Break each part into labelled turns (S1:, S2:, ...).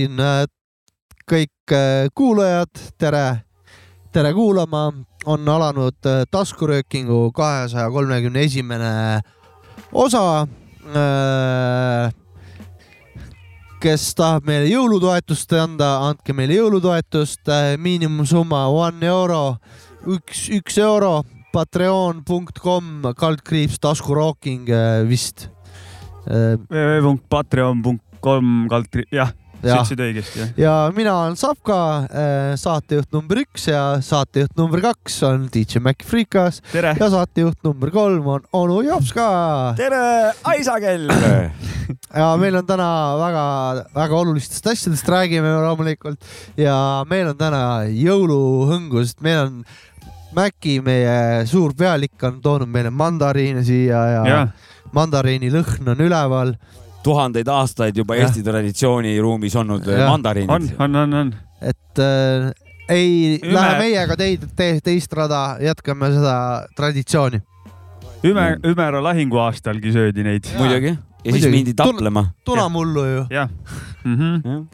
S1: siin äh, kõik äh, kuulajad, tere, tere kuulama, on alanud äh, taskuröökingu kahesaja kolmekümne esimene osa. Kes tahab meile jõulutoetust anda, andke meile jõulutoetust, miinimumsumma one euro, üks, üks euro, patreon.com kaldkriips taskurooking vist.
S2: Www.patreon.com kaldkri-, jah, sa ütlesid õigesti, jah.
S1: ja mina olen Savka, saatejuht number üks ja saatejuht number kaks on DJ Mac Freekas ja saatejuht number kolm on onu Jopska
S3: tere, Aisakell.
S1: ja meil on täna väga-väga olulistest asjadest räägime loomulikult ja meil on täna jõuluhõngu, sest meil on Maci, meie suur pealik on toonud meile mandariine siia ja, ja. mandariini lõhn on üleval.
S3: Tuhandeid aastaid juba
S1: Jah.
S3: Eesti traditsiooniruumis olnud äh,
S1: Jah.
S2: on,
S3: mandariinid.
S2: on, on, on.
S1: et äh, ei
S2: Üme-
S1: lähe meiega teid te,, teist rada, jätkame seda traditsiooni.
S2: Üme, Ümera lahinguaastalgi söödi neid.
S3: muidugi. ja siis
S1: Muidugi.
S3: mindi taplema.
S1: tunamullu ju.
S2: jah mm -hmm..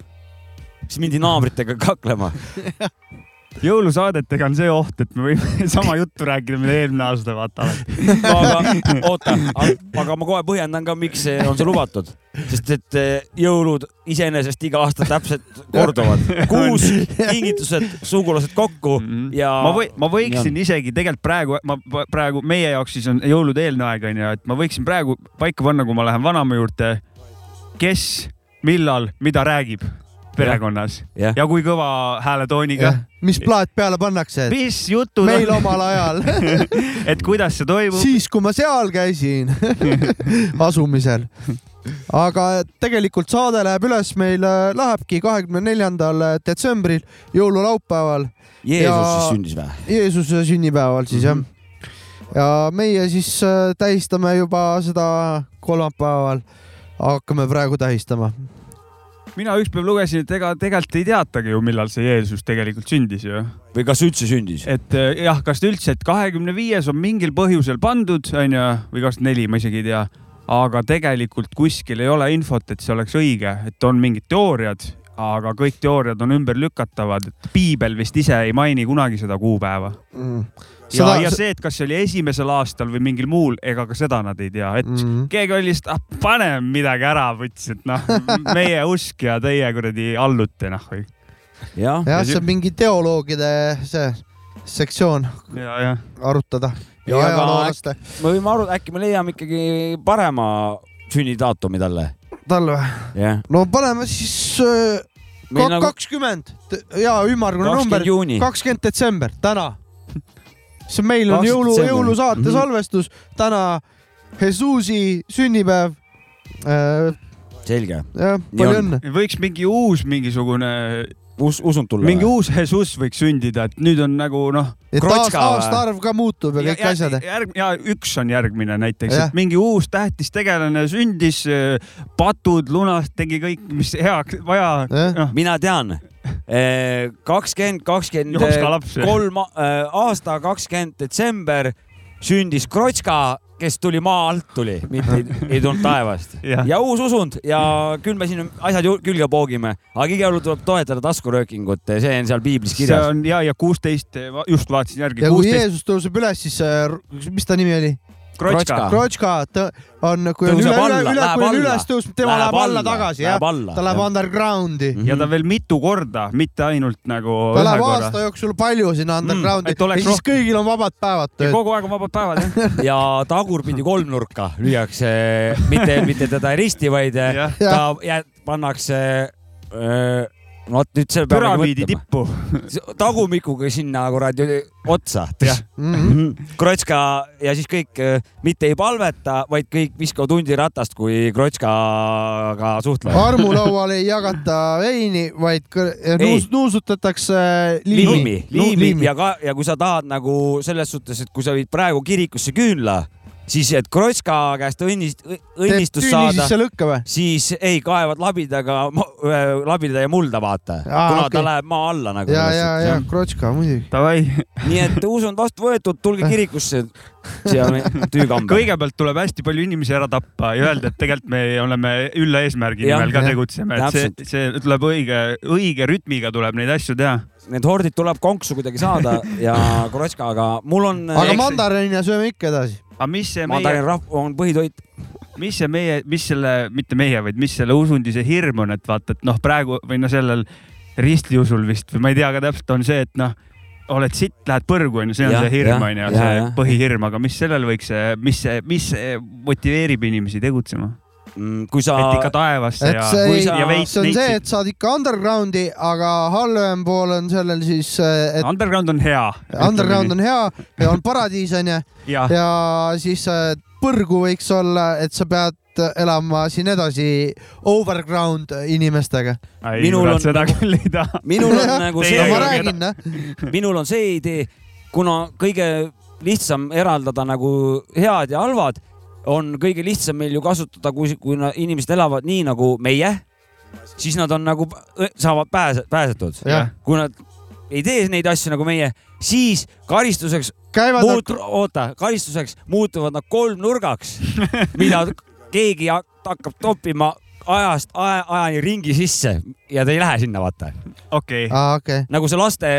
S3: siis mindi naabritega kaklema.
S2: jõulusaadetega on see oht, et me võime sama juttu rääkida, mida eelmine aasta vaata alati.
S3: aga oota, aga ma kohe põhjendan ka, miks see on see lubatud, sest et eh, jõulud iseenesest iga aasta täpselt korduvad. kuus kingitused, sugulased kokku ja
S2: ma või, ma võiksin isegi tegelikult praegu, ma ma- praegu meie jaoks siis on jõulude eelne aeg onju, et ma võiksin praegu paika panna, kui ma lähen vanaema juurde, kes, millal, mida räägib perekonnas
S3: jah,
S2: ja kui kõva hääletooniga,
S1: mis plaat peale pannakse?
S2: mis jutud
S1: meil
S2: on,
S1: omal ajal,
S2: et kuidas see toimub.
S1: siis kui ma seal käisin asumisel. aga tegelikult saade läheb üles meil, lähebki kahekümne neljandal detsembril, jõululaupäeval,
S3: Jeesus
S1: ja-
S3: siis sündis või?
S1: Jeesuse sünnipäeval siis jah. ja meie siis äh, tähistame juba seda kolmapäeval, hakkame praegu tähistama.
S2: Mina ükspäev lugesin, et ega tegelikult ei teatagi ju, millal see Jeesus tegelikult sündis ju.
S3: või kas üldse sündis?
S2: et eh, jah, kas ta üldse, et kahekümne viies on mingil põhjusel pandud, onju, või kakskümmend neli, ma isegi ei tea. aga tegelikult kuskil ei ole infot, et see oleks õige, et on mingid teooriad, aga kõik teooriad on ümberlükatavad, et piibel vist ise ei maini kunagi seda kuupäeva. Ja
S1: Seda-,
S2: ja see, et kas see oli esimesel aastal või mingil muul, ega ka seda nad ei tea, et
S1: Mm.
S2: keegi oli lihtsalt, ah paneme midagi ära, võttis, et noh, meie usk ja teie kuradi allute noh või.
S3: jah,
S1: jah, see on mingi teoloogide see sektsioon
S2: ja, ja
S1: arutada ja ajaloolaste.
S3: me võime aru, äkki me leiame ikkagi parema sünnidaatumi talle.
S1: tal või?
S3: jah,
S1: no paneme siis äh,
S3: nagu
S1: kakskümmend ja ümmargune number
S3: kakskümmend
S1: detsember, täna. See meil on
S3: 20
S1: jõulu, jõulusaate
S3: Mhm.
S1: salvestus, täna Jesusi sünnipäev.
S3: selge,
S1: jah, palju õnne.
S2: võiks mingi uus mingisugune,
S3: us-, usunud tulla.
S2: mingi uus Jesus võiks sündida, et nüüd on nagu noh.
S1: aastaarv ka muutub ja kõik asjad.
S2: järg- ja üks on järgmine näiteks, et mingi uus tähtis tegelane sündis, patud, lunast, tegi kõik, mis heaks vaja. Noh,
S3: mina tean, kakskümmend, kakskümmend kolm äh, aasta kakskümmend detsember sündis Krotska, kes tuli maa alt tuli, mitte ei, ei tulnud taevast.
S2: Jah.
S3: ja uus usund ja küll me siin asjad külge poogime, aga igal juhul tuleb toetada taskuröökingut, see on seal piiblis
S2: see
S3: kirjas.
S2: on ja, ja kuusteist, just vaatasin järgi,
S1: ja kui
S2: kuusteist
S1: Jeesus tõuseb üles, siis äh, mis ta nimi oli? Krotška, ta on, kui on üle, üle, üle, kui on üles tõusnud, tema
S3: Läheb
S1: läheb alla tagasi, jah. ta läheb
S3: jah.
S1: undergroundi.
S2: ja ta veel mitu korda, mitte ainult nagu
S1: ta läheb
S2: korra
S1: aasta. jooksul palju sinna undergroundi
S2: et oleks
S1: ja siis
S2: rohkem-
S1: kõigil on vabad päevad
S2: ja
S1: tööd.
S2: kogu aeg on vabad päevad jah.
S3: ja tagurpidi kolmnurka lüüakse, mitte, mitte teda risti, vaid äh, ta jää- pannakse. No vot nüüd see peab
S2: püramiidi
S3: nagu mõtlema.
S2: tippu.
S3: tagumikuga sinna kuradi otsa.
S2: Jah.
S1: Mhm.
S3: Krotska ja siis kõik äh, mitte ei palveta, vaid kõik viskavad hundiratast, kui Krotskaga suhtlevad.
S1: armulaual ei jagata veini, vaid nuus, nuusutatakse liimi,
S3: liimi, liimi ja ka, ja kui sa tahad nagu selles suhtes, et kui sa viid praegu kirikusse küünla, siis et Krotška käest õnnist-, õnnistust saada siis ei kaevad labidaga, labida ja mulda vaata,
S1: Aa,
S3: kuna
S1: okei.
S3: ta läheb maa alla nagu.
S1: ja, ja, ja Krotška muidugi.
S3: Nii et uus on vastu võetud, tulge kirikusse siia me- tüükambe.
S2: kõigepealt tuleb hästi palju inimesi ära tappa ja öelda, et tegelikult me oleme ülla eesmärgi nimel ka tegutseme, et see, see tuleb õige, õige rütmiga tuleb neid asju teha.
S3: Need hordid tuleb konksu kuidagi saada ja Krotška, aga mul on.
S1: aga mandariine sööme ikka edasi.
S2: aga mis see meie
S3: mandariin, rahv- on põhitoit.
S2: mis see meie, mis selle, mitte meie, vaid mis selle usundise hirm on, et vaata, et noh, praegu või no sellel ristliusul vist või ma ei tea ka täpselt, on see, et noh, oled sitt, lähed põrgu onju, see on
S3: Jah,
S2: see hirm onju, see
S3: jah.
S2: põhihirm, aga mis sellel võiks, mis see, mis see motiveerib inimesi tegutsema,
S3: kui sa
S2: et ikka taevasse
S1: et
S2: ja,
S1: see
S3: kui
S1: ei
S3: sa-,
S2: ja veits
S1: see on see,
S2: neitsid.
S1: et saad ikka undergroundi, aga halvem pool on sellel siis, et
S2: Underground on hea.
S1: underground on hea ja on paradiis onju
S2: ja,
S1: ja siis äh, põrgu võiks olla, et sa pead elama siin edasi overground inimestega.
S3: minul on
S2: seda
S3: nagu-
S2: küll ei taha.
S3: minul on nagu see
S1: ma räägin, noh.
S3: minul on see idee, kuna kõige lihtsam eraldada nagu head ja halvad, on kõige lihtsam meil ju kasutada, kui, kui na- inimesed elavad nii nagu meie, siis nad on nagu, saavad pääse, pääsetud. kui nad ei tee neid asju nagu meie, siis karistuseks
S1: käivad
S3: muut-, oota, karistuseks muutuvad nad kolmnurgaks, mida keegi hak- hakkab toppima ajast aja, ajani ringi sisse ja ta ei lähe sinna, vaata.
S2: okei,
S1: aa, okei.
S3: nagu see laste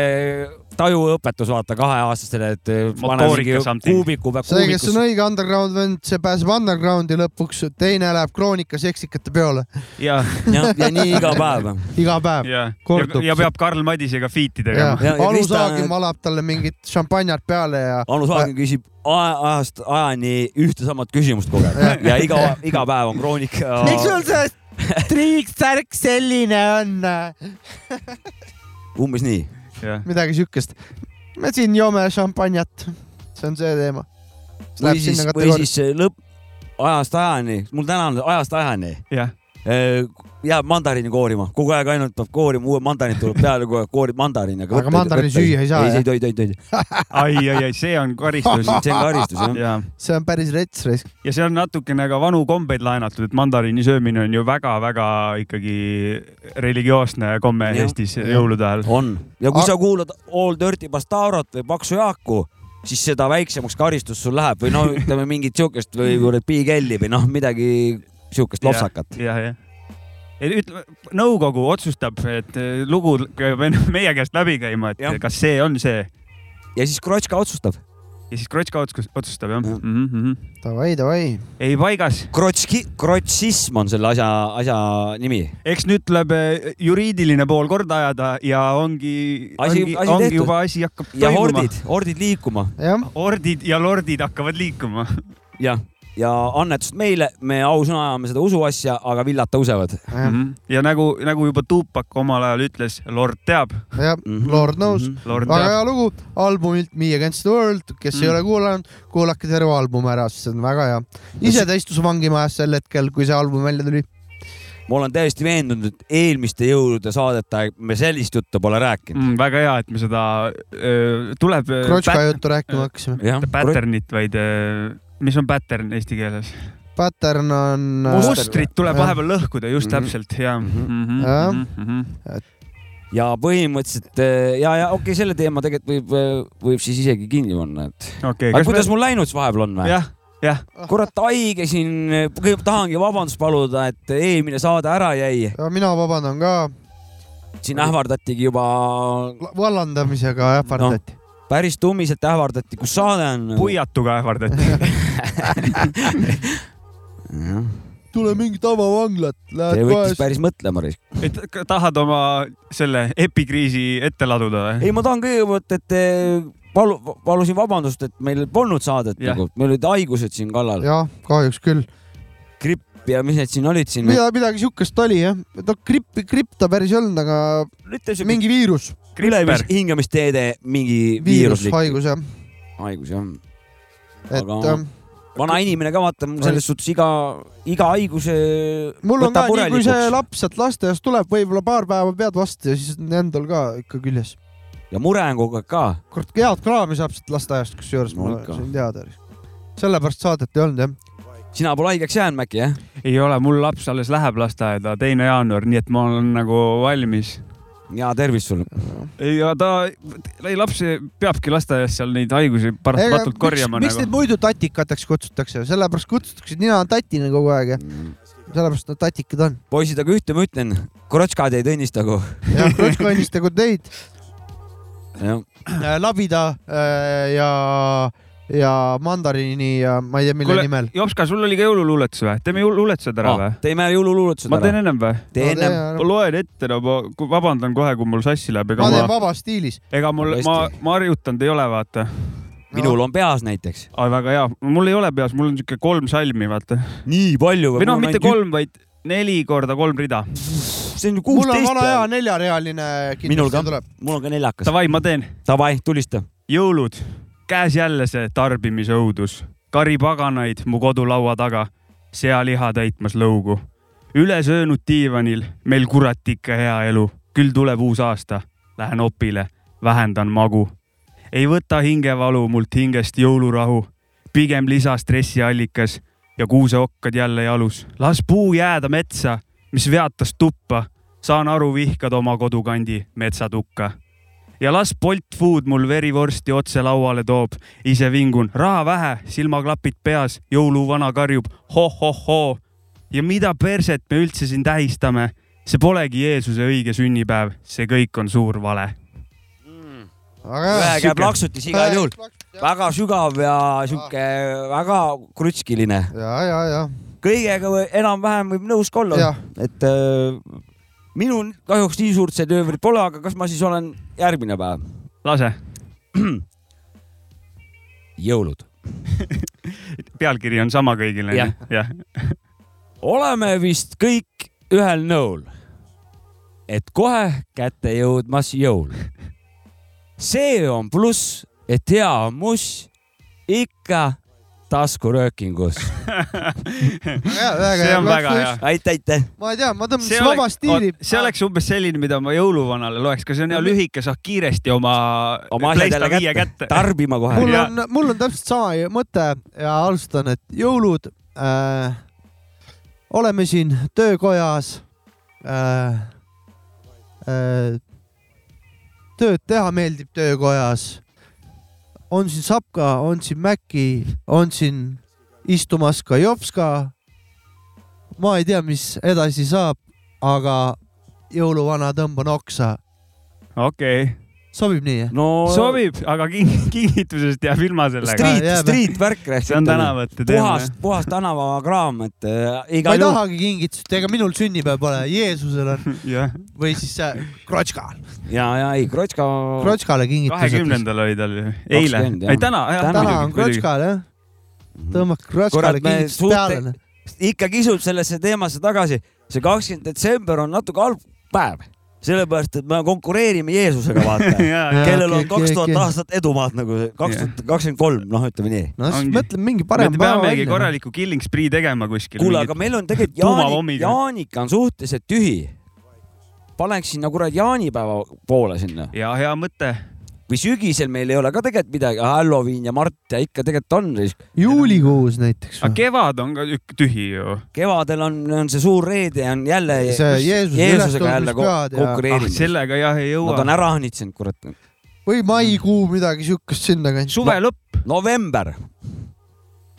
S3: tajuõpetus, vaata kaheaastastele, et eh, pane
S2: Motoorika
S3: mingi kuubiku peab
S1: see, kes on. õige underground vend, see pääseb undergroundi lõpuks, teine läheb Kroonika seksikate peole
S2: ja,
S3: ja, ja nii iga päev.
S1: iga päev.
S2: ja,
S1: Kordub
S2: ja peab Karl Madisega feat'i
S1: ja
S2: tegema.
S1: Anu Saagim valab talle mingit šampanjat peale ja
S3: Anu Saagim küsib aja, ajast ajani ühte samat küsimust kogu aeg ja iga, iga päev on kroonika.
S1: miks sul see triiksärk selline on?
S3: umbes nii.
S1: Midagi siukest. me siin joome šampanjat, see on see teema.
S3: või siis, või siis lõpp, ajast ajani, mul täna on ajast ajani.
S2: Jah,
S3: jääb mandariini koorima, kogu aeg ainult peab koorima, uue mandariin tuleb peale, kogu aeg koorib mandariini.
S1: Aga mandariini süüa ei saa,
S3: ei, ei tohi, tohi, tohi.
S2: ai, ai, ai, see on karistus.
S3: see on karistus jah.
S2: ja,
S1: see on päris rets raisk.
S2: ja see on natukene ka vanu kombeid laenatud, et mandariini söömine on ju väga-väga ikkagi religioosne komme
S3: Jah.
S2: Eestis jõulude ajal.
S3: on ja kui
S1: A-
S3: sa kuulad All Dirty Bastarot või Paksu Jaaku, siis seda väiksemaks karistus sul läheb või no ütleme mingit siukest või kuradi Big L-i või noh, midagi siukest lopsakat.
S2: jah, jah. ütleme, nõukogu otsustab, et eh, lugu peab enne meie käest läbi käima, et
S3: Jah.
S2: kas see on see
S3: ja siis Krotška otsustab.
S2: ja siis Krotška otsus- otsustab jah
S3: Jah.
S2: mm. -hmm.
S1: Davai, davai.
S2: ei paigas,
S3: Krotški, krotšism on selle asja, asja nimi.
S2: eks nüüd tuleb eh, juriidiline pool korda ajada ja ongi, ongi,
S3: asi
S2: ongi juba asi hakkab
S3: ja
S2: toimuma.
S3: hordid, hordid liikuma
S2: hordid ja lordid hakkavad liikuma.
S3: jah, ja annetust meile, me ausõna ajame seda usuasja, aga villad tõusevad.
S1: jah,
S2: Mhm. ja nagu, nagu juba Tupac omal ajal ütles, lord teab,
S1: jah,
S3: Mhm.
S1: Lord knows.
S2: lord
S1: väga
S2: teab.
S1: hea lugu albumilt Me Against the World, kes mm. ei
S2: Mm.
S1: ole kuulanud, kuulake terve album ära, sest see on väga hea. ise ta istus vangimajas sel hetkel, kui see album välja tuli.
S3: ma olen täiesti veendunud, et eelmiste jõulude saadete aeg me sellist juttu pole rääkinud.
S2: Mm, väga hea, et me seda öö, tuleb
S1: Krotška juttu rääkima hakkasime.
S2: pattern'it, vaid öö, mis on pattern eesti keeles?
S1: Pattern on.
S3: Muster.
S2: mustrit tuleb
S1: Jah.
S2: vahepeal lõhkuda, just
S3: Mhm.
S2: täpselt ja
S3: Mhm.
S1: Jah..
S3: ja põhimõtteliselt eh, ja, ja okei okay,, selle teema tegelikult võib, võib siis isegi kinni panna, et.
S2: okei,
S3: aga kuidas
S2: me,
S3: mul läinud siis vahepeal on või?
S2: jah, jah,
S3: kurat, haige siin, kõigepealt tahangi vabandust paluda, et eelmine saade ära jäi.
S1: mina vabandan ka,
S3: siin ähvardatigi juba,
S1: vallandamisega ähvardati no..
S3: päris tummiselt ähvardati, kus saade on.
S2: puiatuga ähvardati.
S1: tule mingi tavavanglat,
S3: see
S1: lähed
S3: võttis
S1: kohe.
S3: päris mõtlema.
S2: et k- tahad oma selle epikriisi ette laduda või?
S3: ei, ma tahan kõigepealt, et palu, palusin vabandust, et meil polnud saadet nagu, meil olid haigused siin kallal,
S1: jah, kahjuks küll.
S3: gripp ja mis need siin olid siin.
S1: mida, midagi siukest oli jah, no gripp, gripp ta päris ei olnud, aga
S3: siuke
S1: mingi viirus,
S3: ülemis hingamisteede mingi viiruslik
S1: viirushaigus jah,
S3: haigus jah.
S1: et
S3: Aga-
S1: ähm,
S3: vana inimene ka vaata, selles suhtes iga, iga haiguse.
S1: mul on ka nii, kui see laps sealt lasteaiast tuleb, võib-olla paar päeva pead vastu ja siis on endal ka ikka küljes.
S3: ja mure on kogu aeg ka.
S1: kurat, head kraami saab sealt lasteaiast, kusjuures
S3: No
S1: ma sain teada. sellepärast saadet ei olnud jah.
S3: sina pole haigeks jäänud, Mäkki, jah?
S2: ei ole, mul laps alles läheb lasteaeda, teine jaanuar, nii et ma olen nagu valmis.
S3: Ja tervist sulle.
S2: ja ta, ei laps peabki lasteaias seal neid haigusi paratamatult korjama
S1: miks neid
S2: nagu.
S1: muidu tatikateks kutsutakse, sellepärast kutsutakse, et nina on tatine kogu aeg ja sellepärast nad tatikad on.
S3: poisid, aga ühte ma ütlen, krotškad ei tunnistagu.
S1: jah, krotškannistagu teid,
S3: jah,
S1: labida äh, ja, ja mandariini ja ma ei tea, mille
S2: Kuule,
S1: nimel.
S2: Jopska, sul oli ka jõululuuletus või? teeme jõululuuletused ära või?
S3: teeme jõululuuletused
S2: ma teen
S3: ära.
S2: ennem või?
S3: tee ennem.
S2: ma loen ette, no ma vabandan kohe, kui mul sassi läheb,
S1: ma teen
S2: ma,
S1: vabas stiilis.
S2: ega mul, ma ma harjutanud ei ole, vaata.
S3: minul on peas näiteks.
S2: aa, väga hea, mul ei ole peas, mul on siuke kolm salmi, vaata.
S3: nii palju
S2: või noh, mitte. kolm, vaid neli korda kolm rida.
S3: see on ju
S1: mul on
S3: kuusteist
S1: vana hea. neljarealine
S3: Minul ka.
S1: kindlasti tuleb.
S3: mul on ka neljakas.
S2: Davai, ma teen.
S3: Davai, tulista.
S2: jõulud, käes jälle see tarbimisõudus, karipaganaid mu kodulaua taga, sealiha täitmas lõugu. ülesöönud diivanil, meil kurat ikka hea elu, küll tuleb uus aasta, lähen opile, vähendan magu. ei võta hingevalu mult hingest jõulurahu, pigem lisastressiallikas ja kuuseokkad jälle jalus. las puu jääda metsa, mis veatas tuppa, saan aru, vihkad oma kodukandi metsatukka ja las Bolt Food mul verivorsti otse lauale toob. ise vingun, raha vähe, silmaklapid peas, jõuluvana karjub ho-ho-hoo. ja mida perset me üldse siin tähistame, see polegi Jeesuse õige sünnipäev, see kõik on suur vale.
S1: väga
S3: ühe käe plaksutis igal juhul. väga sügav ja sihuke väga krutskiline.
S1: ja, ja, ja,
S3: kõigega enam-vähem võib nõus ka olla et äh, minul kahjuks nii suurt sedöövrit pole, aga kas ma siis olen järgmine päev?
S2: lase,
S3: jõulud.
S2: pealkiri on sama kõigil
S3: Jah. oleme vist kõik ühel nõul, et kohe kätte jõudmas jõul. see on pluss, et hea muss ikka taskuröökingus.
S2: see on väga hea.
S3: aitäh, aitäh.
S1: ma ei tea, ma
S2: see
S1: tõmbasin vaba stiili.
S2: see oleks umbes selline, mida ma jõuluvanale loeks, ka see on hea lühike, saad kiiresti oma,
S3: oma asjad jälle kätte,
S2: kätte.
S3: tarbima kohe
S1: mul on, mul on täpselt sama mõte ja alustan, et jõulud äh,. oleme siin töökojas äh,. Äh, tööd teha meeldib töökojas. On siin Sapka, on siin Mäkki, on siin istumas ka Jopska. ma ei tea, mis edasi saab, aga jõuluvana tõmban oksa.
S2: okei okay.,
S1: sobib nii?
S3: no
S2: sobib, aga king-, kingitusest jääb ilma sellega.
S3: street street värk.
S2: see on tänavate teema
S3: puhas, puhas tänavakraam, et äh,
S1: ma
S3: igal
S1: ei
S3: juhul.
S1: tahagi kingitust, ega minul sünnipäev pole, Jeesusel on
S2: jah,
S1: või siis äh, Krotškal.
S3: ja, ja ei, Krotška.
S1: Krotškale kingitused.
S2: kahekümnendal oli tal ju, eile,
S3: 20, jah.
S2: ei täna,
S1: täna on Krotškal jah, tõmbake Krotškale kingitus peale.
S3: ikka kisub sellesse teemasse tagasi. see kakskümmend detsember on natuke halb päev, sellepärast et me konkureerime Jeesusega, vaata. kellel on kaks tuhat aastat edumaad nagu kaks tuhat kakskümmend kolm, noh, ütleme nii.
S1: no siis mõtleme mingi
S2: me
S1: parem
S2: peamegi
S1: välja.
S2: korraliku killing spree tegema kuskil.
S3: kuule, aga meil on tegelikult
S2: tuumapommid.
S3: Jaani, Jaanika on suhteliselt tühi. paneks sinna kurat jaanipäeva poole sinna
S2: ja hea mõte,
S3: või sügisel meil ei ole ka tegelikult midagi, Halloween ja Mart ja ikka tegelikult on.
S1: juulikuus näiteks
S2: aga. kevad on ka tühi ju.
S3: kevadel on, on see suur reede on jälle
S1: See Jeesuse
S3: Jeesusega jälle ko-
S1: ülestõusmispühad ja-
S2: ah, sellega jah ei
S3: Nad on
S2: jõua.
S3: ära õnnitsenud, kurat.
S1: või maikuu midagi siukest sinnakanti.
S2: suve lõpp,
S3: november,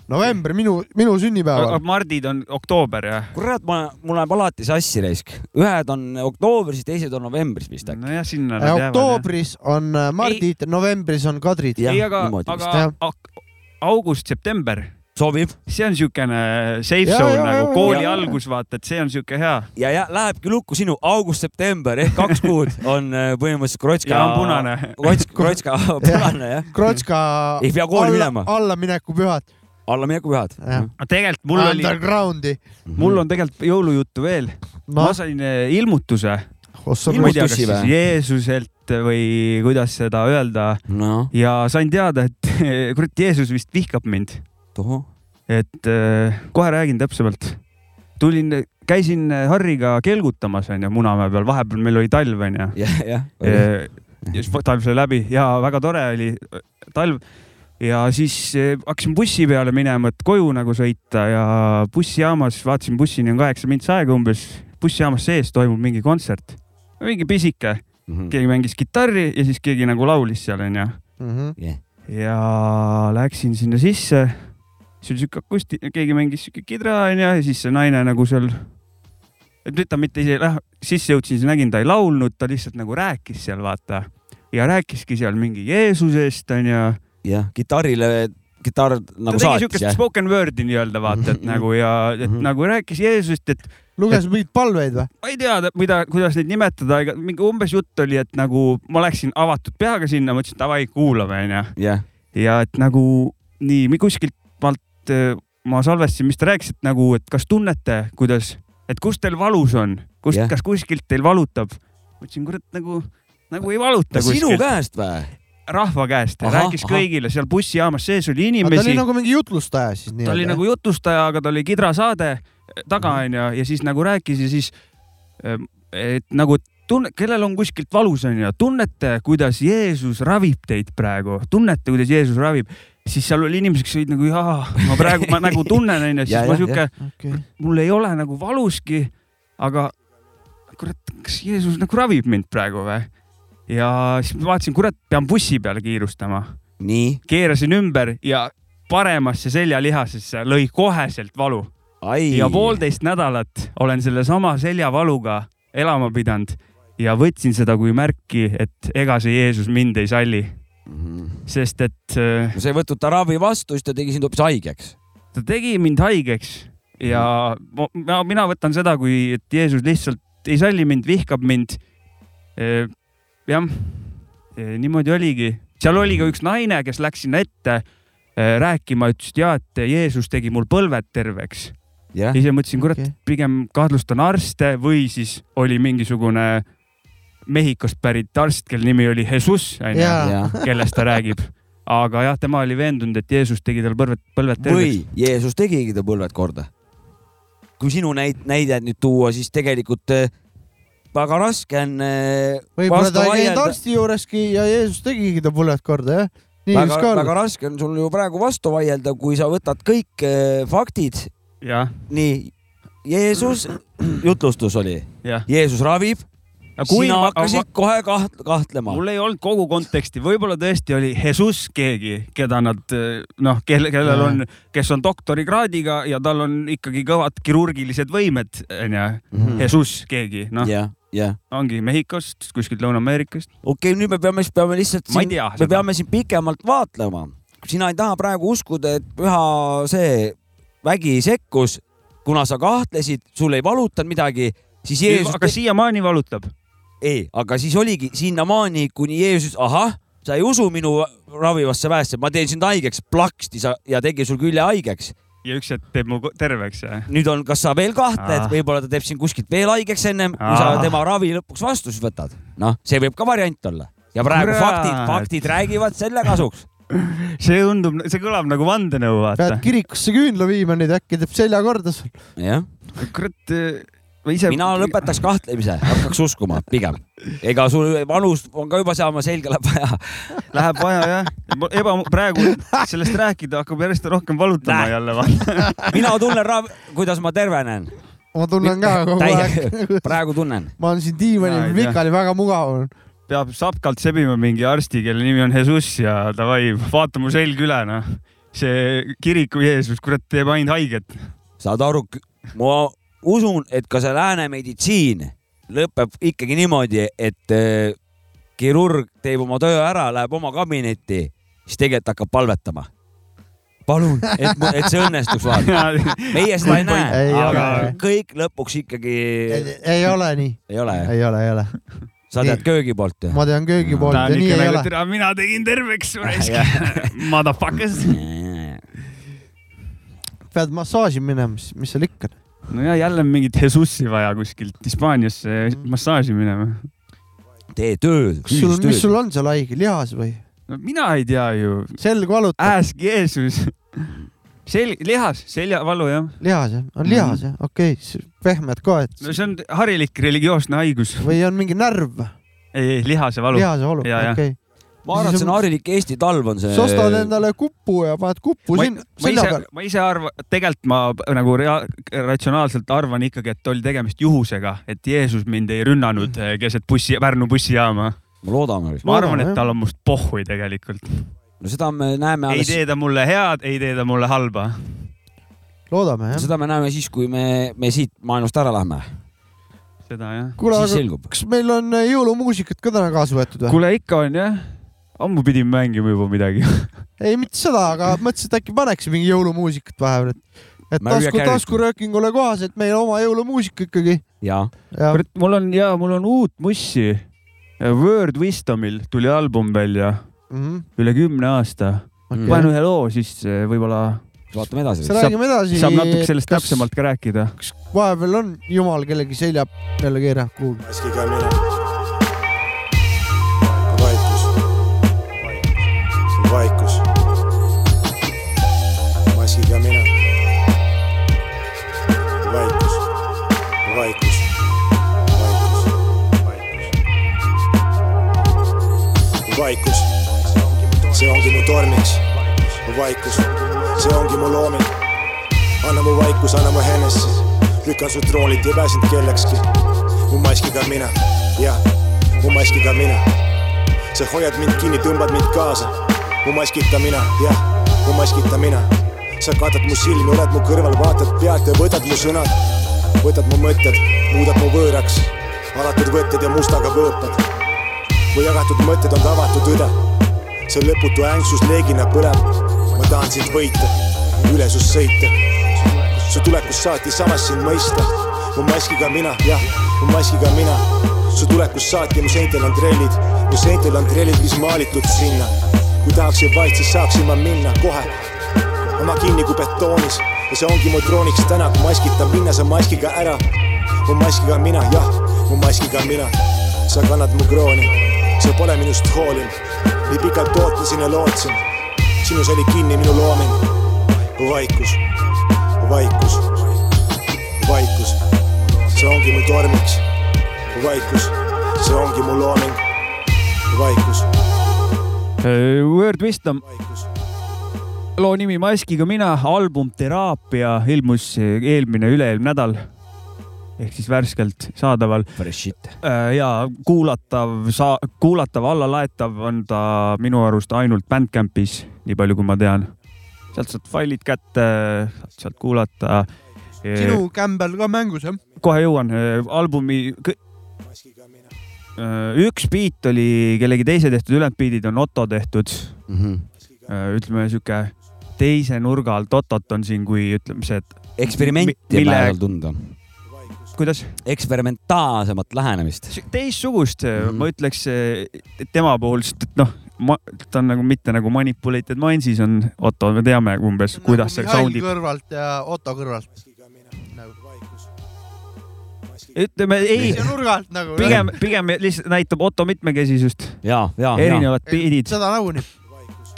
S1: november, minu, minu sünnipäeval.
S2: Mardid on oktoober jah.
S3: kurat, ma, mul läheb alati sassi raisk. ühed on oktoobris, teised on novembris vist äkki.
S2: nojah, sinna nad jäävad.
S1: oktoobris on äh, Mardid, novembris on Kadrid.
S2: Ei, aga, aga august-september,
S3: sobib
S2: see on siukene safe
S1: Ja,
S2: zone
S1: ja,
S2: nagu
S1: ja,
S2: kooli
S3: ja.
S2: algus, vaata, et see on siuke hea.
S3: ja, ja lähebki lukku sinu august-september ehk kaks kuud on äh, põhimõtteliselt Krotska.
S2: ja on punane.
S3: Krotska, Krotska punane jah,
S1: Krotska
S3: Ei pea kooli
S1: alla,
S3: minema.
S1: allaminekupühad.
S3: allaminekupühad.
S1: Jah.
S2: aga tegelikult mul oli,
S1: Undergroundi.
S2: mul on tegelikult jõulujuttu veel. ma
S1: noh,
S2: sain eh, ilmutuse,
S1: ossa
S2: ma ei tea, kas
S3: Ilmutussi
S2: siis
S3: või?
S2: Jeesuselt või kuidas seda öelda
S3: noh,
S2: ja sain teada, et kurat, Jeesus vist vihkab mind, et eh, kohe räägin täpsemalt. tulin, käisin Harriga kelgutamas onju Munamäe peal, vahepeal meil oli talv onju.
S3: jah.
S2: ja siis talv sai läbi ja väga tore oli talv. Ja siis eh, hakkasin bussi peale minema, et koju nagu sõita ja bussijaamas vaatasin, bussini on kaheksa mintsi aega umbes. bussijaamas sees toimub mingi kontsert, mingi pisike,
S3: Mhm.
S2: keegi mängis kitarri ja siis keegi nagu laulis seal onju
S1: Mhm.
S2: ja läksin sinna sisse. siis oli siuke akusti-, keegi mängis siuke kidra onju ja siis see naine nagu seal. et nüüd ta mitte ise, noh sisse jõudsin, siis nägin, ta ei laulnud, ta lihtsalt nagu rääkis seal vaata ja rääkiski seal mingi Jeesusest onju.
S3: Jah, kitarrile, kitarr
S2: ta
S3: nagu
S2: tegi
S3: saatis
S2: siukest
S3: jah?
S2: spoken word'i nii-öelda vaata, et nagu ja et
S3: Mhm.
S2: nagu rääkis Jeesusest, et
S1: luges mingeid palveid või?
S2: ma ei tea, mida, kuidas neid nimetada, ega mingi umbes jutt oli, et nagu ma läksin avatud peaga sinna, mõtlesin davai, kuulame onju
S3: jah,
S2: ja et nagu nii kuskilt maalt eh, ma salvestasin, mis ta rääkis, et nagu, et kas tunnete, kuidas, et kus teil valus on, kust
S3: Jah.
S2: yeah., kas kuskilt teil valutab? ma ütlesin, kurat, nagu, nagu ei valuta
S3: sinu käest või?
S2: Rahva käest ja
S3: Ahah,
S2: rääkis
S3: ahah.
S2: kõigile, seal bussijaamas sees oli
S1: ta
S2: inimesi
S1: oli nagu mingi jutlustaja siis
S2: ta
S1: nii-öelda.
S2: oli nagu jutlustaja, aga ta oli kidrasaade taga
S3: Mhm.
S2: onju ja siis nagu rääkis ja siis et nagu tunne, kellel on kuskilt valus onju, tunnete, kuidas Jeesus ravib teid praegu, tunnete, kuidas Jeesus ravib, siis seal oli inimesed, kes olid nagu jaa, ma praegu ma nagu tunnen onju, siis
S3: Ja,
S2: ma
S3: ja,
S2: siuke,
S1: okay..
S2: mul ei ole nagu valuski, aga kurat, kas Jeesus nagu ravib mind praegu või? Ja siis ma vaatasin, kurat, pean bussi peale kiirustama keerasin ümber ja paremasse seljalihasesse lõi koheselt valu ja poolteist nädalat olen sellesama seljavaluga elama pidanud ja võtsin seda kui märki, et ega see Jeesus mind ei salli,
S3: Mhm.
S2: sest et äh,
S3: sa ei võtnud ta ravi vastu, siis ta tegi sind hoopis haigeks.
S2: ta tegi mind haigeks ja ma, ma- mina võtan seda, kui et Jeesus lihtsalt ei salli mind, vihkab mind. Jah, niimoodi oligi, seal oli ka üks naine, kes läks sinna ette eh, rääkima, ütles, et ja, et Jeesus tegi mul põlved terveks ja, ise mõtlesin, kurat okay., pigem kahtlustan arste või siis oli mingisugune Mehhikost pärit arst, kelle nimi oli Jesus, onju,
S1: Jaa.
S2: kellest ta räägib. aga jah, tema oli veendunud, et Jeesus tegi tal põlved, põlved terveks
S3: või Jeesus tegigi ta põlved korda. kui sinu näit-, näidet nüüd tuua, siis tegelikult eh, väga raske on eh,
S1: võib-olla ta ei käinud arsti juureski ja Jeesus tegigi ta põlved korda jah.
S3: väga väga raske on sul ju praegu vastu vaielda, kui sa võtad kõik eh, faktid,
S2: jah,
S3: nii Jeesus, jutlustus oli,
S2: jah.
S3: Jeesus ravib, sina hakkasid kohe kaht-, kahtlema.
S2: mul ei olnud kogu konteksti, võib-olla tõesti oli Jesus keegi, keda nad noh, kelle, kellel on, kes on doktorikraadiga ja tal on ikkagi kõvad kirurgilised võimed, onju. Jesus keegi, noh,
S3: jah.
S2: ongi Mehhikost, kuskilt Lõuna-Ameerikast.
S3: okei okay,, nüüd me peame, siis peame lihtsalt
S2: Ma ei
S3: siin,
S2: tea
S3: me peame siin pikemalt vaatlema. sina ei taha praegu uskuda, et püha see vägi sekkus, kuna sa kahtlesid, sul ei valutanud midagi, siis Jeesus
S2: aga siiamaani valutab.
S3: ei, aga siis oligi sinnamaani, kuni Jeesus, ahah, sa ei usu minu ravivasse väesse, ma teen sind haigeks, plaksti sa ja tegi sul külje haigeks.
S2: Ja üks hetk teeb mu terveks ja
S3: nüüd on, kas sa veel kahtled
S2: Ah.,
S3: võib-olla ta teeb sind kuskilt veel haigeks ennem, kui sa
S2: Ah.
S3: tema ravi lõpuks vastu siis võtad. noh, see võib ka variant olla. ja praegu
S2: Kurat.
S3: faktid, faktid räägivad selle kasuks.
S2: see tundub, see kõlab nagu vandenõu,
S1: pead
S2: vaata.
S1: kirikusse küünla viima nüüd, äkki teeb selja korda sul.
S3: jah,
S2: kurat, ise.
S3: mina lõpetaks kahtlemise, hakkaks uskuma pigem. ega sul vanus on ka juba saama selga läheb vaja.
S2: Läheb vaja jah, eba, praegu sellest rääkida hakkab järjest rohkem valutama
S3: Näe.
S2: jälle
S3: mina tunnen rav-, kuidas ma tervenen.
S1: ma tunnen ka kogu aeg.
S3: praegu tunnen.
S1: ma olen siin diivanil, pikali väga mugav on.
S2: peab sapkalt sebima mingi arsti, kelle nimi on Jesus ja davai, vaata mu selg üle, noh. see kiriku Jeesus, kurat, teeb ainult haiget.
S3: saad aru, ma usun, et ka see lääne meditsiin lõpeb ikkagi niimoodi, et äh, kirurg teeb oma töö ära, läheb oma kabinetti, siis tegelikult hakkab palvetama. palun, et, et see õnnestuks vaata. meie seda ei näe, aga
S1: ole.
S3: kõik lõpuks ikkagi
S1: ei ole nii,
S3: ei ole.
S1: ei ole, ei ole.
S3: sa tead köögi poolt ju?
S1: ma tean köögi poolt
S2: ta
S1: ja nii ei
S2: nagu
S1: ole.,
S2: mina tegin terveks,
S3: Jah.
S2: motherfuckers.
S1: pead massaaži minema, siis mis seal ikka.
S2: No ja jälle mingit Jesusi vaja kuskilt Hispaaniasse massaaži minema.
S3: tee tööd.
S1: kas sul, mis sul on seal haige, lihas või?
S2: no mina ei tea ju,
S1: selg valutab,
S2: Ask Jeesus. selg, lihas, seljavalu jah.
S1: lihas jah, on lihas jah, okei okay., pehmed ka, et
S2: no see on harilik religioosne haigus.
S1: või on mingi närv,
S2: ei, ei lihase valu.
S1: lihase valu,
S2: Ja, ja.
S1: okei.
S3: Ma arvan, et see on harilik Eesti talv on see.
S1: sa ostad endale kupu ja paned kupu
S2: ma,
S1: sinna,
S2: ma ise ma ise arvan, tegelikult ma nagu rea, ratsionaalselt arvan ikkagi, et oli tegemist juhusega, et Jeesus mind ei rünnanud eh, keset bussi, Pärnu bussijaama.
S3: ma loodame.
S2: ma arvan, et tal on must pohhui tegelikult.
S3: no seda me näeme
S2: ei
S3: alles,
S2: tee ta mulle head, ei tee ta mulle halba.
S1: loodame jah.
S3: seda me näeme siis, kui me, me siit maailmast ära lähme.
S2: seda jah.
S1: kuule,
S3: siis
S1: aga
S3: selgub.
S1: kas meil on äh, jõulumuusikat ka täna kaasa võetud või?
S2: kuule, ikka on jah. Ammu pidime mängima juba midagi.
S1: ei, mitte seda, aga mõtlesin, et äkki paneks mingi jõulumuusikat vahepeal, et, et
S3: Mariah
S1: tasku, taskuröökingule kohaselt meil oma jõulumuusika ikkagi.
S3: ja,
S1: ja
S2: mul on ja mul on uut mussi. Word Wisdomil tuli album välja
S1: mm,
S2: üle kümne aasta.
S1: okei
S2: panen ühe loo, siis eh, võib-olla
S3: vaatame edasi
S1: siis. räägime edasi.
S2: saab natuke sellest täpsemalt ka rääkida.
S1: kas vahepeal on jumal kellegi selja peale keeranud kuhugi?
S4: See ongi mu tormiks. vaikus, see ongi mu looming. anna mu vaikus, anna mu henesse. lükkan su troonilt ja pääsenud kellekski mu maskiga mina, jah, mu maskiga mina. sa hoiad mind kinni, tõmbad mind kaasa. mu maskita mina, jah, mu maskita mina. sa katad mu silmi, oled mu kõrval, vaatad pealt ja võtad mu sõnad. võtad mu mõtted, muudad mu võõraks. alatud võtted ja mustaga võõpad. mu jagatud mõtted on tavatud õde. See lõputu ängsus leegina põleb. ma tahan sind võita, üle sust sõita su tulekust saati samas sind mõista. mu maskiga mina, jah, mu maskiga mina. su tulekust saati mu seintel on trellid, mu seintel on trellid, mis maalitud sinna. kui tahaksin vaid, siis saaksin ma minna kohe oma kinni kui betoonis ja see ongi mu trooniks täna, kui maskita minna sa maskiga ära. mu maskiga mina, jah, mu maskiga mina. sa kannad mu krooni, sa pole minust hoolinud. nii pikalt ootasin ja lootsin, sinus oli kinni minu looming. vaikus. Vaikus, vaikus, see ongi mu tormiks. vaikus, see ongi mu looming. vaikus,
S2: Word Wisdom, loo nimi Maskiga mina, album Teraapia ilmus eelmine, üle-eelmine nädal ehk siis värskelt saadaval
S3: Fresh shit.
S2: Äh, ja kuulatav, saa-, kuulatav, allalaetav on ta minu arust ainult Bandcampis, nii palju kui ma tean. sealt saad failid kätte, saad sealt kuulata.
S1: sinu kämbel ka mängus jah?
S2: kohe jõuan, albumi äh, üks beat oli kellegi teise tehtud, ülejäänud beat'id on Otto tehtud.
S3: Mhm.
S2: ütleme sihuke teise nurga alt Otot on siin, kui ütleme see, et
S3: eksperimenti
S2: Mi- mille-
S3: mille... tunda,
S2: kuidas
S3: eksperimentaalsemat lähenemist.
S2: teistsugust mm. -hmm. ma ütleks et tema puhul, sest et noh, ta on nagu mitte nagu manipulated mindsis on Otto, me teame umbes, kuidas see
S1: Nagu Mihhail
S2: soundib.
S1: kõrvalt ja Otto kõrvalt. nagu
S2: ütleme ei,
S1: nagu.
S2: pigem, pigem lihtsalt näitab Otto mitmekesisust,
S3: ja, ja, ja.
S2: erinevad beat'id
S1: seda nagunii.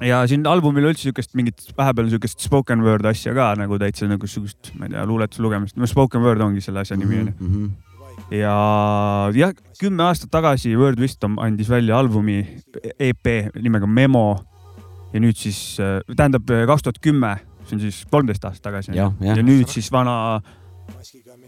S2: Ja siin albumil üldse siukest mingit vahepeal siukest spoken word asja ka nagu täitsa nagu siukest, ma ei tea, luuletuse lugemist, no spoken word ongi selle asja nimi onju.
S3: -hmm.
S2: ja jah, kümme aastat tagasi Word Wisdom andis välja albumi EP nimega Memo ja nüüd siis, tähendab kaks tuhat kümme, see on siis kolmteist aastat tagasi.
S3: jah, jah
S2: ja. nüüd siis vana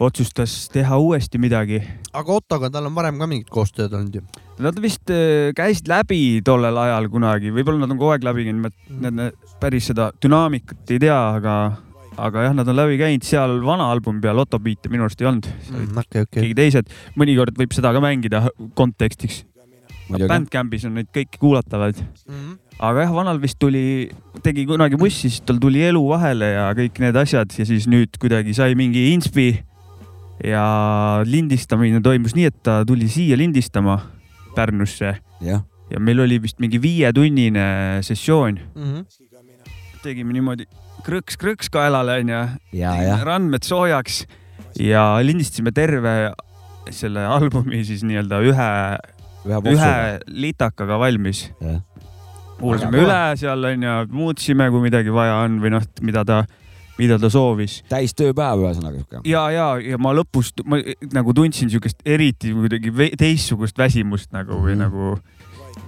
S2: otsustas teha uuesti midagi.
S1: aga Ottoga tal on varem ka mingit koostööd olnud ju.
S2: Nad vist äh, käisid läbi tollel ajal kunagi, võib-olla nad on kogu aeg läbi käinud, ma need päris seda dünaamikat ei tea, aga, aga jah, nad on läbi käinud, seal vana albumi peal Otto biite minu arust ei olnud,
S1: Mm, okei, okei.
S2: keegi teised, mõnikord võib seda ka mängida kontekstiks. Bandcampis on neid kõiki kuulatavaid,
S1: Mhm.
S2: aga jah, vanal vist tuli, tegi kunagi bussi, siis tal tuli elu vahele ja kõik need asjad ja siis nüüd kuidagi sai mingi inspi ja lindistamine toimus nii, et ta tuli siia lindistama Pärnusse. Ja meil oli vist mingi viietunnine sessioon,
S1: Mhm.
S2: tegime niimoodi krõks-krõks kaelale onju,
S3: ja, ja,
S2: randmed soojaks ja lindistasime terve selle albumi siis nii-öelda ühe
S3: ühe
S2: ühe litakaga valmis kuulasime
S1: Väga
S2: üle seal onju, muutsime, kui midagi vaja on või noh, mida ta, mida ta soovis.
S3: täis tööpäev ühesõnaga sihuke.
S2: ja, ja, ja ma lõpus ma nagu tundsin siukest eriti kuidagi teistsugust väsimust nagu või
S3: Mhm.
S2: nagu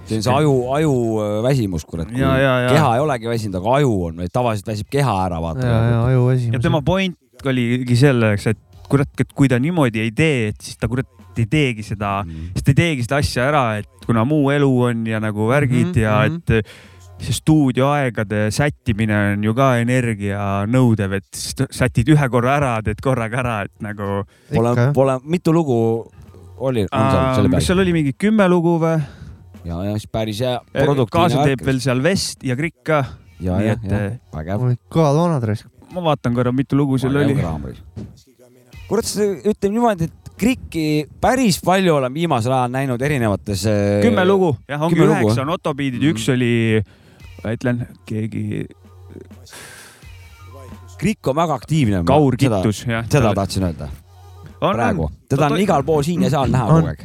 S3: see on see aju, aju äh, väsimus, kurat.
S2: ja, ja, ja,
S3: keha ei olegi väsinud, aga aju on, tavaliselt väsib keha ära,
S1: ja,
S3: vaata.
S1: ja ajuväsimus.
S2: ja tema point oligi selleks, et kurat, et kui ta niimoodi ei tee, et siis ta kurat ei teegi seda,
S3: Mm.
S2: siis ta ei teegi seda asja ära, et kuna muu elu on ja nagu värgid
S1: Mhm,
S2: ja
S1: mhm.
S2: et see stuudioaegade sättimine on ju ka energianõudev, et sätid ühe korra ära, teed korraga ära, et nagu.
S3: Pole, pole, mitu lugu oli, on seal selle
S2: kas
S3: peal?
S2: seal oli mingi kümme lugu või?
S3: ja, ja siis päris hea produktiivne
S2: kaasa teeb veel seal Vest ja Krikk ka.
S3: ja, ja,
S2: et
S3: ja
S2: eh,
S3: vägev.
S1: kõvad vanad raisk.
S2: ma vaatan korra, mitu lugu seal oli.
S3: kurat, ütleme niimoodi, et Krikki päris palju olen viimasel ajal näinud erinevates.
S2: kümme lugu, jah, ongi üheksa on Autobeatid,
S3: Mhm.
S2: üks oli, ma ütlen, keegi
S3: Krikk on väga aktiivne.
S2: Kaur. Kittus, jah.
S3: seda tahtsin öelda
S2: on,
S3: praegu teda on igal pool siin ja seal näha
S1: On.
S3: kogu aeg.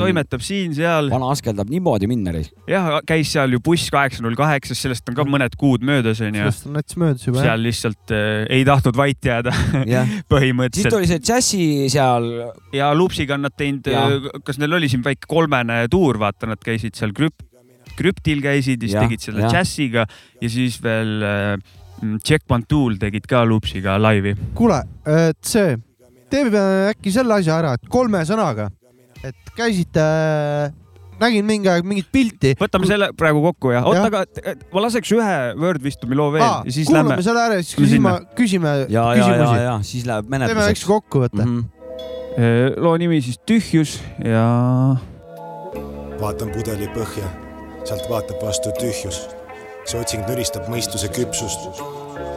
S2: Toimetab siin-seal,
S3: vana askeldab niimoodi minna.
S2: jah, käis seal ju buss kaheksa null kaheksas, sellest on ka mõned kuud möödas onju.
S1: sellest on nats möödas juba jah.
S2: seal lihtsalt äh, ei tahtnud vait jääda
S3: jah, siis
S2: põhimõtteliselt
S3: tuli see džässi seal.
S2: ja Lupsiga on nad teinud
S3: Ja.,
S2: kas neil oli siin väike kolmene tuur, vaata, nad käisid seal krüp-, krüptil käisid ja siis
S3: Jah,
S2: tegid selle džässiga ja siis veel äh, Jack Pantool tegid ka Lupsiga laivi.
S1: kuule, see, teeme äkki selle asja ära, et kolme sõnaga, et käisite, nägin mingi aeg mingit pilti.
S2: võtame selle praegu kokku ja, oota, aga ma laseks ühe Word Vistumi loo veel
S1: Aa,
S2: ja siis
S1: kuulame
S2: lähme.
S1: selle ära ja siis küsime, küsime
S3: ja, ja, ja,
S1: küsimusi.
S3: ja siis läheb
S1: teeme väikse
S3: menetluseks.
S1: kokkuvõtte.
S3: Mhm.
S2: loo nimi siis Tühjus ja
S4: vaatan pudeli põhja, sealt vaatab vastu tühjus. see otsing nüristab mõistuse küpsust.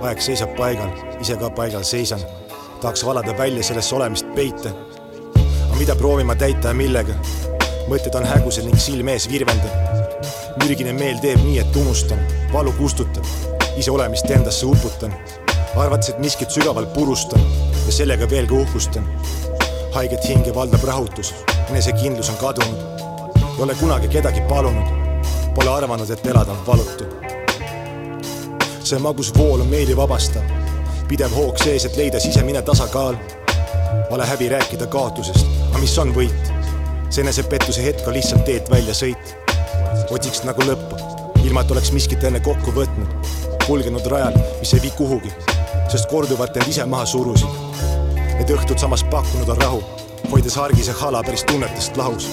S4: aeg seisab paigal, ise ka paigal seisan. tahaks valada välja sellesse olemist peite. Mida proovin ma täita ja millega? mõtted on hägusad ning silm ees virvendab. mürgine meel teeb nii, et unustan, valu kustutab, ise olemist endasse uputan. arvates, et miskit sügavalt purustan ja sellega veelgi uhkustan. haiget hinge valdab rahutus, enesekindlus on kadunud ei ole kunagi kedagi palunud, pole arvanud, et elada on valutu. see magus vool on meeli vabastav, pidev hoog sees, et leida sisemine tasakaal. Vale häbi rääkida kaotusest, aga mis on võit? see enesepettuse hetk on lihtsalt teed väljasõit. otsiks nagu lõppu, ilma et oleks miskit enne kokku võtnud, kulgenud rajal, mis ei vii kuhugi, sest korduvalt end ise maha surusid. Need õhtud samas pakkunud on rahu, hoides argise hala päris tunnetest lahus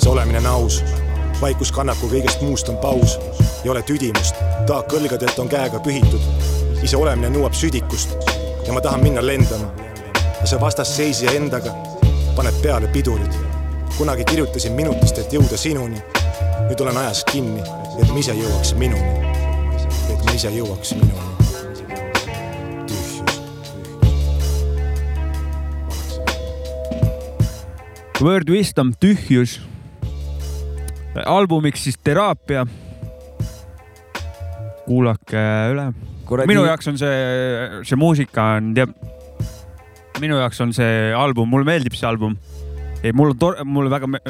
S4: see olemine on aus. vaikus kannaku kõigest muust on paus. ei ole tüdimust, taak kõlgadelt on käega pühitud. ise olemine nõuab südikust ja ma tahan minna lendama. aga see vastasseisja endaga paneb peale pidurid. kunagi kirjutasin minutist, et jõuda sinuni. nüüd olen ajas kinni, et ma ise jõuaks minuni. et ma ise jõuaks minuni.
S2: Word Wisdom Tühjus. albumiks siis Teraapia. kuulake üle. minu jaoks on see, see muusika on teab, minu jaoks on see album, mulle meeldib see album. mul on tore, mulle väga me-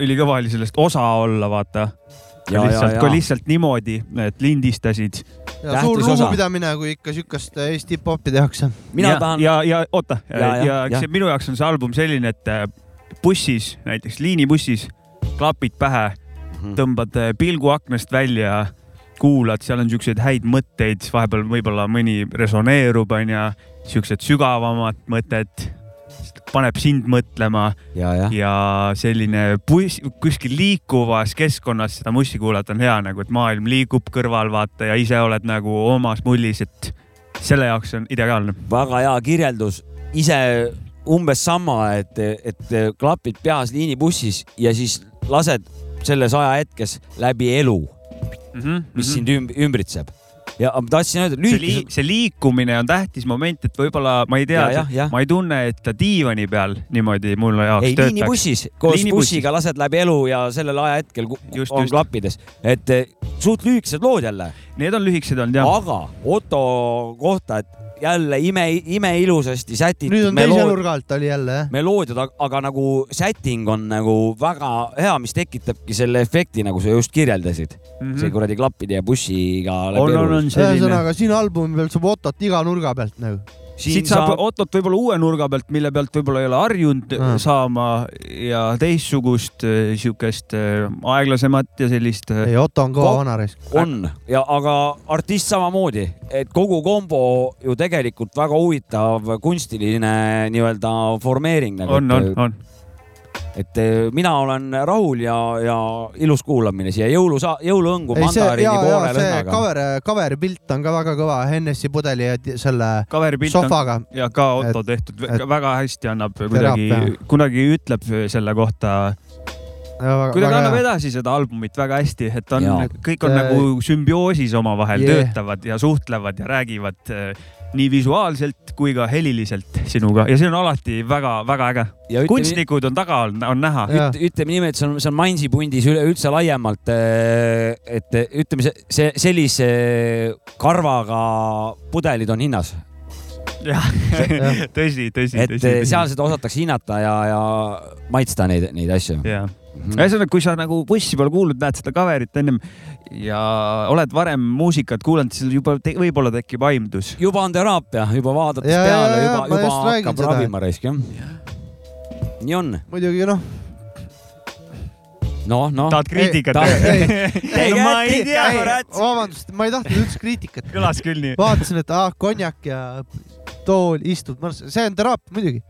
S2: ülikõva oli sellest osa olla, vaata.
S3: Ja,
S2: lihtsalt
S3: ja,,
S2: kui lihtsalt niimoodi, et lindistasid.
S1: ja suur lugupidamine, kui ikka siukest Eesti hip-hopi tehakse.
S3: mina
S2: ja,
S3: tahan,
S2: ja, ja oota ja,
S3: Ja,
S2: ja,
S3: ja,
S2: see, minu jaoks on see album selline, et äh, bussis, näiteks liinibussis, klapid pähe,
S3: Mhm.
S2: tõmbad äh, pilgu aknast välja, kuulad, seal on siukseid häid mõtteid, vahepeal võib-olla mõni resoneerub, onju, siuksed sügavamad mõtted, paneb sind mõtlema
S3: ja, ja,
S2: ja selline buss, kuskil liikuvas keskkonnas seda mussi kuulata on hea nagu, et maailm liigub kõrval, vaata ja ise oled nagu omas mullis, et selle jaoks on ideaalne.
S3: väga hea kirjeldus, ise umbes sama, et, et klapid peas liinibussis ja siis lased selles ajahetkes läbi elu,
S2: mm. -hmm,
S3: mis sind üm- ümbritseb. Ja ma tahtsin öelda, lühikese,
S2: see liikumine on tähtis moment, et võib-olla ma ei tea ma ei tunne, et ta diivani peal niimoodi mulle jaoks
S3: ei
S2: töötaks.
S3: liinibussis, koos
S2: Liinibussis.
S3: bussiga lased läbi elu ja sellel ajahetkel
S2: Just,
S3: on
S2: just.
S3: klappides, et eh, suht lühikesed lood jälle,
S2: Need on lühikesed olnud jah.
S3: aga Otto kohta, et jälle ime, imeilusasti sätitud.
S1: nüüd on teise nurga alt oli jälle jah.
S3: meloodiad, aga nagu setting on nagu väga hea, mis tekitabki selle efekti, nagu sa just kirjeldasid mm. -hmm. see kuradi klappide ja bussiga
S2: on selline.
S1: ühesõnaga siin albumi peal saab Ottot iga nurga pealt nagu.
S2: Siit saab Ottot võib-olla uue nurga pealt, mille pealt võib-olla ei ole harjunud
S1: Ah.
S2: saama ja teistsugust äh, siukest äh, aeglasemat ja sellist äh,
S1: ei, Otto on kõva vanaraisk.
S3: on ja, aga artist samamoodi, et kogu kombo ju tegelikult väga huvitav kunstiline nii-öelda formeering nagu.
S2: on, on, on.
S3: Et eh, mina olen rahul ja, ja ilus kuulamine siia jõulusa-, jõuluõngu mandariini poole lõhnaga.
S1: cover, cover'i pilt on ka väga kõva, Hennessy pudeli ja selle sohvaga.
S2: ja ka Otto
S1: Et-
S2: tehtud,
S1: et-
S2: väga hästi annab kuidagi kunagi ütleb selle kohta, kuidagi annab edasi seda albumit väga hästi, et on kõik on nagu sümbioosis omavahel
S1: yeah.
S2: töötavad ja suhtlevad ja räägivad äh, nii visuaalselt kui ka heliliselt sinuga ja see on alati väga-väga äge.
S3: ja
S2: kunstnikud on taga, on, näha.
S3: Ütleme niimoodi, et see on, see on Mainsi pundis üleüldse laiemalt, et ütleme, see, see sellise karvaga pudelid on hinnas,
S2: jah, tõsi, tõsi,
S3: et
S2: tõsi.
S3: seal seda osatakse hinnata ja, ja maitsta neid, neid asju.
S2: jah, ühesõnaga, kui sa nagu bussi pole kuulnud, näed seda cover'it ennem ja oled varem muusikat kuulanud, siis juba te, võib-olla tekib aimdus.
S3: juba on teraapia, juba vaadates
S1: Ja, ja,
S3: peale,
S1: ja,
S3: juba, juba hakkab ravima raisk jah. nii on,
S1: muidugi noh,
S3: noh, noh.
S2: tahad kriitikat
S3: ta-?
S2: ei, no ma ei tea, kurat.
S1: vabandust, ma ei tahtnud üldse kriitikat.
S2: kõlas küll nii.
S1: vaatasin, et ah, konjak ja tool, istud, see on teraapia muidugi.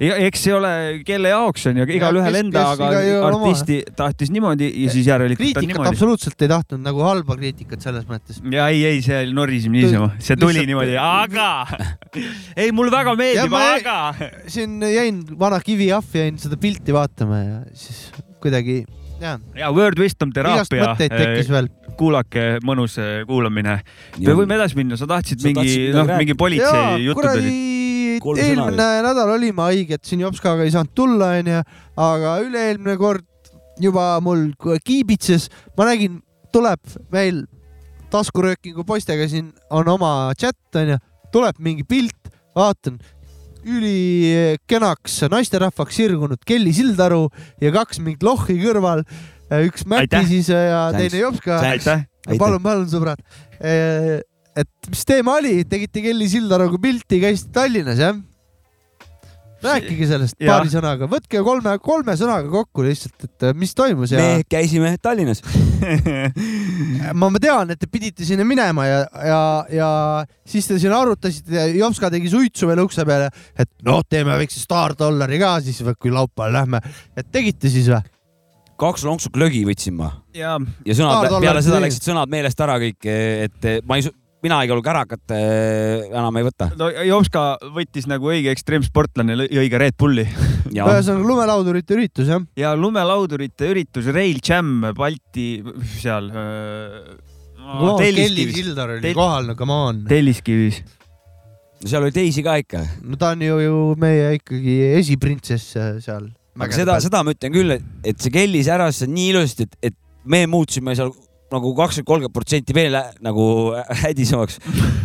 S2: Eks see ole, kelle jaoks on ju, igalühel enda, aga
S1: igaühel oma.
S2: artisti tahtis niimoodi ja siis järelikult on
S1: kriitikat
S2: niimoodi.
S1: absoluutselt ei tahtnud, nagu halba kriitikat selles mõttes.
S2: ja ei, ei, see norisime niisama, see tuli
S1: Lihtsalt-
S2: niimoodi, aga ei, mulle väga meeldib, aga.
S1: siin jäin vana kiviahvi, jäin seda pilti vaatama ja siis kuidagi, jaa,
S2: ja Word Wisdom
S1: igast
S2: teraapia,
S1: mõtteid tekkis veel.
S2: kuulake, mõnus äh, kuulamine. me võime edasi minna, sa tahtsid
S3: Sa
S2: mingi noh, mingi politsei, jutud olid.
S1: Eelmine nädal olime haiged, siin Jopskaga ei saanud tulla, onju, aga üle-eelmine kord juba mul kiibitses, ma nägin, tuleb meil taskuröökingu poistega siin on oma chat onju, tuleb mingi pilt, vaatan, ülikenaks naisterahvaks sirgunud Kelly Sildaru ja kaks mingit lohhi kõrval, üks Mäti siis ja teine Jopska. palun, palun, sõbrad. Et mis teema oli, tegite Kelly Sildaruga pilti, käisite Tallinnas jah? rääkige sellest
S2: Jah.
S1: paari sõnaga, võtke kolme, kolme sõnaga kokku lihtsalt, et äh, mis toimus ja
S3: me käisime Tallinnas.
S1: ma, ma tean, et te pidite sinna minema ja, ja, ja siis te siin arutasite ja Jopska tegi suitsu veel ukse peale, et noh, teeme väikse staardollari ka siis, kui laupäeval lähme, et tegite siis või?
S3: kaks lonksu glögi võtsin ma
S2: ja
S3: ja sõnad peale seda läksid sõnad meelest ära kõik, et ma ei, mina igal juhul kärakat eh, enam ei võta.
S2: no Jopska võttis nagu õige ekstreemsportlane lõi õige Red Bulli
S1: ühesõnaga lumelaudurite üritus jah?
S2: ja lumelaudurite üritus Rail Jam Balti seal äh,
S1: Kelly
S2: Telliskivis,
S1: Sildar oli
S2: Tel-
S1: kohal, no come on.
S2: Telliskivis.
S3: seal oli teisi ka ikka.
S1: no ta on ju, ju meie ikkagi esiprintsess äh, seal.
S3: aga seda, seda ma ütlen küll, et, et see Kelly säras nii ilusasti, et, et me muutusime seal nagu kakskümmend, kolmkümmend protsenti veel nagu hädisemaks.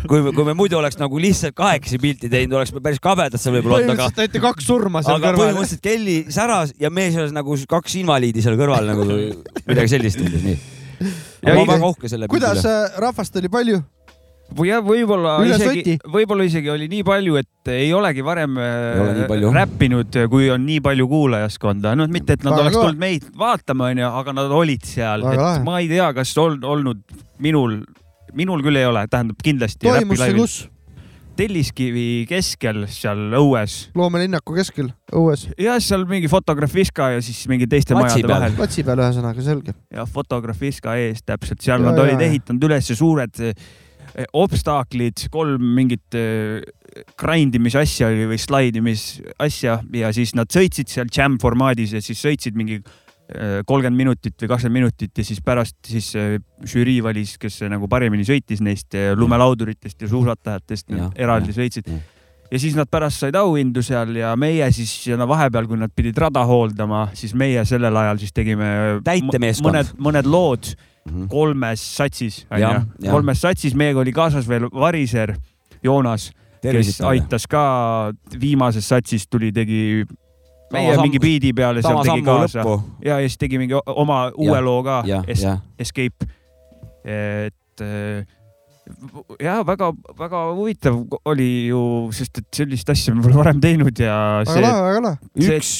S3: kui kui me muidu oleks nagu lihtsalt kahekesi pilti teinud, oleks me päris kabedad seal võib-olla olnud, aga
S1: põhimõtteliselt näite kaks surma seal
S3: aga
S1: kõrval.
S3: põhimõtteliselt Kelly säras ja me seal nagu kaks invaliidi seal kõrval nagu midagi sellist nii. Ma olen väga uhke selle pildi
S1: kuidas äh, rahvast oli palju?
S2: Või jah, võib-olla isegi võib-olla isegi oli nii palju, et ei olegi varem
S3: nii
S2: äh, räppinud, kui on nii palju kuulajaskonda, noh, mitte et nad
S1: Väga
S2: oleks
S1: kõva.
S2: tulnud meid vaatama, onju, aga nad olid seal, et
S1: lahe.
S2: ma ei tea, kas on olnud minul, minul küll ei ole, tähendab kindlasti.
S1: toimus see kus?
S2: Telliskivi keskel seal õues
S1: loomelinnaku keskel, õues,
S2: ja seal mingi Fotografiska ja siis mingi teiste
S3: Platsi
S2: majade
S3: peal.
S2: vahel
S1: platsi peal ühesõnaga, selge.
S2: ja Fotografiska ees täpselt, seal
S1: Ja,
S2: nad
S1: ja,
S2: olid
S1: ja.
S2: ehitanud üles suured obstaaklid, kolm mingit eh, grindimisasja oli või slaidimisasja ja siis nad sõitsid seal jam formaadis ja siis sõitsid mingi eh, kolmkümmend minutit või kakskümmend minutit ja siis pärast siis eh, žürii valis, kes nagu paremini sõitis neist eh, lumelauduritest ja suusatajatest eraldi sõitsid. ja siis nad pärast said auhindu seal ja meie siis no vahepeal, kui nad pidid rada hooldama, siis meie sellel ajal siis tegime
S3: Täitemeeskond.
S2: mõned, mõned lood
S3: Mhm.
S2: kolmes satsis, onju kolmes satsis, meiega oli kaasas veel Variser Joonas, kes aitas ka viimases satsis tuli, tegi meie mingi biidi peale seal tegi kaasa
S3: lõppu.
S2: ja, ja siis tegi mingi oma uue
S3: Jah,
S2: loo ka Es. Escape. et eh, ja väga-väga huvitav oli ju, sest et sellist asja me pole varem teinud ja
S1: väga
S2: see
S1: lahe, väga lahe.
S3: üks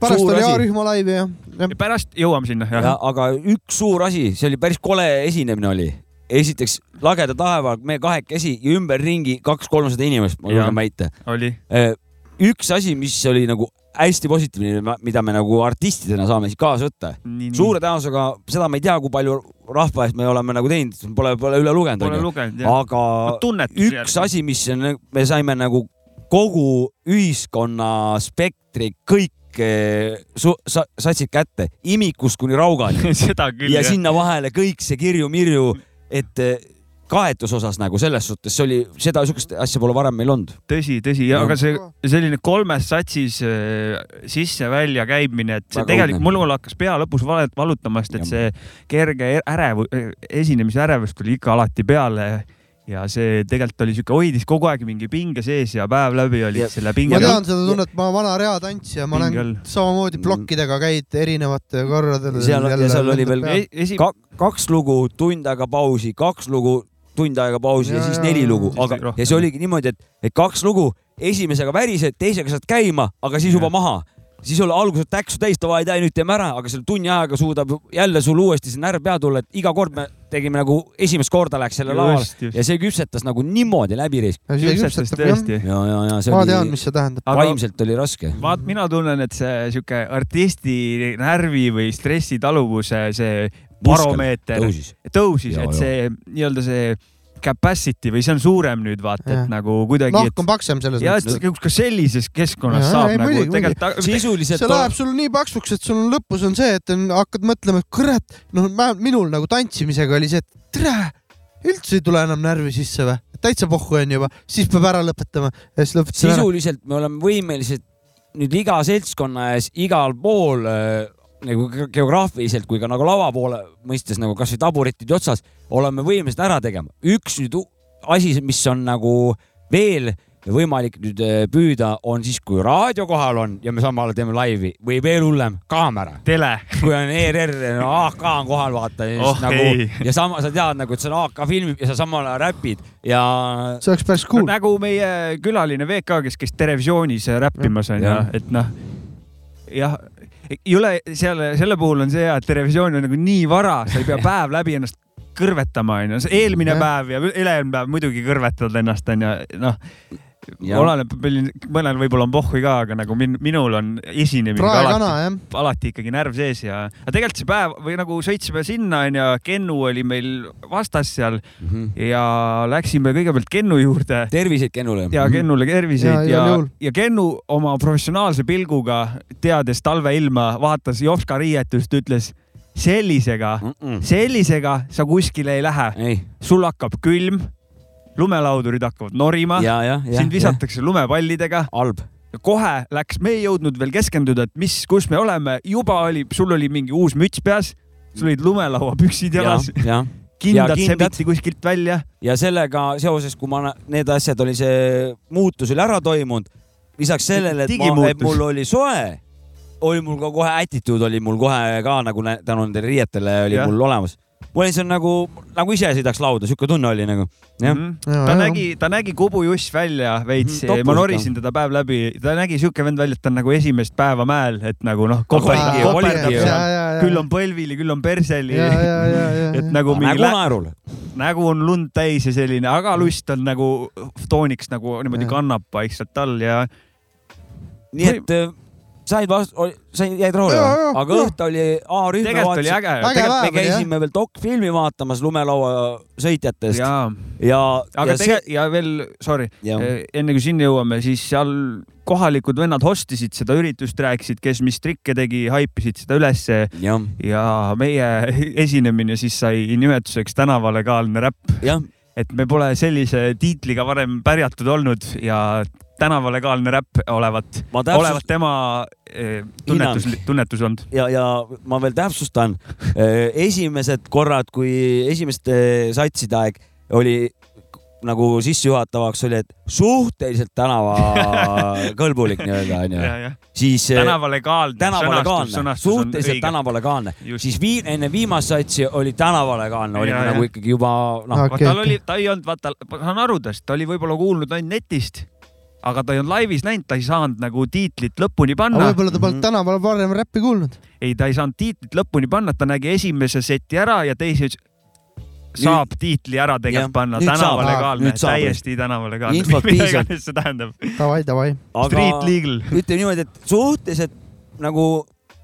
S1: pärast
S3: suur
S1: oli. A-rühma laivi ja, ja
S2: pärast jõuame sinna
S3: aga üks suur asi, see oli päris kole esinemine oli. esiteks lageda taeva, me kahekesi ja ümberringi kaks-kolmsada inimest, ma julgen väita.
S2: oli,
S3: üks asi, mis oli nagu hästi positiivne, mida me nagu artistidena saame siis kaasa võtta. suure tõenäosusega seda ma ei tea, kui palju rahva eest me oleme nagu teinud, pole, pole üle lugenud
S2: pole
S3: onju.
S2: lugenud jah.
S3: aga
S2: tunnetus
S3: üks asi, mis on, me saime nagu kogu ühiskonna spektri kõik eh, su- sa- satsid kätte, imikust kuni raugani. Ja
S2: jah.
S3: sinna vahele kõik see kirju-mirju, et eh, kaetuse osas nagu selles suhtes, see oli, seda sihukest asja pole varem meil olnud.
S2: tõsi, tõsi, aga see selline kolmes satsis äh, sisse-välja käimine, et see
S3: Väga
S2: tegelikult mul hakkas pea lõpus valet- valutama, sest et see kerge ärev, esinemise ärevus tuli ikka alati peale ja see tegelikult oli sihuke, hoidis kogu aeg mingi pinge sees ja päev läbi oli
S3: Ja-
S2: selle
S1: ma
S2: pinge
S1: tean seda tunnet, ma vana reatantsija, ma
S2: Pinge
S1: olen samamoodi plokkidega käid erinevate korradel.
S3: Seal- ja seal oli veel
S2: E- esi-
S3: Ka, kaks lugu, tund aega pausi, kaks lugu, tund aega pausi ja,
S1: Ja,
S3: ja siis
S1: ja,
S3: neli
S1: ja,
S3: lugu, aga ja see oligi niimoodi, et, et kaks lugu, esimesega värised, teisega saad käima, aga siis juba
S2: Jah.
S3: maha. Siis oli alguses täksu täis, davai, davai, nüüd teeme ära, aga selle tunni ajaga suudab jälle sul uuesti see närv peale tulla, et iga kord me tegime nagu esimest korda läks selle laval ja see küpsetas nagu niimoodi läbi
S2: tõesti.
S3: ja, ja, ja see
S1: ma
S3: oli
S1: tean, mis see tähendab.
S3: Vaimselt oli raske.
S2: vaat mina tunnen, et see sihuke artisti närvi või stressitaluvuse see baromeeter
S3: tõusis.
S2: tõusis, et see nii-öelda see capacity või see on suurem nüüd vaata, et nagu kuidagi,
S1: nahk on paksem selles
S2: ja et
S1: mõttes.
S2: ka sellises keskkonnas
S1: Jaa,
S2: saab
S1: ei,
S2: nagu tegelikult
S3: sisuliselt
S1: see läheb sul nii paksuks, et sul on lõpus on see, et on, hakkad mõtlema, et kurat, noh, minul nagu tantsimisega oli see, et tere, üldse ei tule enam närvi sisse või, täitsa pohhu on juba, siis peab ära lõpetama ja siis lõpetasin ära.
S3: sisuliselt me oleme võimelised nüüd iga seltskonna ees igal pool äh, nagu ge- geograafiliselt kui ka nagu lava poole mõistes nagu kasvõi taburetid otsas oleme võimelised ära tegema. üks nüüd asi, mis on nagu veel võimalik nüüd äh, püüda, on siis, kui raadio kohal on ja me samal ajal teeme laivi või veel hullem, kaamera.
S2: tele.
S3: kui on ERR, no AK on kohal, vaata ja,
S2: Oh,
S3: oh, nagu,
S2: ei.
S3: ja sama, sa tead nagu, et see on AK filmib ja sa samal ajal räpid ja
S1: see oleks päris
S2: Cool.
S1: cool.
S2: nagu meie külaline VK, kes käis Terevisioonis räppimas onju et noh, jah, ei ole seal, selle puhul on see hea, et Terevisioon on nagu nii vara, sa ei pea päev läbi ennast kõrvetama onju, eelmine
S1: Jah.
S2: päev ja ülejärgmine päev muidugi kõrvetad ennast onju, noh. Oleneb, mõnel võib-olla on pohhui ka, aga nagu min, minul on esinemisega alati, alati ikkagi närv sees ja, aga tegelikult see päev või nagu sõitsime sinna onju, Kennu oli meil vastas seal
S3: mm -hmm.
S2: ja läksime kõigepealt Kennu juurde
S3: terviseid Kennule.
S2: ja Kennule terviseid
S1: Ja,
S2: ja, ja, Kennu oma professionaalse pilguga, teades talveilma, vaatas Jopska riietust, ütles sellisega,
S3: mm. -mm.
S2: sellisega sa kuskile ei lähe, sul hakkab külm, lumelaudurid hakkavad norima,
S3: ja, ja, ja.
S2: sind visatakse lumepallidega
S3: halb.
S2: ja kohe läks, me ei jõudnud veel keskenduda, et mis, kus me oleme, juba oli, sul oli mingi uus müts peas, sul olid lumelauapüksid
S3: ja
S2: jalas,,
S3: ja, ja kindad.
S2: sebiti kuskilt välja.
S3: ja sellega seoses, kui ma, need asjad oli see muutus oli ära toimunud, lisaks sellele, et, ma, et mul oli soe, oli mul ka kohe attitude oli mul kohe ka nagu tänu nendele riietele oli ja. mul olemas. Mul oli on nagu, nagu ise sõidaks lauda, sihuke tunne oli nagu, jah.
S2: Mhm.
S1: Ja,
S2: ta
S1: ja.
S2: nägi, ta nägi kubujuss välja veits
S3: Mhm,,
S2: ma
S3: topus
S2: norisin teda päev läbi, ta nägi siuke vend välja, et ta on nagu esimest päeva mäel, et nagu noh, küll on põlvili, küll on perseli, et nagu mingi
S3: nägu naerul.
S2: nägu on lund täis ja selline, aga lust on nagu tooniks nagu niimoodi kannab vaikselt all ja
S3: nii et äh, said vastu, said, jäid rahule aga õhtu oli A-rühm.
S2: tegelikult oli äge.
S3: Tegelikult me käisime veel dokfilmi vaatamas lumelaua sõitjatest. Ja, ja,
S2: aga
S3: ja
S2: tegelikult ja veel, sorry,
S3: Jah.
S2: enne kui sinna jõuame, siis seal kohalikud vennad hostisid seda üritust, rääkisid, kes mis trikke tegi, haipisid seda ülesse. Ja meie esinemine siis sai nimetuseks tänavalegaalne räpp,
S3: jah,
S2: et me pole sellise tiitliga varem pärjatud olnud ja tänavalegaalne räpp olevat,
S3: ma
S2: olevat tema eh, tunnetus, tunnetus olnud.
S3: ja, ja ma veel täpsustan. esimesed korrad, kui esimeste satside aeg oli nagu sissejuhatavaks oli, et suhteliselt tänavakõlbulik nii-öelda onju, siis eh,
S2: tänavalegaalne.
S3: tänavalegaalne, suhteliselt. tänavalegaalne, siis vii-, enne viimast satsi oli tänavalegaalne, oli
S2: Ja,
S3: nagu
S2: ja.
S3: ikkagi juba noh,
S1: Okei,
S2: tal oli, ta ei olnud, vaata, ma saan aru tast, ta oli võib-olla kuulnud ainult netist, aga ta ei olnud laivis näinud, ta ei saanud nagu tiitlit lõpuni panna.
S1: võib-olla ta polnud
S3: Mhm.
S1: tänaval varem räppi kuulnud.
S2: ei, ta ei saanud tiitlit lõpuni panna, ta nägi esimese seti ära ja teise ütles, saab tiitli ära tegelikult panna,
S3: nüüd
S2: tänavalegaalne
S3: Nüüd,
S2: täiesti tänavalegaalne. Mida iganes see tähendab.
S1: Davai, davai.
S2: Street legal.
S3: ütleme niimoodi, et suhteliselt nagu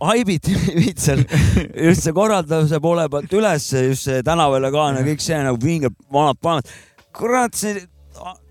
S3: haibiti mind seal just see korralduse poole pealt üles, just see tänavalegaalne, kõik see nagu vinged vanad panad. kurat, see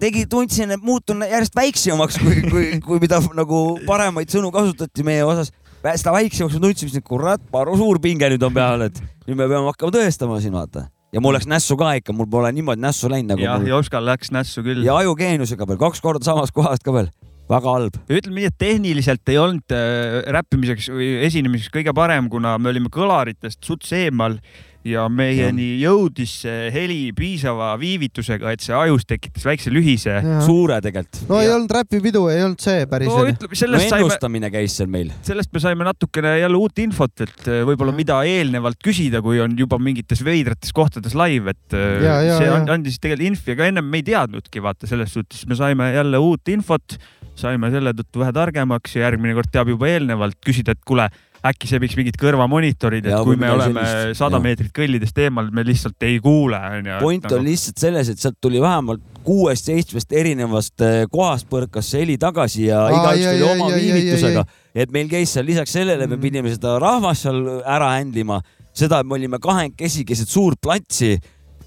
S3: tegi, tundsin, et muutun järjest väiksemaks, kui, kui, kui mida nagu paremaid sõnu kasutati meie osas. seda väiksemaks ma tundsin, et kurat, paru suur pinge nüüd on peal, et nüüd me peame hakkama tõestama siin vaata. Ja mul läks nässu ka ikka, mul pole niimoodi nässu läinud nagu
S2: jah,
S3: mul
S2: Joskal läks nässu küll.
S3: ja ajugeeniusega veel kaks korda samast kohast ka veel, väga halb.
S2: ütleme nii, et tehniliselt ei olnud äh, räppimiseks või esinemiseks kõige parem, kuna me olime kõlaritest suts eemal ja meieni jõudis see heli piisava viivitusega, et see ajus tekitas väikse lühise.
S3: suure tegelikult.
S1: no ei olnud räpipidu, ei olnud see päris
S2: no ütleme,
S3: no
S2: sellest saime,
S3: ennustamine käis seal meil.
S2: sellest me saime natukene jälle uut infot, et äh, võib-olla mida eelnevalt küsida, kui on juba mingites veidrates kohtades live, et äh,
S1: Ja, ja,
S2: see
S1: ja.
S2: and- andis tegelikult infi, aga ennem me ei teadnudki, vaata selles suhtes me saime jälle uut infot, saime selle tõttu vähe targemaks ja järgmine kord teab juba eelnevalt küsida, et kuule, äkki see võiks mingid kõrvamonitorid, et
S3: Ja,
S2: kui me oleme sada meetrit kõllidest eemal, me lihtsalt ei kuule, onju.
S3: point on lihtsalt selles, et sealt tuli vähemalt kuuest-seitsmest erinevast eh, kohast põrkas see heli tagasi ja igaüks tuli oma
S1: jai,
S3: viivitusega. et meil käis seal lisaks sellele, me
S1: Mhm.
S3: pidime seda rahvast seal ära händlima, seda, et me olime kahekesi keset suurt platsi,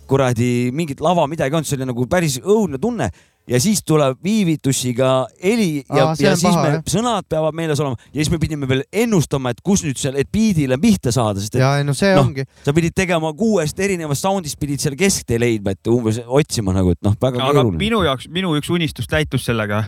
S3: kuradi mingit lava, midagi ei olnud, see oli nagu päris õudne tunne ja siis tuleb viivitusiga heli ja ja siis
S1: paha,
S3: me
S1: jah.,
S3: sõnad peavad meeles olema ja siis me pidime veel ennustama, et kus nüüd seal, et biidile pihta saada, sest et
S1: ja ei no see
S3: Noh,
S1: ongi.
S3: sa pidid tegema kuuest erinevast sound'ist pidid seal kesktee leidma, et umbes otsima nagu, et noh, väga
S2: aga
S3: keeruline.
S2: minu jaoks, minu üks unistus täitus sellega.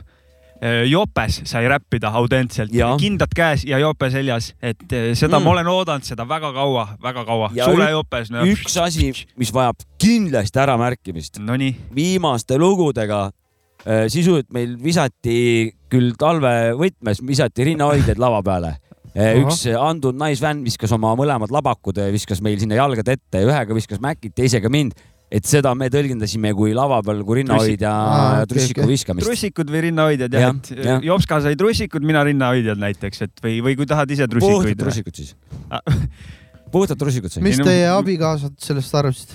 S2: jopes sai räppida autentselt kindad käes ja jope seljas, et eh, seda
S3: Mm.
S2: ma olen oodanud seda väga kaua, väga kaua. Sulejopes no,.
S3: üks asi, mis vajab kindlasti äramärkimist,
S2: Nonii,
S3: viimaste lugudega äh, sisuliselt meil visati küll talvevõtmes, visati rinnahoidjaid lava peale.
S1: Ahah.
S3: üks andunud naisfänn viskas oma mõlemad labakud, viskas meil sinna jalgade ette, ühega viskas Mäkit, teisega mind. et seda me tõlgendasime kui lava peal, kui rinnahoidja trussiku
S1: okei.
S3: viskamist.
S2: trussikud või rinnahoidjad jah ja,, et Jopska sai trussikud, mina rinnahoidjad näiteks, et või, või kui tahad ise
S3: puhtad
S2: trussikuid.
S3: trussikud siis
S2: Ah.
S3: puhtad trussikud sai.
S1: mis teie abikaasad sellest arvasid?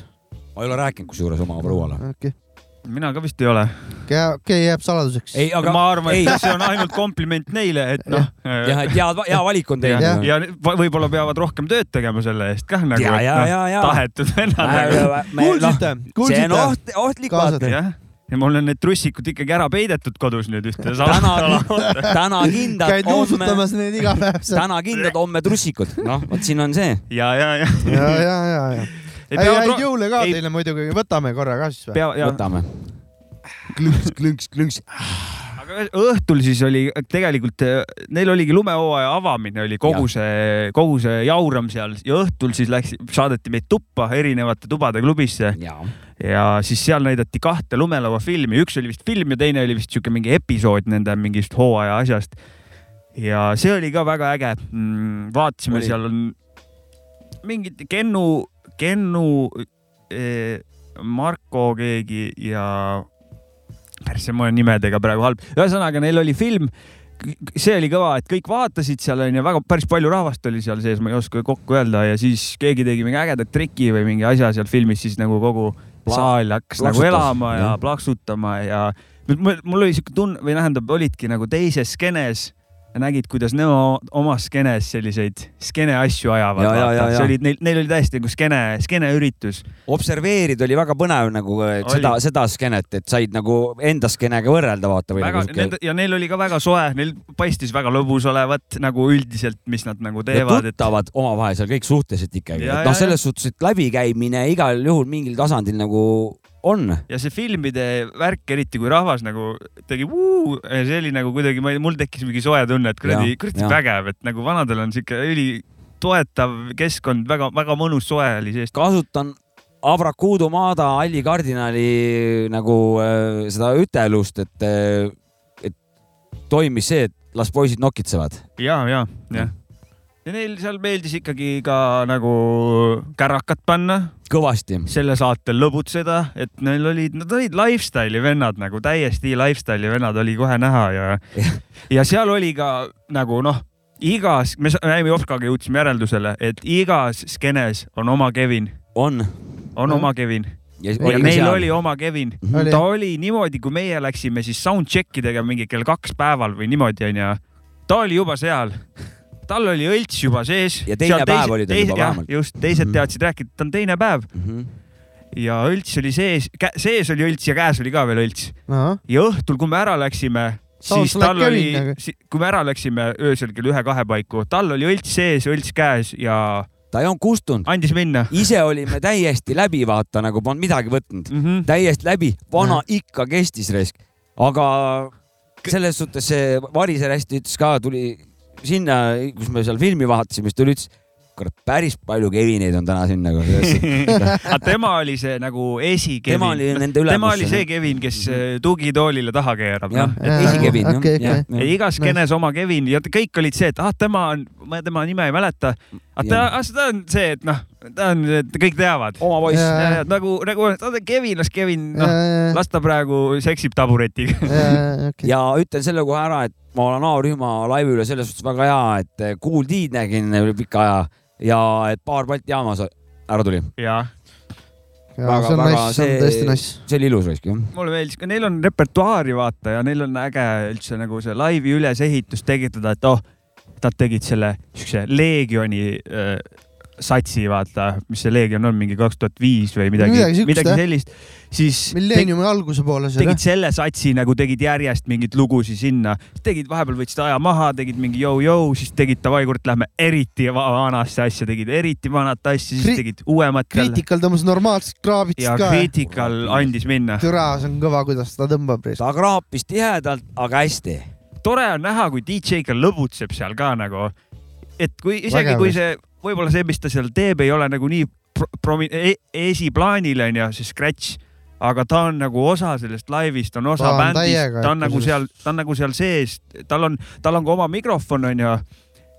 S3: ma ei ole rääkinud kusjuures oma prouale.
S1: okei,
S2: mina ka vist ei ole.
S1: okei, jääb saladuseks.
S3: ei, aga
S2: ma arvan,
S3: ei
S2: et, see on ainult kompliment neile, et noh.
S3: jah, et hea, hea valik on
S2: ja,
S3: teinud.
S2: ja va- võib-olla peavad rohkem tööd tegema selle eest kah nagu,
S3: ja,
S2: et
S3: ja,
S2: noh,
S3: ja, ja.
S2: tahetud vennad nagu.
S1: kuulsite,
S3: see on
S1: kuulsite?
S3: oht, ohtlik vaata.
S2: ja mul on need trussikud ikkagi ära peidetud kodus nüüd ühte
S3: täna, täna kindad,
S1: käid nuusutamas neid iga päev seal.
S3: täna kindad, homme trussikud. noh, vot siin on see.
S2: ja, ja, ja.
S1: ja, ja, ja, ja.
S2: Ei
S1: ei,
S2: peavad
S1: häid jõule ka
S2: ei-
S1: teile muidugi, võtame korra ka siis või?
S2: ja,
S3: võtame.
S1: klõnks, klõnks, klõnks.
S2: aga õhtul siis oli tegelikult, neil oligi lumehooaja avamine oli kogu
S3: Jah.
S2: see, kogu see jauram seal ja õhtul siis läks, saadeti meid tuppa erinevate tubade klubisse ja siis seal näidati kahte lumelauafilmi, üks oli vist film ja teine oli vist siuke mingi episood nende mingist hooaja asjast. ja see oli ka väga äge mm,. vaatasime, seal on mingid Kennu, Kennu eh,, Marko keegi ja päris ma olen nimedega praegu halb, ühesõnaga neil oli film. see oli kõva, et kõik vaatasid seal onju, väga päris palju rahvast oli seal sees, ma ei oska kokku öelda ja siis keegi tegi mingi ägedat triki või mingi asja seal filmis, siis nagu kogu
S3: Pla-
S2: saal hakkas nagu elama ja plaksutama ja mul, oli siuke tunne või tähendab, olidki nagu teises skeenes nägid, kuidas Nemo oma skeenes selliseid skeene asju ajavad.
S3: Ja, ja, ja, ja.
S2: see oli, neil, neil oli täiesti nagu skeene, skeene üritus.
S3: observeerida oli väga põnev nagu et
S2: Oli.
S3: seda, seda skeenet, et said nagu enda skeenega võrrelda vaata
S2: väga
S3: nagu, siuke.
S2: ja neil oli ka väga soe, neil paistis väga lõbus olevat nagu üldiselt, mis nad nagu teevad, et
S3: tuttavad omavahel seal kõik suhteliselt ikkagi, et noh, selles suhtes, et läbikäimine igal juhul mingil tasandil nagu on.
S2: ja see filmide värk, eriti kui rahvas nagu tegi vuu, see oli nagu kuidagi, mul tekkis mingi soe tunne, et kuradi kuradi vägev, et nagu vanadel on siuke üli toetav keskkond, väga-väga mõnus soe oli sees.
S3: kasutan Abrakuudu Maada Alli kardinali nagu äh, seda ütelust, et, et toimis see, et las poisid nokitsevad.
S2: ja, ja, jah. Ja neil seal meeldis ikkagi ka nagu kärakat panna,
S3: kõvasti.
S2: selle saatel lõbutseda, et neil olid, nad olid lifestyle'i vennad nagu täiesti lifestyle'i vennad oli kohe näha ja, ja seal oli ka nagu noh, igas, me näime Jopskaga jõudsime järeldusele, et igas skeenes on oma Kevin,
S3: on.
S2: on
S1: Jah.
S2: oma Kevin
S3: ja,
S2: ja neil oli oma Kevin.
S1: Oli.
S2: ta oli niimoodi, kui meie läksime siis sound check'i tegema mingi kell kaks päeval või niimoodi onju. ta oli juba seal, tal oli õlts juba sees.
S3: Ja teine päev oli tal juba vähemalt.
S2: just, teised
S1: Mhm.
S2: teadsid rääkida, et ta on teine päev
S3: Mhm.
S2: ja õlts oli sees, sees oli õlts ja käes oli ka veel õlts ja õhtul, kui me ära läksime, siis tal oli kui me ära läksime öösel kell ühe-kahe paiku, tal oli õlts sees, õlts käes ja
S3: ta ei olnud kustunud,
S2: andis minna
S3: ise olime täiesti läbi, vaata nagu polnud midagi võtnud,
S2: mm. -hmm.
S3: täiesti läbi, vana ikka kestis raisk, aga selles suhtes see Variser hästi ütles ka, tuli sinna, kus me seal filmi vaatasime, siis ta ütles, kurat, päris palju Kevineid on täna siin nagu.
S2: aga tema oli see nagu esikevin.
S3: tema oli nende ülemus.
S2: tema oli see Kevin, kes äh, tugitoolile taha keerab.
S3: jah esikevin jah,
S1: okei.
S2: ja igas skeenes oma Kevin ja kõik olid see, et ah, tema on, ma tema nime ei mäleta. aga ta,
S3: Jah.
S2: ah, ta on see, et noh, ta on, kõik teavad.
S3: oma poiss
S2: nagu, nagu ta on Kevin, las Kevin, noh, las ta praegu seksib taburetiga.
S3: ja ütlen selle kohe ära, et ma olen A-rühma laivi üle selles suhtes väga hea, et Kool Tiid nägin üle pika aja ja et paar Balti jaamas ära tuli,
S2: jah,
S1: see
S3: Väga-
S1: on
S3: väga
S1: nice, see on
S3: see-
S1: tõesti nice.
S3: see oli ilus raisk jah.
S2: mulle meeldis ka, neil on repertuaari vaata ja neil on äge üldse nagu see laivi ülesehitus tekitada, et oh, nad tegid selle siukse Leegioni äh, satsi, vaata, mis see Leegion on, mingi kaks tuhat viis või midagi,
S1: Midagi
S2: midagi sellist, siis
S1: milleeniumi alguse poole
S2: tegid selle satsi nagu tegid järjest mingeid lugusid sinna, tegid vahepeal võtsid aja maha, tegid mingi jõu-jõu, siis tegid davai, kurat, lähme eriti va- vanasse asja, tegid eriti vanat asja, siis
S1: Kri-
S2: tegid uuemat
S1: Critical tõmbas normaalselt kraabitist
S2: ja
S1: ka.
S2: Critical andis minna.
S1: türa, see on kõva, kuidas ta tõmbab.
S3: ta kraapis tihedalt, aga hästi.
S2: tore on näha, kui DJ ka lõbutseb seal ka nagu, et kui isegi kui see, võib-olla see, mis ta seal teeb, ei ole nagu nii pro- promi- e, esiplaanil onju, see scratch, aga ta on nagu osa sellest laivist, on osa
S1: Ta on
S2: bändist, ta on nagu seal, ta on nagu seal sees, tal on, tal on ka oma mikrofon onju.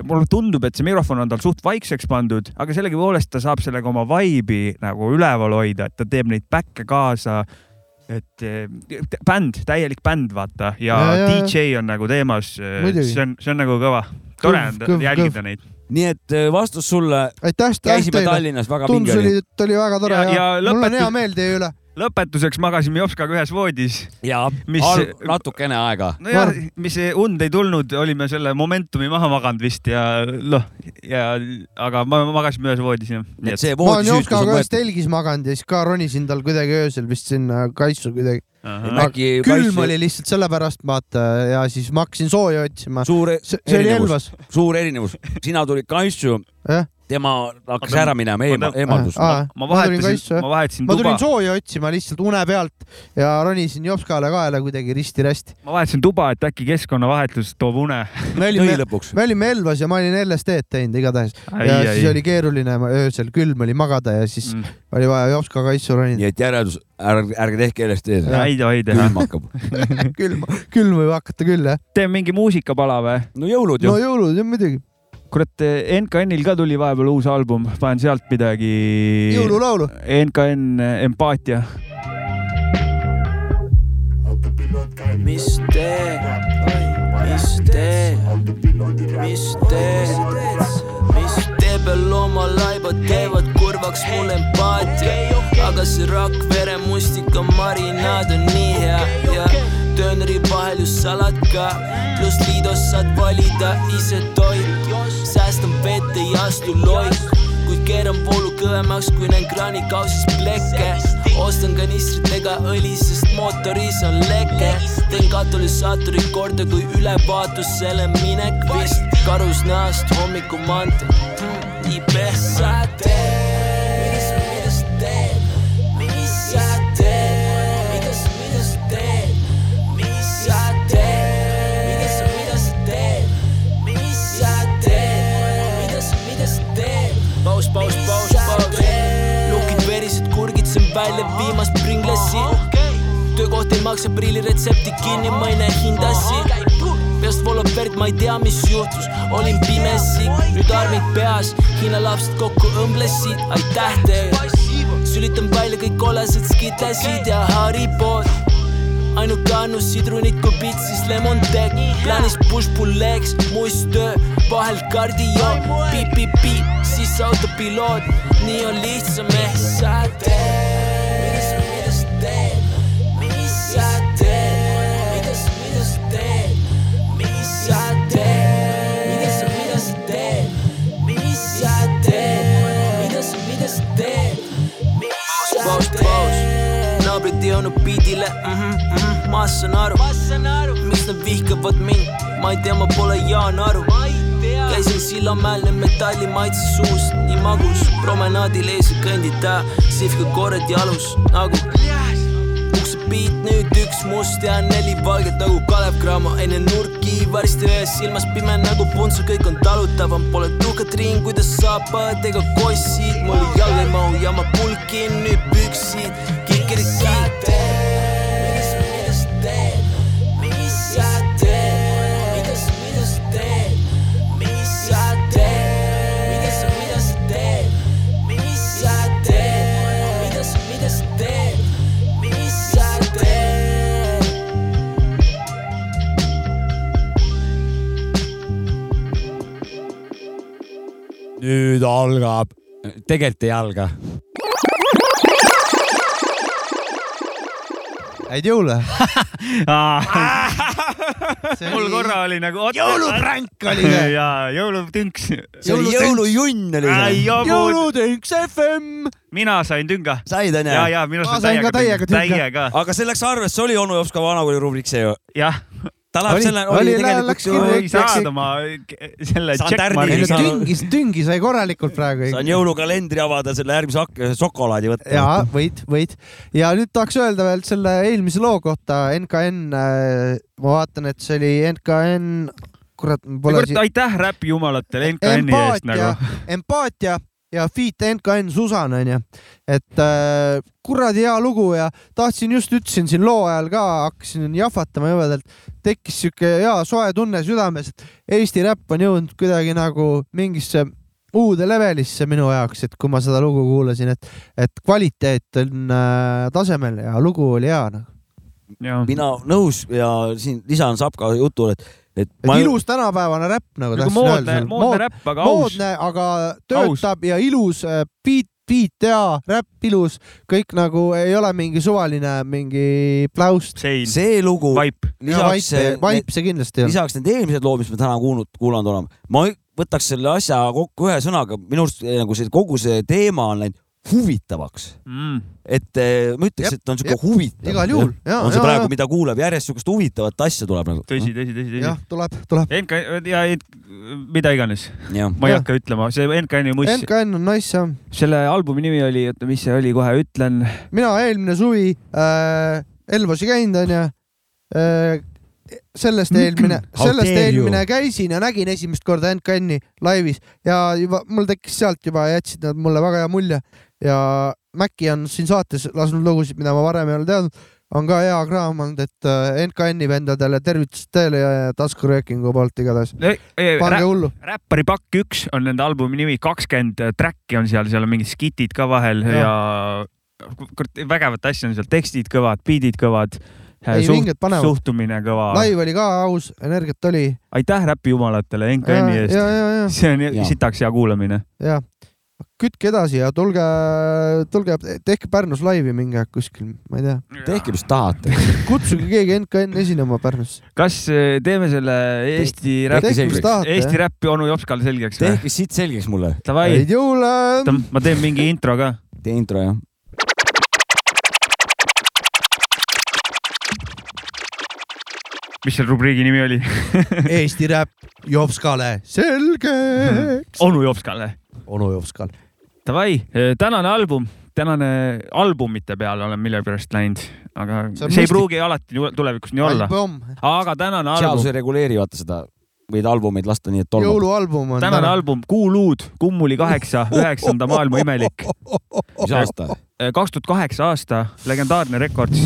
S2: mulle tundub, et see mikrofon on tal suht vaikseks pandud, aga sellegipoolest ta saab sellega oma vibe'i nagu üleval hoida, et ta teeb neid back'e kaasa et eh, bänd, täielik bänd, vaata ja,
S1: Ja, ja.
S2: DJ on nagu teemas,
S1: Muidugi.
S2: see on, see on nagu kõva, tore on
S1: Kõv- kõv-
S2: jälgida neid.
S3: Nii et äh, vastus sulle,
S1: aitäh,
S3: käisime
S1: teile.
S3: Tallinnas, väga
S1: tundus
S3: pinge oli
S1: et oli väga tore
S2: Ja-
S1: ja,
S2: ja
S1: ja mul on
S2: lõpetus-
S1: hea meel teie üle.
S2: lõpetuseks magasime Jopskaga ühes voodis.
S3: ja
S2: Mis-
S3: al- natukene aega.
S2: nojah mis see und ei tulnud, olime selle momentumi maha maganud vist ja noh, ja aga ma magasime ühes voodis jah.
S1: ma olen Jopskaga ühes telgis maganud ja siis ka ronisin tal kuidagi öösel vist sinna kaisu kuidagi.
S3: Äkki
S1: külm oli lihtsalt sellepärast vaata ja siis ma hakkasin sooja otsima.
S3: suur, erinevus.
S1: Elvas.
S3: suur erinevus, sina tulid kaisu
S1: Jah.,
S3: tema hakkas ära minema, eema- eemaldus.
S2: Ma
S1: ma
S2: vahetasin ma vahetasin
S1: ma
S2: tuba
S1: tulin, sooja otsima lihtsalt une pealt ja ronisin Jopskale kaela kuidagi risti-rästi.
S2: ma vahetasin tuba, et äkki keskkonnavahetus toob une.
S1: me olime,
S3: lõpuks.
S1: me olime Elvas ja ma olin LSD-d teinud igatahes ja siis oli keeruline öösel, külm oli magada ja siis
S2: Mm.
S1: oli vaja Jopska kaisu ronida.
S3: nii et järeldus, ärge, ärge tehke LSD-d.
S2: ei tohi teha.
S3: külm hakkab.
S1: külm, külm võib hakata küll jah.
S2: teeme mingi muusikapala või?
S3: no jõulud ju
S1: no. jõulud jah muidugi,
S2: kurat, NKN-il ka tuli vahepeal uus album, panen sealt midagi.
S1: jõululaulu.
S2: NKN Empaatia.
S5: mis teed, mis teed, mis teed, mis teeb veel oma laibad teevad kurvaks mul empaatia, aga see Rakvere mustika marinaad on nii hea ja dööneri vahel just salat ka, pluss liidos saad valida ise toitu, säästan vett, ei astu loiku kuid keeran voolu kõvemaks, kui näen kraanikausis plekke. ostan kanistritega õli, sest mootoris on leke. teen katalüsaatorid korda, kui ülevaatusele minek vist karusnahast hommikumantel mm,. IB maksa prilliretsepti kinni, ma ei näe hindasid. peast voolab verd, ma ei tea, mis juhtus, olin pimesi, nüüd armid peas, Hiina lapsed kokku õmblesid, aitäh teile. sülitan välja kõik kollased skitlesid ja Haribod ainuke annus sidrunit kui pitsis lemon tech plaanis push-pull legs, musttöö, vahel kardio, piip-piip-piip, siis autopiloot, nii on lihtsam ehk sa teed. Biidile mm, -hmm, mm -hmm, ma saan aru, miks nad vihkavad mind, ma ei tea, ma pole Jaan Aru. käisin Sillamäel, nüüd metalli maitse suus, nii magus, promenaadil ees ja kõndida, sihvga korred jalus nagu uksepiit, nüüd üks must. Ja neli valget nagu Kalev Cramo. Enne nurki, varsti ühes silmas pime nagu puntsu, kõik on talutavam, pole tuhkatriin, kuidas saapad ega kossid, mul jalg ei mahu ja ma pulkin nüüd püksid,
S3: nüüd algab, tegelikult ei alga.
S1: häid jõule.
S2: mul korra oli nagu.
S1: jõulupränk oli see.
S2: ja jõulutünks.
S3: see oli jõulujunn oli see.
S1: jõulutünks FM.
S2: mina sain tünga.
S3: said onju
S2: ja,? ja mina sain täiega tünga.
S3: aga see läks arvesse, oli onu Jopska vanakooli rubriik see ju.
S2: jah,
S3: ta läheb
S1: Oli-
S3: selle,
S1: oli-
S3: tegelikult ju
S2: ei saanud oma selle checkmarki
S1: tüngi, tüngi sai korralikult praegu.
S3: saan jõulukalendri avada, selle järgmise šokolaadi võtta.
S1: ja võid, võid ja nüüd tahaks öelda veel selle eelmise loo kohta NKN. ma vaatan, et see oli NKN, kurat, pole
S2: kurat, aitäh räpi jumalatele NKN-i eest nagu.,
S1: empaatia ja feat NKN Susan onju, et äh, kuradi hea lugu ja tahtsin just ütlesin siin loo ajal ka, hakkasin jahvatama jõvedalt, tekkis siuke hea soe tunne südames, et Eesti räpp on jõudnud kuidagi nagu mingisse uude levelisse minu jaoks, et kui ma seda lugu kuulasin, et, et kvaliteet on äh, tasemel ja lugu oli hea nagu..
S2: ja
S3: mina nõus ja siin lisan Sapka jutule, et, et
S1: et
S3: ma
S1: ilus tänapäevane räpp nagu
S2: nagu
S1: tahtsin
S2: moodne,
S1: öelda.
S2: moodne räpp, aga aus.
S1: moodne, aga töötab ja ilus äh, beat, beat hea, räpp ilus, kõik nagu ei ole mingi suvaline mingi pläust.
S3: see lugu
S2: vaip.
S3: lisaks,
S1: vaip see kindlasti on.
S3: lisaks need eelmised lood, mis me täna kuulnud, kuulanud oleme, ma võtaks selle asja kokku ühe sõnaga, minu arust eh, nagu see kogu see teema on läinud huvitavaks,
S2: Mm.
S3: et eh, ma ütleks, et on siuke
S1: jep,
S3: huvitav.
S1: igal juhul.
S3: On see
S1: jaa,
S3: praegu mida kuuleb, järjest siukest huvitavat asja tuleb nagu.
S2: tõsi, tõsi, tõsi, tõsi
S1: jah. tuleb, tuleb.
S2: NK ja mida iganes, ma ei hakka ütlema, see NKN-i muss,
S1: NKN on nice jah.
S2: selle albumi nimi oli, oota, mis see oli, kohe ütlen.
S1: mina eelmine suvi äh, Elvasi käinud onju äh, sellest eelmine, sellest eelmine käisin ja nägin esimest korda NKN-i laivis ja juba mul tekkis sealt juba, jätsid nad mulle väga hea mulje ja Maci on siin saates lasknud lugusid, mida ma varem ei ole teadnud, on ka hea kraam olnud, et äh, NKN-i vendadele tervitused teile ja taskuröökingu poolt igatahes. pange hullu.
S2: räppari Pakk üks on nende albumi nimi, kakskümmend track'i on seal, seal on mingid skitid ka vahel ja, ja vägevat asja on seal, tekstid kõvad, biidid kõvad.
S1: Ei, vinged panevad.
S2: suhtumine kõva.
S1: laiv oli ka aus, energiat oli.
S2: aitäh räpi jumalatele
S1: ja,
S2: NKN-i eest.
S1: ja, ja, ja,
S2: see on
S3: Jaa.
S2: sitaks hea kuulamine.
S1: ja kütke edasi ja tulge, tulge, tehke Pärnus laivi mingi aeg kuskil, ma ei tea,
S3: tehke mis tahate.
S1: kutsuge keegi NKN esinema Pärnusse.
S2: kas eh, teeme selle Eesti
S1: mis
S3: selgeks.
S2: Eesti räppi onu Jopskale selgeks või?
S3: tehke siit selgeks mulle,
S2: Davai,
S1: häid jõule.
S2: ma teen mingi intro ka.
S3: tee intro jah.
S2: mis selle rubriigi nimi oli?
S1: Eesti räpp Jopskale selgeks.
S2: onu Jopskale.
S1: onu Jopskal.
S2: Davai, tänane album, tänane albumite peale olen millegipärast läinud, aga
S1: See
S2: see ei pruugi alati tulevikus nii olla.
S1: album,
S2: aga tänane album
S3: seadus, ei reguleeri vaata seda, võid albumeid lasta nii, et tolmub.
S1: jõulualbum on.
S2: tänane album Kuuluud, Kummuli kaheksa, üheksanda maailma imelik.
S3: mis aasta?
S2: kaks tuhat kaheksa aasta, legendaarne Records.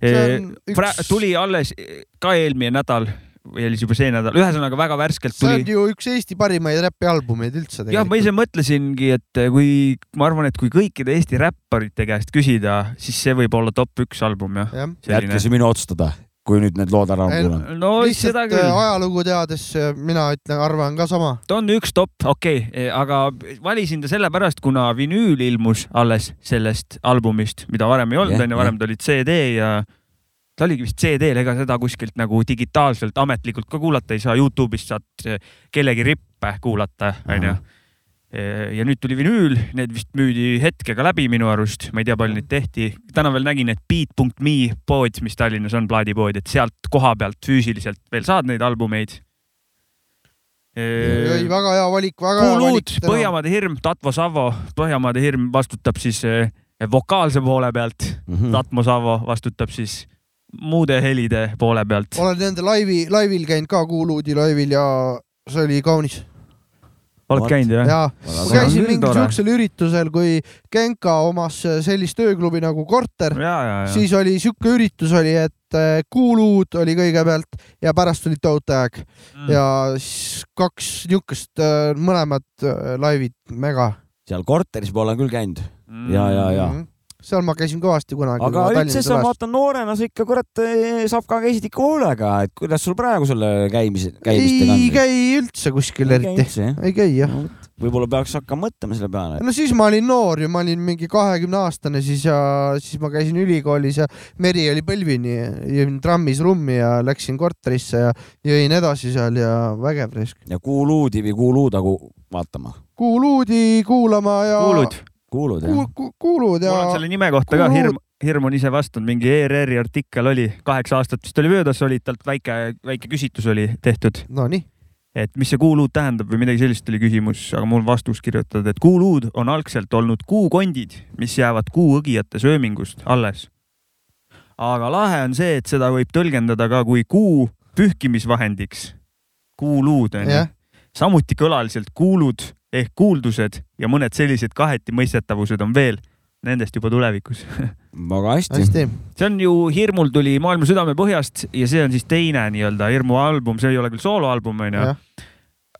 S1: see on
S2: Pra-
S1: üks,
S2: tuli alles ka eelmine nädal või oli see juba see nädal, ühesõnaga väga värskelt
S1: see on
S2: tuli.
S1: ju üks Eesti parimaid räpialbumeid üldse
S2: jah, ma ise mõtlesingi, et kui ma arvan, et kui kõikide Eesti räpparite käest küsida, siis see võib olla top üks album jah.
S1: jah,
S3: jätke see minu otsustada, kui nüüd need lood ära on kuulanud.
S2: no seda
S1: lihtsalt
S2: küll,
S1: ajalugu teades äh, mina ütlen, arvan ka sama.
S2: ta on üks top, okei okay,, aga valisin ta sellepärast, kuna vinüül ilmus alles sellest albumist, mida varem ei olnud, onju, varem ta oli CD ja ta oligi vist CD-l, ega seda kuskilt nagu digitaalselt ametlikult ka kuulata ei saa, Youtube'ist saad eh, kellegi rippe kuulata, onju. ja nüüd tuli vinüül, need vist müüdi hetkega läbi minu arust, ma ei tea, palju neid tehti. täna veel nägin, et beat.me pood, mis Tallinnas on plaadipood, et sealt koha pealt füüsiliselt veel saad neid albumeid.
S1: ei, väga hea valik, väga hea valik.
S2: Põhjamaade hirm, Tatvo Savo, Põhjamaade hirm vastutab siis eh, vokaalse poole pealt,
S3: Mhm.
S2: Tatmo Savo vastutab siis muude helide poole pealt.
S1: olen nende laivi, laivil käinud ka Kuuluudi laivil ja see oli kaunis.
S2: oled käinud jah?
S1: ja ma käisin mingil siuksel üritusel, kui Genka omas sellist ööklubi nagu Korter,
S2: ja, ja, ja.
S1: siis oli siuke üritus oli, et äh, Kuuluud oli kõigepealt ja pärast tuli Tote Aeg
S2: Mm.
S1: ja siis kaks niukest äh, mõlemad äh, laivid mega.
S3: seal korteris ma olen küll käinud ja, ja, ja.
S1: Mhm. Seal ma käisin kõvasti kunagi.
S3: aga üldse sa vaatan noorena sa ikka kurat eh, Savka käisid ikka hoolega, et kuidas sul praegu selle käimise, käimistega
S1: ei
S3: on?
S1: käi üldse kuskil eriti, ei käi jah.
S3: võib-olla peaks hakkama mõtlema selle peale.
S1: no siis ma olin noor ju, ma olin mingi kahekümne aastane siis ja siis ma käisin ülikoolis ja meri oli põlvini, jõin trammis rummi ja läksin korterisse ja jõin edasi seal ja vägev risk.
S3: ja Kuuluudi või Kuuluuda ku- vaatama.
S1: kuuluudi kuulama ja.
S2: kuulud?
S3: Kuulud jah
S1: kuul,? ku, kuulud ja
S2: mul on selle nime kohta ka
S1: Kuulud.
S2: hirm, hirm on ise vastanud, mingi ERR-i artikkel oli, kaheksa aastat vist oli möödas, oli talt väike, väike küsitlus oli tehtud,
S1: Nonii,
S2: et mis see kuuluud tähendab või midagi sellist oli küsimus, aga mul vastus kirjutatud, et kuuluud on algselt olnud kuukondid, mis jäävad kuuõgijate söömingust alles. aga lahe on see, et seda võib tõlgendada ka kui kuu pühkimisvahendiks. kuuluud on ju samuti kõlaliselt kuulud ehk kuuldused ja mõned sellised kahetimõistetavused on veel, nendest juba tulevikus.
S3: väga hästi,
S1: hästi.
S2: see on ju Hirmul tuli Maailma südame põhjast ja see on siis teine nii-öelda Hirmu album, see ei ole küll sooloalbum onju,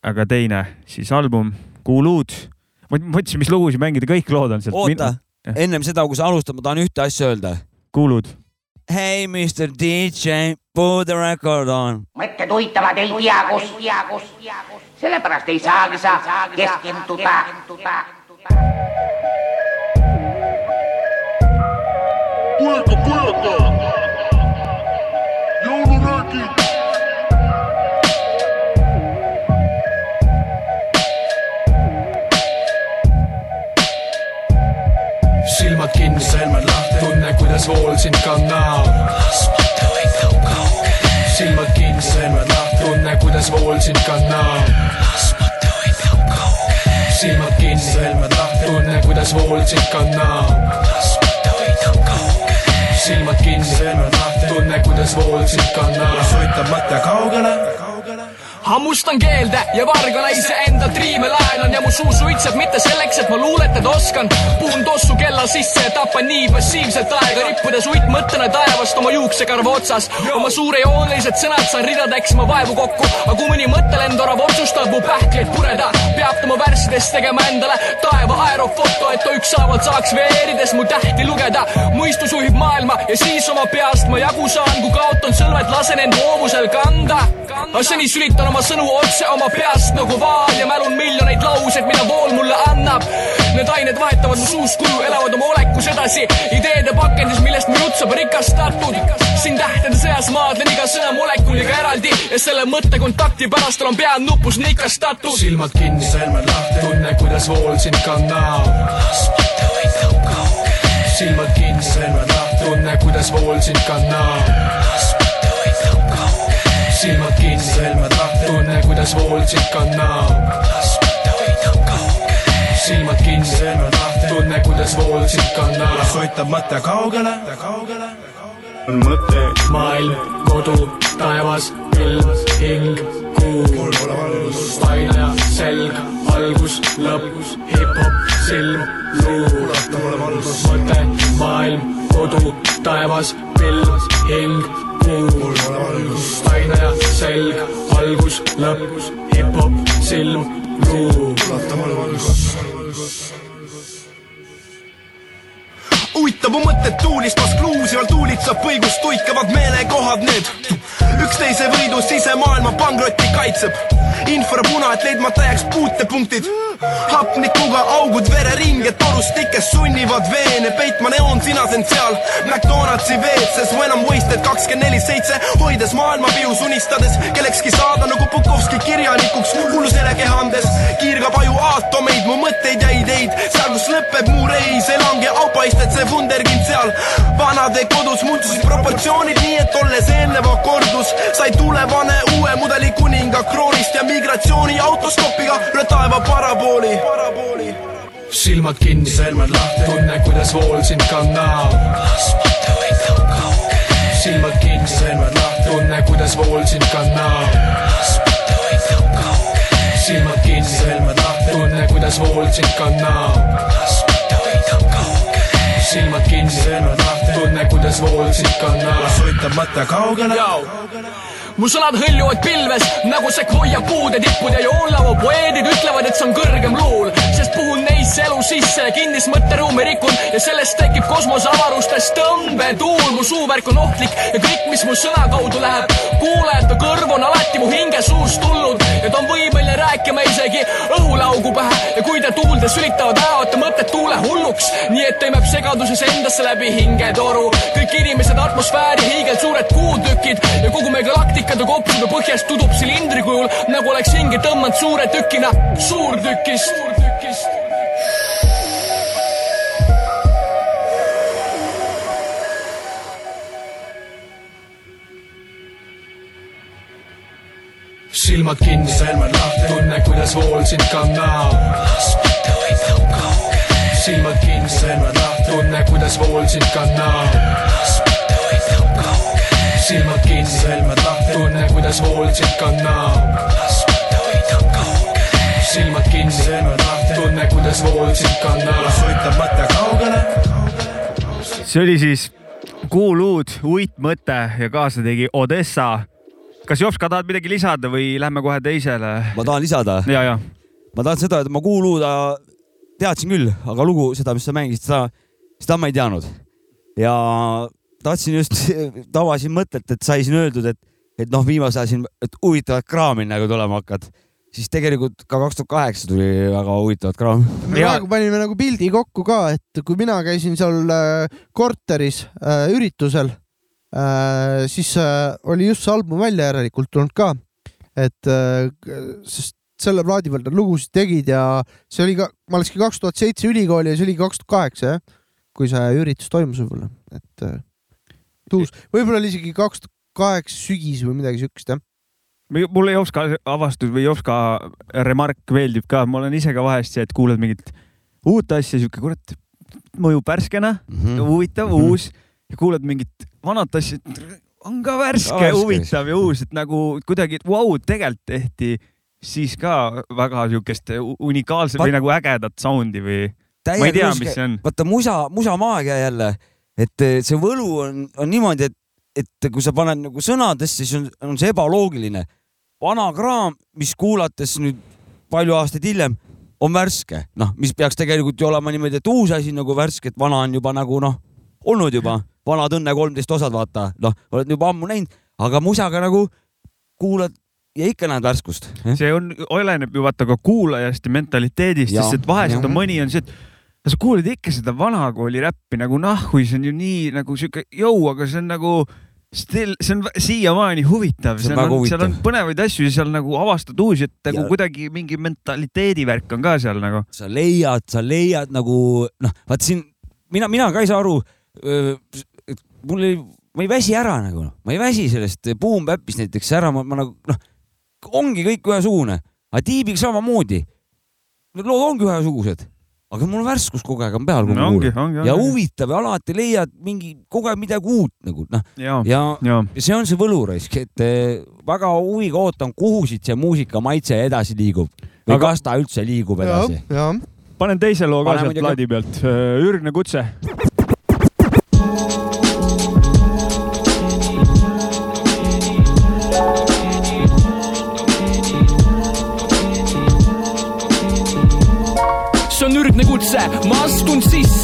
S2: aga teine siis album Kuuluud. ma mõtlesin, mis lugusid mängida, kõik lood on sealt.
S3: oota, ennem seda, kui sa alustad, ma tahan ühte asja öelda.
S2: kuulud.
S3: Hey Mr DJ, put the record on.
S6: mõtted huvitavad ei tea kus, sellepärast ei saagi sa keskenduda.
S7: Kuulata, kuulata. jõuluröögid.
S8: silmad kinni, silmad lahti, tunne, kuidas vool sind kannab. silmad kinni, tunne, kuidas vool sind kannab. silmad kinni, silmad lahti, tunne, kuidas vool sind kannab. silmad kinni, silmad lahti, tunne, kuidas vool sind kannab.
S7: soitab mõte kaugele.
S8: Hammustan keelde ja vargana iseendalt riime laenan ja mu suu suitseb mitte selleks, et ma luuletada oskan. puhun tossu kella sisse ja tapan nii passiivselt aega, rippudes uitmõttena taevast oma juuksekarva otsas. oma suurejoonelised sõnad saan ridadeks ma vaevu kokku, aga kui mõni mõttelend orav otsustab mu pähkleid pureda, peab ta mu värssidest tegema endale taeva aerofoto, et ta ükshaaval saaks veerides mu tähti lugeda. mõistus juhib maailma ja siis oma peast ma jagu saan, kui kaotan sõlmed, lasen end hoovusel kanda. Aga seni sülitan oma sõnu otse oma peast nagu vaal ja mälun miljoneid lauseid, mida vool mulle annab. Need ained vahetavad mu suus kuju, elavad oma olekus edasi ideede pakendis, millest mu jutt saab rikastatud. siin tähtede seas maadlen iga sõna molekuliga eraldi ja selle mõttekontakti pärast olen pea nupus nikastatud. silmad kinni, silmad lahti, tunne, kuidas vool sind kannab. silmad kinni, silmad lahti, tunne, kuidas vool sind kannab. Silmad kinni, silmad lahti, tunne, kuidas vool sind kannab. silmad kinni, silmad lahti, tunne, kuidas vool sind kannab.
S7: soitab mõte kaugele, kaugele.
S8: maailm, kodu, taevas, ilm, hing, kuu, aina ja
S7: selg, algus, lõpp, hip-hop, silm, luu, mõte, maailm, kodu, taevas, pilv, hing, kuu, aine ja selg, algus, lõpp, hip-hop, silm, luu.
S9: Huvitav on mõtted tuulistas kluusival tuulitseb põigust tuikavad meelekohad need. Üksteise võidu sisemaailma pankrotti kaitseb. Infrapuna et leidmata jääks puutepunktid. Hapnikuga augud vereringe torustikes sunnivad veene peitma neoon sinasend seal. McDonaldsi WC-s when I'm wasted kakskümmend neli seitse hoides maailmapihus unistades. Kellekski saada nagu Bukovski kirjanikuks hullusele keha andes. Kiirgab aju aatomeid mu mõtteid ja ideid. Seal kus lõpeb mu reis ei lange aupaistet see vunderkind seal vanade kodus muutusid proportsioonid nii et olles eelneva kordus sai tulevane uue mudeli kuninga kroonist ja migratsiooni autostopiga üle taeva parabooli
S7: silmad kinni, sõrmed lahti, tunne, kuidas vool sind kannab. las mõte võidab kaugele. silmad kinni, sõrmed lahti, tunne, kuidas vool sind kannab. las mõte võidab kaugele. silmad kinni, sõrmed lahti, tunne, kuidas vool sind kannab. las mõte võidab kaugele. Silmad kinni, sõrmed lahti, tunne, kuidas vool sind kannab.
S10: suitab mõte kaugele.
S7: Mu sõnad hõljuvad pilves nagu sekvoia puude tippude ja joonlava poeedid ütlevad, et see on kõrgem luul, sest puhun neisse elu sisse kinnis mõtteruumi rikun. Ja sellest tekib kosmoseavarustes tõmbetuul, mu suuvärk on ohtlik ja kõik, mis mu sõna kaudu läheb kuulajate kõrvu on alati mu hinge suust tulnud. Ja ta on võimeline rääkima isegi õhulaugu pähe. Ja kui ta tuulde sülitavad, ajavad ta mõtted tuule hulluks, nii et tõmbab segaduses endasse läbi hingetoru. kõik inimesed atmosfääri hiigelsuured kuutükid ja kogu meie galaktikade kopsude põhjas tudub silindri kujul, nagu oleks hinge tõmmanud suure tükina suurtükist. suurtükist. silmad kinni, sõrmed lahti, tunne, kuidas vool sind kannab. las mõte võidab kaugele. silmad kinni, sõrmed lahti, tunne, kuidas vool sind kannab. las kaugele. Silmad kinni, sõrmed lahti, tunne, kuidas vool sind kannab. las mõte võidab kaugele. silmad kinni, sõrmed lahti, tunne, kuidas vool sind kannab.
S10: suitab mõte kaugele.
S2: see oli siis kuuluud uitmõte ja kaasa tegi Odessa. kas Jopska tahad midagi lisada või lähme kohe teisele?
S3: ma tahan lisada,
S2: ja, ja
S3: ma tahan seda, et ma Kuuluuda teadsin küll, aga lugu, seda, mis sa mängisid, seda, seda ma ei teadnud. ja tahtsin just, tabasin mõtet, et sai siin öeldud, et, et noh, viimasel ajal siin, et huvitavat kraami nagu tulema hakkad, siis tegelikult ka kaks tuhat kaheksa tuli väga huvitavat kraami.
S1: me praegu panime nagu pildi kokku ka, et kui mina käisin seal äh, korteris äh, üritusel äh,, siis äh, oli just see album välja järelikult tulnud ka. et äh, sest selle plaadi peal nad lugusid tegid ja see oli ka, ma läksin kaks tuhat seitse ülikooli ja see oli kaks tuhat kaheksa jah, kui see üritus toimus võib-olla, et äh, tuus, võib-olla oli isegi kaks tuhat kaheksa sügis või midagi siukest jah.
S2: mulle Jopska avastus või Jopska remark meeldib ka, ma olen ise ka vahest see, et kuulad mingit uut asja, sihuke kurat, mõjub värskena mm. -hmm. huvitav mm, -hmm. uus ja kuulad mingit vanat asja, on ka värske
S3: värske.
S2: huvitav ja uus, et nagu kuidagi, vau, tegelikult tehti siis ka väga siukest unikaalset või
S3: Vaat-
S2: nagu ägedat sound'i või ma ei tea, mis see on.
S3: vaata musa, musamaagia jälle, et eh, see võlu on, on niimoodi, et, et kui sa paned nagu sõnadesse, siis on, on see ebaloogiline. vana kraam, mis kuulates nüüd palju aastaid hiljem, on värske, noh, mis peaks tegelikult ju olema niimoodi, et uus asi nagu värske, et vana on juba nagu noh, olnud juba, vanad Õnne kolmteist osad, vaata, noh, oled juba ammu näinud, aga musaga nagu kuulad ja ikka näed värskust.
S2: see on, oleneb ju vaata ka kuulajast ja mentaliteedist, sest et vahest
S3: jah.
S2: on mõni on see, et no sa kuulad ikka seda vanakooli räppi nagu nahhui, see on ju nii nagu sihuke jõu, aga see on nagu still, see on siiamaani huvitav,
S3: See on
S2: seal on, seal on põnevaid asju ja seal nagu avastad uusi, et nagu
S3: Ja-
S2: kuidagi mingi mentaliteedi värk on ka seal nagu.
S3: sa leiad, sa leiad nagu noh, vaat siin mina, mina ka ei saa aru. mul ei, ma ei väsi ära nagu noh, ma ei väsi sellest Boom Bapist näiteks ära, ma, ma nagu noh, ongi kõik ühesugune, aga tiibiga samamoodi. Need lood ongi ühesugused, aga mul värskus kogu aeg on peal, kui
S2: no
S3: ma kuulan. ja huvitav ja alati leiad mingi kogu aeg midagi uut nagu noh,
S2: ja,
S3: ja
S2: ja,
S3: ja see on see võluraisk, et eh, väga huviga ootan, kuhu siit see muusika maitse edasi liigub või
S2: Aga-
S3: kas ta üldse liigub edasi.,
S1: ja
S2: panen teise loo ka sealt plaadi pealt. ürgne kutse.
S8: Ürgne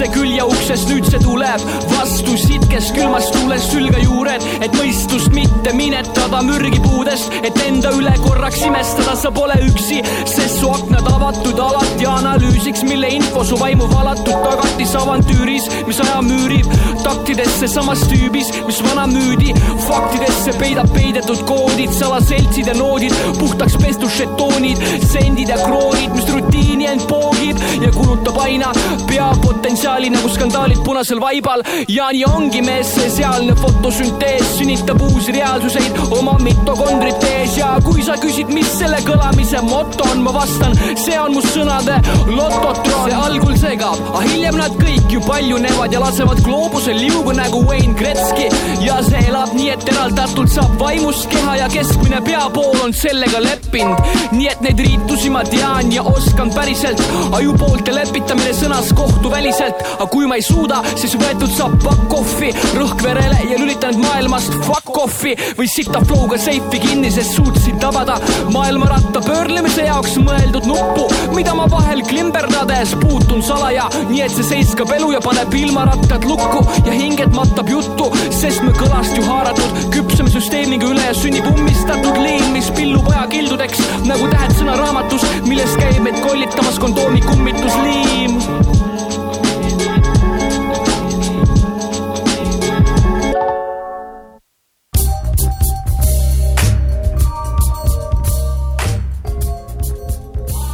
S8: astun sisse küljeuksest, nüüd see tuleb. Vastu sitkes külmas tuules sülgejuured, et mõistust mitte minetada mürgipuudest, et enda üle korraks imestada, sa pole üksi, sest su aknad avatud alati analüüsiks, mille info su vaimu valatud tagatis avantüüris, mis aja müürib taktidesse samas tüübis, mis vana müüdi, faktidesse peidab peidetud koodid, salaseltsid ja noodid, puhtaks pestud žetoonid, sendid ja kroonid, mis rutiini end poogib ja kulutab aina peapotentsiaali nagu skandaalid punasel vaibal. Ja nii ongi mees see sealne fotosüntees. Sünnitab uusi reaalsuseid oma mitokondritees ja kui sa küsid, mis selle kõlamise moto on, ma vastan, see on mu sõnade lototron. see algul segab, aga hiljem nad kõik ju paljunevad ja lasevad gloobusel liugu nagu Wayne Gretzky. Ja see elab nii, et eraldatult saab vaimust keha ja keskmine peapool on sellega leppinud, nii et neid riitusi ma tean ja oskan päriselt, ajupoolte lepitamine sõnas kohtuväliselt, aga kui ma ei suuda, siis võetud saab pakk ohvi, rõhk verele ja lülitanud maailmast fuck off'i. Või sita flow'ga seifi kinni, sest suutsin tabada. Maailmaratta pöörlemise jaoks mõeldud nuppu, mida ma vahel klimberdades puutun salaja, nii et see seiskab elu ja paneb ilmarattad lukku ja hinged matab juttu, sest me kõlast ju haaratud, küpseme süsteemiga üle sünnib ummistatud liin, mis pillub ajakildudeks nagu tähed sõnaraamatus, milles käib meid kollitamas kondoomi kummitusliim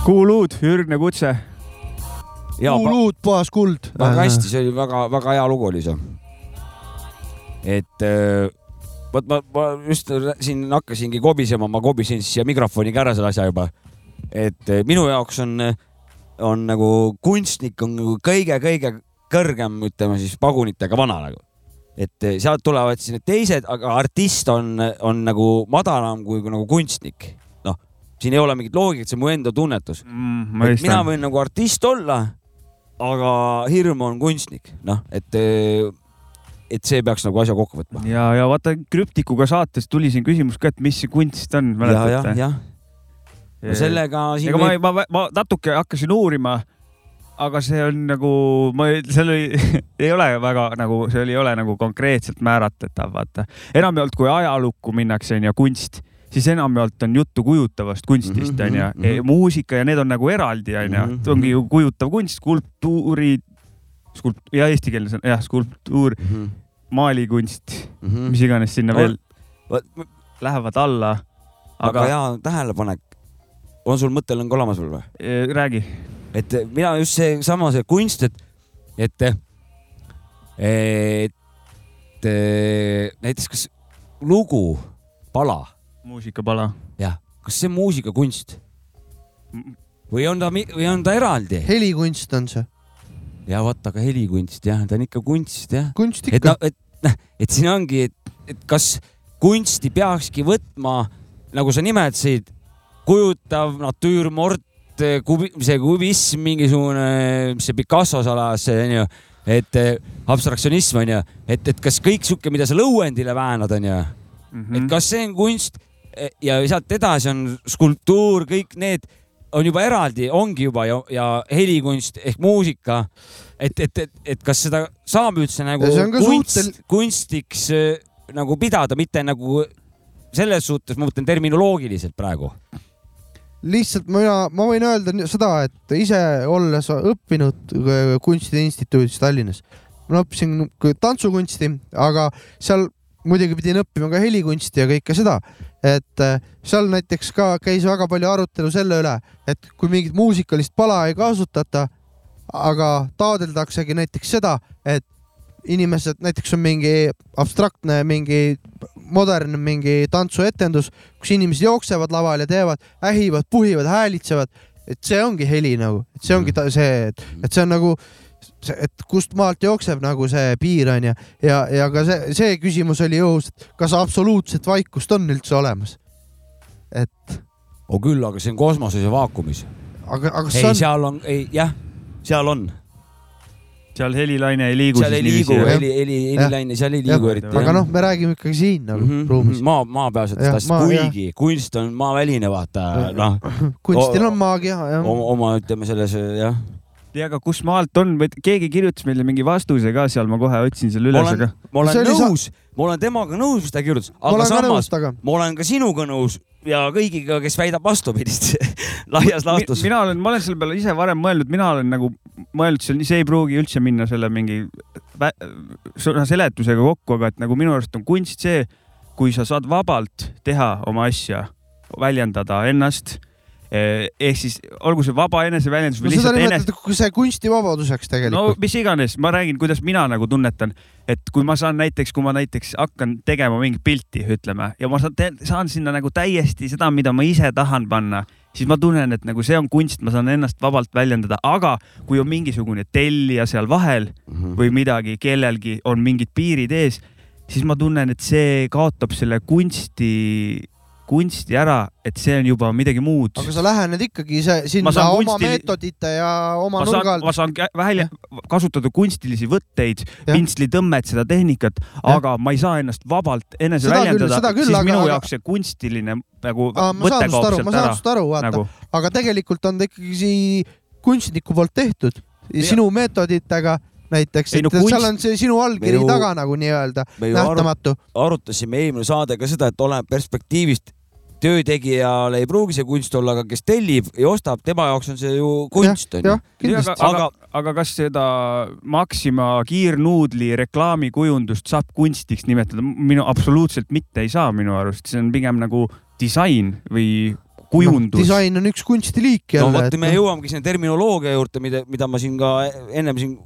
S2: kuuluud, ürgne kutse.
S3: ja
S1: kuul uut, puhas kuld.
S3: väga hästi, see oli väga-väga hea lugu oli see. et äh, vot ma, ma just siin hakkasingi kobisema, ma kobisin siia mikrofoniga ära selle asja juba. et äh, minu jaoks on, on nagu kunstnik on nagu kõige-kõige kõrgem, ütleme siis pagunitega vana nagu. et äh, sealt tulevad siis need teised, aga artist on, on nagu madalam kui, kui nagu kunstnik. Siin ei ole mingit loogikat, see on mu enda tunnetus.
S2: Mm,
S3: mina võin nagu artist olla, aga hirm on kunstnik, noh, et, et see peaks nagu asja kokku võtma.
S2: ja, ja vaata krüptikuga saates tuli siin küsimus ka, et mis see kunst on, mäletate?
S3: jah. no sellega siin
S2: ega ma, ma, ma natuke hakkasin uurima, aga see on nagu, ma, seal oli, ei ole väga nagu, seal ei ole nagu konkreetselt määratletav, vaata. enamjaolt, kui ajalukku minnakse, onju, kunst, siis enamjaolt on juttu kujutavast kunstist,
S3: Mhm,
S2: onju
S3: mhm, mhm..
S2: muusika ja need on nagu eraldi, onju ongi ju kujutav kunst, skulptuuri, skulpt-, ja eestikeelne sõna, jah, skulptuur,
S3: mm. -hmm.
S2: maalikunst,
S3: Mm -hmm.
S2: mis iganes sinna
S3: No,
S2: veel
S3: väga
S2: lähevad alla. aga
S3: hea tähelepanek. on sul mõttelõng olemas veel või?
S2: eh, räägi.
S3: et mina just seesama see kunst, et, et, et näiteks kas lugu, pala,
S2: muusikapala.
S3: jah, kas see on muusikakunst või on ta, või on ta eraldi?
S1: helikunst on see,
S3: ja vot, aga helikunst jah, ta on ikka kunst jah.
S1: kunst
S3: et
S1: ikka
S3: noh, et noh, et siin ongi, et, et kas kunsti peakski võtma, nagu sa nimetasid, kujutav natüürmort, kubi-, see kubism, mingisugune, mis see Picasso's alas, onju, et eh, abstraktsionism onju, et, et kas kõik sihuke, mida sa lõuendile väänad, onju,
S2: Mhm.
S3: et kas see on kunst eh, ja sealt edasi on skulptuur, kõik need on juba eraldi, ongi juba ja, ja helikunst ehk muusika. et, et, et, et kas seda saab üldse nagu kunst,
S1: suhtel-
S3: kunstiks äh, nagu pidada, mitte nagu selles suhtes, ma mõtlen terminoloogiliselt praegu.
S1: lihtsalt mina, ma võin öelda seda, et ise olles õppinud äh, kunstiinstituudis Tallinnas, ma õppisin tantsukunsti, aga seal muidugi pidin õppima ka helikunsti ja kõike seda, et äh, seal näiteks ka käis väga palju arutelu selle üle, et kui mingit muusikalist pala ei kasutata, aga taodeldaksegi näiteks seda, et inimesed, näiteks on mingi abstraktne, mingi modernne mingi tantsuetendus, kus inimesed jooksevad laval ja teevad, ähivad, puhivad, häälitsevad et see ongi heli nagu, et see ongi ta, see, et, et see on nagu, et kust maalt jookseb nagu see piir onju ja, ja ka see, see küsimus oli õhus, et kas absoluutset vaikust on üldse olemas. et
S3: on küll, aga see on kosmoses ja vaakumis.
S1: aga, aga kas
S3: ei
S1: see, on,
S3: seal on, ei jah, seal on,
S2: seal helilaine ei liigu
S3: seal ei liigu heli, heli, helilaine, seal ei liigu eriti.
S1: aga noh, me räägime ikkagi siin nagu
S3: Mhm,
S1: ruumis.
S3: maa, maapealsetest asjadest,
S1: maa- jah.
S3: kuigi kunst on maaväline, vaata noh,
S1: kunstil on maagia jah.
S3: oma ütleme selles jah.
S2: ei, aga kus maalt on, keegi kirjutas meile mingi vastuse ka seal, ma kohe otsin selle
S3: ma
S2: üles,
S3: olen
S2: aga,
S3: ma olen
S1: oli sa-
S3: nõus, ma olen temaga nõus, mis ta kirjutas,
S1: ma
S3: aga
S1: olen
S3: samas ma olen ka sinuga nõus ja kõigiga, kes väidab vastupidist. Laias laastus.
S2: mina olen, ma olen selle peale ise varem mõelnud, mina olen nagu mõelnud, see, ei pruugi üldse minna selle mingi sõna seletusega kokku, aga et nagu minu arust on kunst see, kui sa saad vabalt teha oma asja, väljendada ennast. Ehk siis olgu see vaba eneseväljendus
S1: no
S2: või
S1: seda
S2: lihtsalt enes-,
S1: nimetada see kunstivabaduseks
S2: no
S1: tegelikult.
S2: mis iganes, ma räägin, kuidas mina nagu tunnetan, et kui ma saan näiteks, kui ma näiteks hakkan tegema mingit pilti, ütleme, ja ma saan, saan sinna nagu täiesti seda, mida ma ise tahan panna, siis ma tunnen, et nagu see on kunst, ma saan ennast vabalt väljendada, aga kui on mingisugune tellija seal vahel või midagi, kellelgi on mingid piirid ees, siis ma tunnen, et see kaotab selle kunsti, kunsti ära, et see on juba midagi muud.
S1: aga sa lähened ikkagi see, sinna oma
S2: kunstili-
S1: meetodite ja oma
S2: ma
S1: nurga
S2: saan,
S1: alt
S2: ma. saan välja kasutada kunstilisi võtteid, pintslitõmmet, seda tehnikat, aga ma ei saa ennast vabalt enese
S1: Seda
S2: väljendada, siis
S1: aga-
S2: minu
S1: aga-
S2: jaoks see kunstiline nagu
S1: Aa, sinust
S2: kaob
S1: aru,
S2: sealt
S1: ma saan
S2: ära
S1: sinust aru, vaata
S2: nagu.,
S1: aga tegelikult on ta ikkagi kunstniku poolt tehtud, sinu meetoditega näiteks, et
S3: no
S1: kunst... seal on see sinu allkiri
S3: ju-
S1: taga nagu nii-öelda nähtamatu.
S3: arutasime eelmine saade ka seda, et oleneb perspektiivist. Töötegijale ei pruugi see kunst olla, aga kes tellib ja ostab, tema jaoks on see ju kunst onju.
S2: aga, aga, aga kas seda Maxima kiirnuudli reklaamikujundust saab kunstiks nimetada? minu absoluutselt mitte ei saa minu arust, see on pigem nagu disain või kujundus no,.
S1: disain on üks kunstiliik
S3: no
S1: jälle.
S3: vot, me jõuamegi sinna terminoloogia juurde, mida, mida ma siin ka ennem siin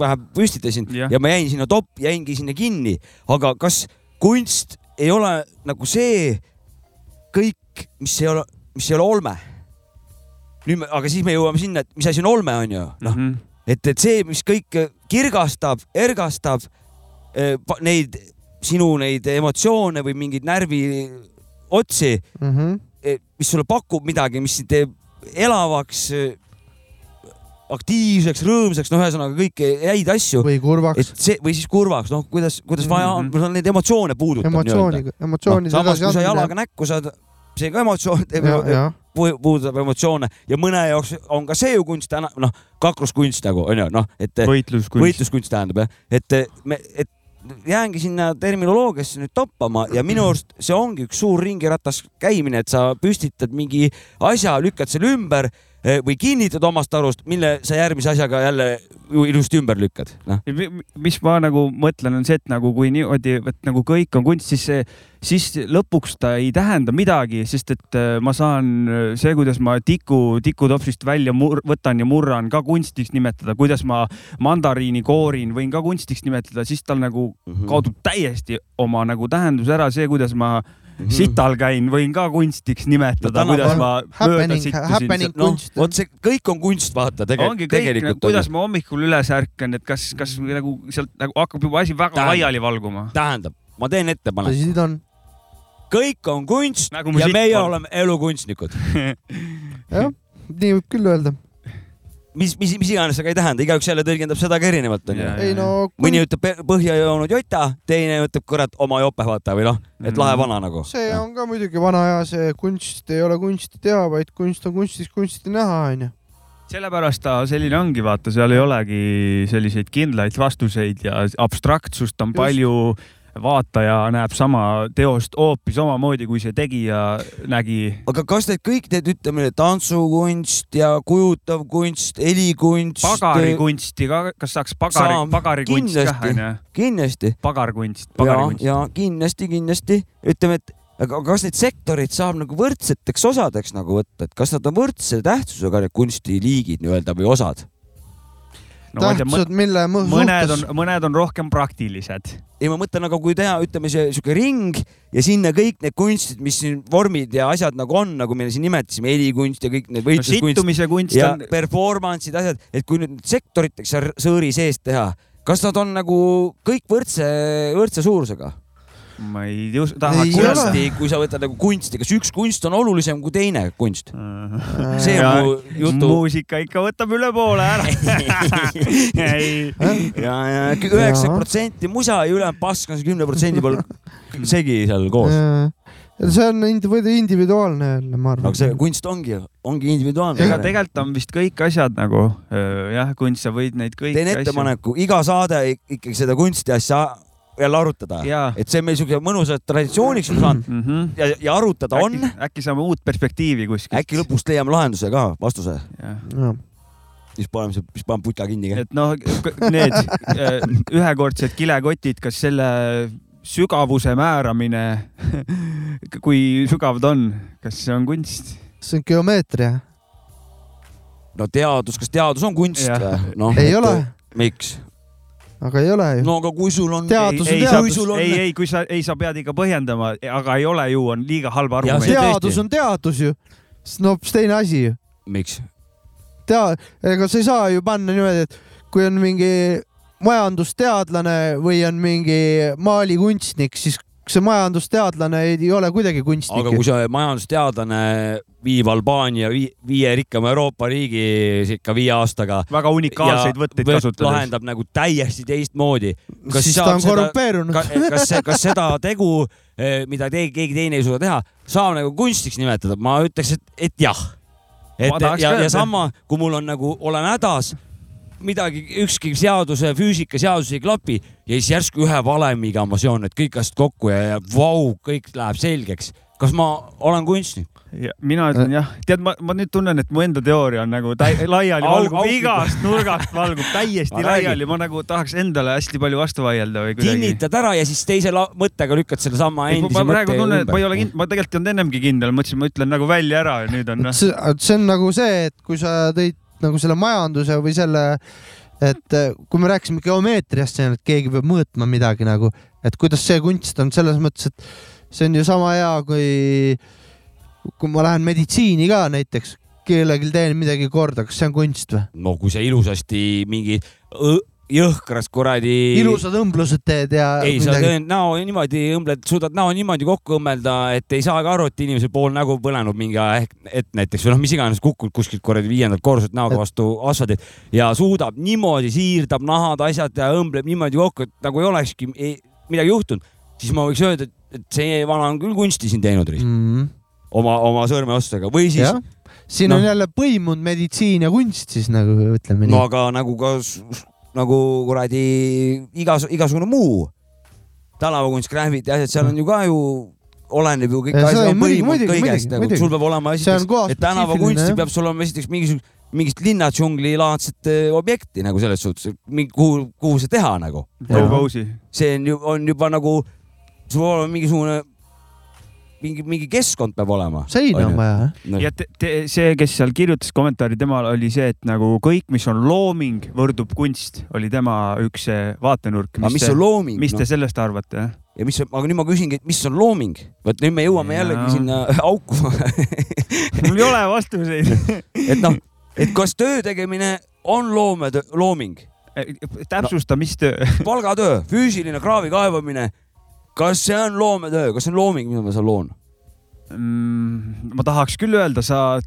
S3: vähe püstitasin ja. ja ma jäin sinna top, jäingi sinna kinni, aga kas kunst ei ole nagu see kõik, mis ei ole, mis ei ole olme? nüüd me, aga siis me jõuame sinna, et mis asi on olme, on ju, noh mm. -hmm. et, et see, mis kõik kirgastab, ergastab eh, pa- neid sinu neid emotsioone või mingeid närviotsi
S1: mm. -hmm.
S3: mis sulle pakub midagi, mis sind teeb elavaks, aktiivseks, rõõmsaks, no ühesõnaga kõiki häid asju.
S1: või kurvaks.
S3: et see või siis kurvaks, noh, kuidas, kuidas vaja on
S1: Mhm.
S3: mm -hmm. neid emotsioone puudutab.
S1: Emotsiooniga- emotsioonide
S3: no, samas, kui sa jalaga näkku saad, see ka emotsioon puudutab emotsioone ja mõne jaoks on ka see ju kunst, noh, kakluskunst nagu onju, noh, et
S2: võitluskunst,
S3: võitluskunst tähendab jah, et me, et jäängi sinna terminoloogiasse nüüd toppama ja minu arust see ongi üks suur ringiratas käimine, et sa püstitad mingi asja, lükkad selle ümber eh, või kinnitad omast arust, mille sa järgmise asjaga jälle ilusti ümber lükkad, noh.
S2: mis ma nagu mõtlen, on see, et nagu kui niimoodi, et nagu kõik on kunst, siis see, siis lõpuks ta ei tähenda midagi, sest et äh, ma saan see, kuidas ma tiku, tikutopsist välja mur, võtan ja murran ka kunstiks nimetada, kuidas ma mandariini koorin, võin ka kunstiks nimetada, siis tal nagu mm. -hmm. kaotub täiesti oma nagu tähendus ära, see, kuidas ma mm -hmm. sital käin, võin ka kunstiks nimetada no,, kuidas ma mööda sittusin.
S3: noh, vot see kõik on kunst, vaata tegelikult,
S2: ongi kõik,
S3: tegelikult
S2: kuidas
S3: on.
S2: ma hommikul üles ärkan, et kas, kas nagu sealt nagu hakkab juba asi väga
S3: Tähendab.
S2: laiali valguma.
S3: tähendab, ma teen ettepaneku.
S1: tõsi ta on.
S3: kõik on kunst
S2: Nagu
S3: nagu
S2: mu
S3: ja meie
S2: on.
S3: oleme elukunstnikud.
S1: jah, nii võib küll öelda.
S3: mis, mis, mis iganes see ka ei tähenda, igaüks jälle tõlgendab seda ka erinevalt onju.
S1: ei no
S3: mõni ütleb põhja joonud jota, teine ütleb kurat oma jope vaata või noh, et lahe vana nagu.
S1: see on ka muidugi vana aja see kunst ei ole kunsti teha, vaid kunst on kunstis kunsti näha, onju.
S2: sellepärast ta selline ongi, vaata, seal ei olegi selliseid kindlaid vastuseid ja abstraktsust on
S1: Just.
S2: palju. Vaataja näeb sama teost hoopis omamoodi, kui see tegija nägi.
S3: aga kas need kõik need, ütleme, tantsukunst ja kujutav kunst, helikunst.
S2: pagarikunsti ka, kas saaks pagari, pagarikunst kah
S3: kindlasti
S2: onju?,
S3: kindlasti.
S2: pagarkunst,
S3: ja,
S2: pagarikunst.
S3: ja kindlasti, kindlasti ütleme, et aga kas neid sektoreid saab nagu võrdseteks osadeks nagu võtta, et kas nad on võrdse tähtsusega need kunstiliigid nii-öelda või osad?
S2: No
S1: tähtsad, mille mõ-
S2: mõned on mõned on rohkem praktilised.
S3: ei, ma mõtlen, aga kui teha, ütleme see sihuke ring ja sinna kõik need kunstid, mis siin vormid ja asjad nagu on, nagu me siin nimetasime, helikunst ja kõik need
S2: no
S3: võitluskunst
S2: sittumise kunst
S3: ja
S2: on,
S3: performance'id, asjad, et kui nüüd sektoriteks sõõri sees teha, kas nad on nagu kõik võrdse, võrdse suurusega?
S2: Ma ei just- tahaks
S3: kunsti, kui sa võtad nagu kunsti, kas üks kunst on olulisem kui teine kunst? see
S2: Ja
S3: on mu jutu.
S2: muusika ikka võtab üle poole ära. ei,
S3: ja, ja üheksakümmend protsenti musa ja ülejäänud pask on see kümne protsendi peal segi seal koos.
S1: see on indi- individuaalne jälle, ma arvan
S3: aga see. kunst ongi, ongi individuaalne
S2: ega. tegelikult on vist kõik asjad nagu jah, kunst, sa võid neid kõiki
S3: teen ettepaneku, iga saade ik- ikkagi seda kunsti asja jälle arutada, et see on meil siuke mõnusalt traditsiooniks juba saanud
S2: mm. -hmm.
S3: ja, ja arutada on
S2: äkki, äkki saame uut perspektiivi kuskilt.
S3: äkki lõpus leiame lahenduse ka, vastuse, siis paneme, siis paneme putka kinni.
S2: et noh, need öö, ühekordsed kilekotid, kas selle sügavuse määramine, kui sügav ta on, kas see on kunst?
S1: see on geomeetria.
S3: no teadus, kas teadus on kunst noh,
S1: ei ole,
S3: miks?
S1: Aga ei ole ju.
S3: no aga kui sul on.
S1: Teadus on
S2: ei,
S1: teadus.
S3: kui sul on
S2: ei, ei, kui sa, ei, sa pead ikka põhjendama, aga ei ole ju, on liiga halb argument
S1: teadus on teadus ju. see on hoopis teine asi ju.
S3: miks?
S1: tea, ega sa ei saa ju panna niimoodi, et kui on mingi majandusteadlane või on mingi maalikunstnik, siis see majandusteadlane ei ole kuidagi kunstnik
S3: aga. kui see majandusteadlane viib Albaania vii, viie rikkama Euroopa riigi ikka viie aastaga
S2: väga unikaalseid võtteid
S3: võt-
S2: kasutades.
S3: lahendab nagu täiesti teistmoodi. kas
S1: siis ta on
S3: seda-
S1: korrumpeerunud
S3: ka,. kas, kas seda tegu, mida te, keegi teine ei suuda teha, saab nagu kunstiks nimetada? ma ütleks, et, et jah. et ja, ja sama, kui mul on nagu, olen hädas, midagi, ükski seaduse, füüsikaseadus ei klapi ja siis järsku ühe valemiga ma seon need kõik asjad kokku ja, ja vau, kõik läheb selgeks. kas ma olen kunstnik?
S2: Ja mina ütlen jah, tead, ma, ma nüüd tunnen, et mu enda teooria on nagu laiali valgub, igast nurgast valgub täiesti
S3: Ma
S2: laiali, ma nagu tahaks endale hästi palju vastu vaielda või kuidagi.
S3: kinnitad ära ja siis teise mõttega lükkad sellesama
S2: ma
S3: endise
S2: praegu
S3: mõtte
S2: tunnen, et ma ei ole kindel, ma tegelikult ei olnud ennemgi kindel, mõtlesin, ma ütlen nagu välja ära ja nüüd on noh.
S1: see, see on nagu see, et kui sa tõid nagu selle majanduse või selle, et eh, kui me rääkisime geomeetriast, et keegi peab mõõtma midagi nagu, et kuidas see kunst on selles mõttes, et see on ju sama hea, kui, kui ma lähen meditsiini ka näiteks, kellelgi teen midagi korda, kas see on kunst või?
S3: no kui sa ilusasti mingi jõhkras kuradi.
S1: ilusad õmblused teed ja
S3: ei, sa tõen- näo niimoodi õmbled, suudad näo niimoodi kokku õmmelda, et ei saagi aru, et inimesel pool nägu põlenud mingi aeg ette näiteks või noh, mis iganes kukud kuskilt kuradi viiendalt korruselt näoga vastu asfaldit ja suudab niimoodi siirdab nahad, asjad ja õmbleb niimoodi kokku, et nagu ei olekski ei, midagi juhtunud, siis ma võiks öelda, et see vana on küll kunsti siin teinud
S1: mm..
S3: oma, oma sõrmeostega või siis
S1: jah, siin
S3: noh.
S1: on jälle põimunud meditsiin ja kunst siis nagu ütleme
S3: no
S1: nii.
S3: aga nagu ka nagu kuradi igas, igasugune muu. Tänavakunst, graffiti, asjad, seal on ju ka ju oleneb ju kõik
S1: Ja see
S3: asjad
S1: muidugi-
S3: kõigest nagu, sul peab olema esiteks, et tänavakunsti peab sul olema esiteks mingisugune, mingist linnadžungli laadset eh, objekti nagu selles suhtes, kuhu, kuhu see teha nagu. See on ju, on juba nagu, sul peab olema mingisugune, mingi, mingi keskkond peab olema.
S1: seina on vaja, jah.
S3: noh.
S2: ja te, te, see, kes seal kirjutas kommentaari, temal oli see, et nagu kõik, mis on looming, võrdub kunst, oli tema üks vaatenurk.
S3: aga mis on looming?
S2: mis te
S3: No?
S2: sellest arvate?
S3: ja mis, aga nüüd ma küsingi, et mis on looming? vot nüüd me jõuame
S2: Jaa.
S3: jällegi sinna auku.
S2: mul ei ole vastuseid.
S3: et noh, et kas töö tegemine on loome, looming,
S2: täpsusta, mis töö.
S3: palgatöö, füüsiline kraavi kaevamine, kas see on loometöö, kas see on looming, mida ma seal loon?
S2: Mm, ma tahaks küll öelda, sa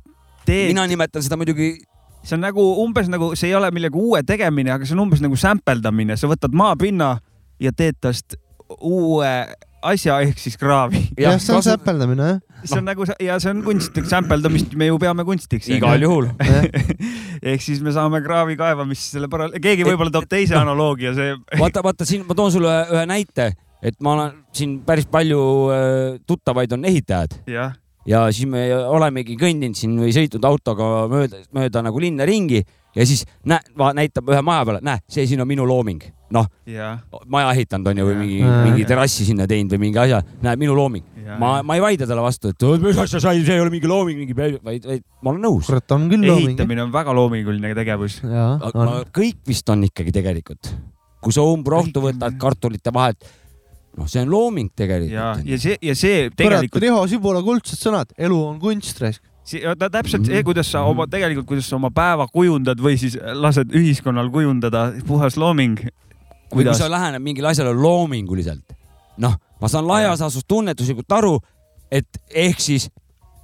S2: teed,
S3: mina nimetan seda muidugi,
S2: see on nagu umbes nagu, see ei ole millegi uue tegemine, aga see on umbes nagu sämpeldamine, sa võtad maapinna ja teed tast uue asja ehk siis kraavi.
S1: jah, see on säpeldamine, jah.
S2: see on nagu ja see on kunst, sämpeldamist me ju peame kunstiks.
S3: igal juhul.
S2: ehk siis me saame kraavi kaevamist selle pärast, keegi võib-olla toob teise analoogia, see.
S3: vaata, vaata siin ma toon sulle ühe näite, et ma olen siin päris palju äh, tuttavaid on ehitajad
S2: jah,
S3: ja siis me olemegi kõndinud siin või sõitnud autoga mööda, mööda nagu linna ringi ja siis näe, näitab ühe maja peale, näe, see siin on minu looming, noh, maja ehitanud on ju või mingi
S1: Jaa.,
S3: mingi terrassi sinna teinud või mingi asja, näe, minu looming. ma, ma ei vaidle talle vastu, et "Oot, mis asja sai, see ei ole mingi looming, mingi, vaid, vaid ma olen nõus.
S1: kurat, on küll looming.
S2: ehitamine on väga loominguline tegevus.
S3: kõik vist on ikkagi tegelikult. kui sa umbrohtu võtad kartulite vahelt, noh, see on looming
S2: ja,
S3: tegelikult.
S2: ja see, ja see tegelikult,
S1: Riho Sibula kuldsed sõnad, elu on kunst, raisk.
S2: ta täpselt see, kuidas sa oma, tegelikult, kuidas sa oma päeva kujundad või siis lased ühiskonnal kujundada, puhas looming.
S3: kui
S2: kuidas
S3: sa, lähened mingile asjale loominguliselt, noh, ma saan laias laastus tunnetuslikult aru, et ehk siis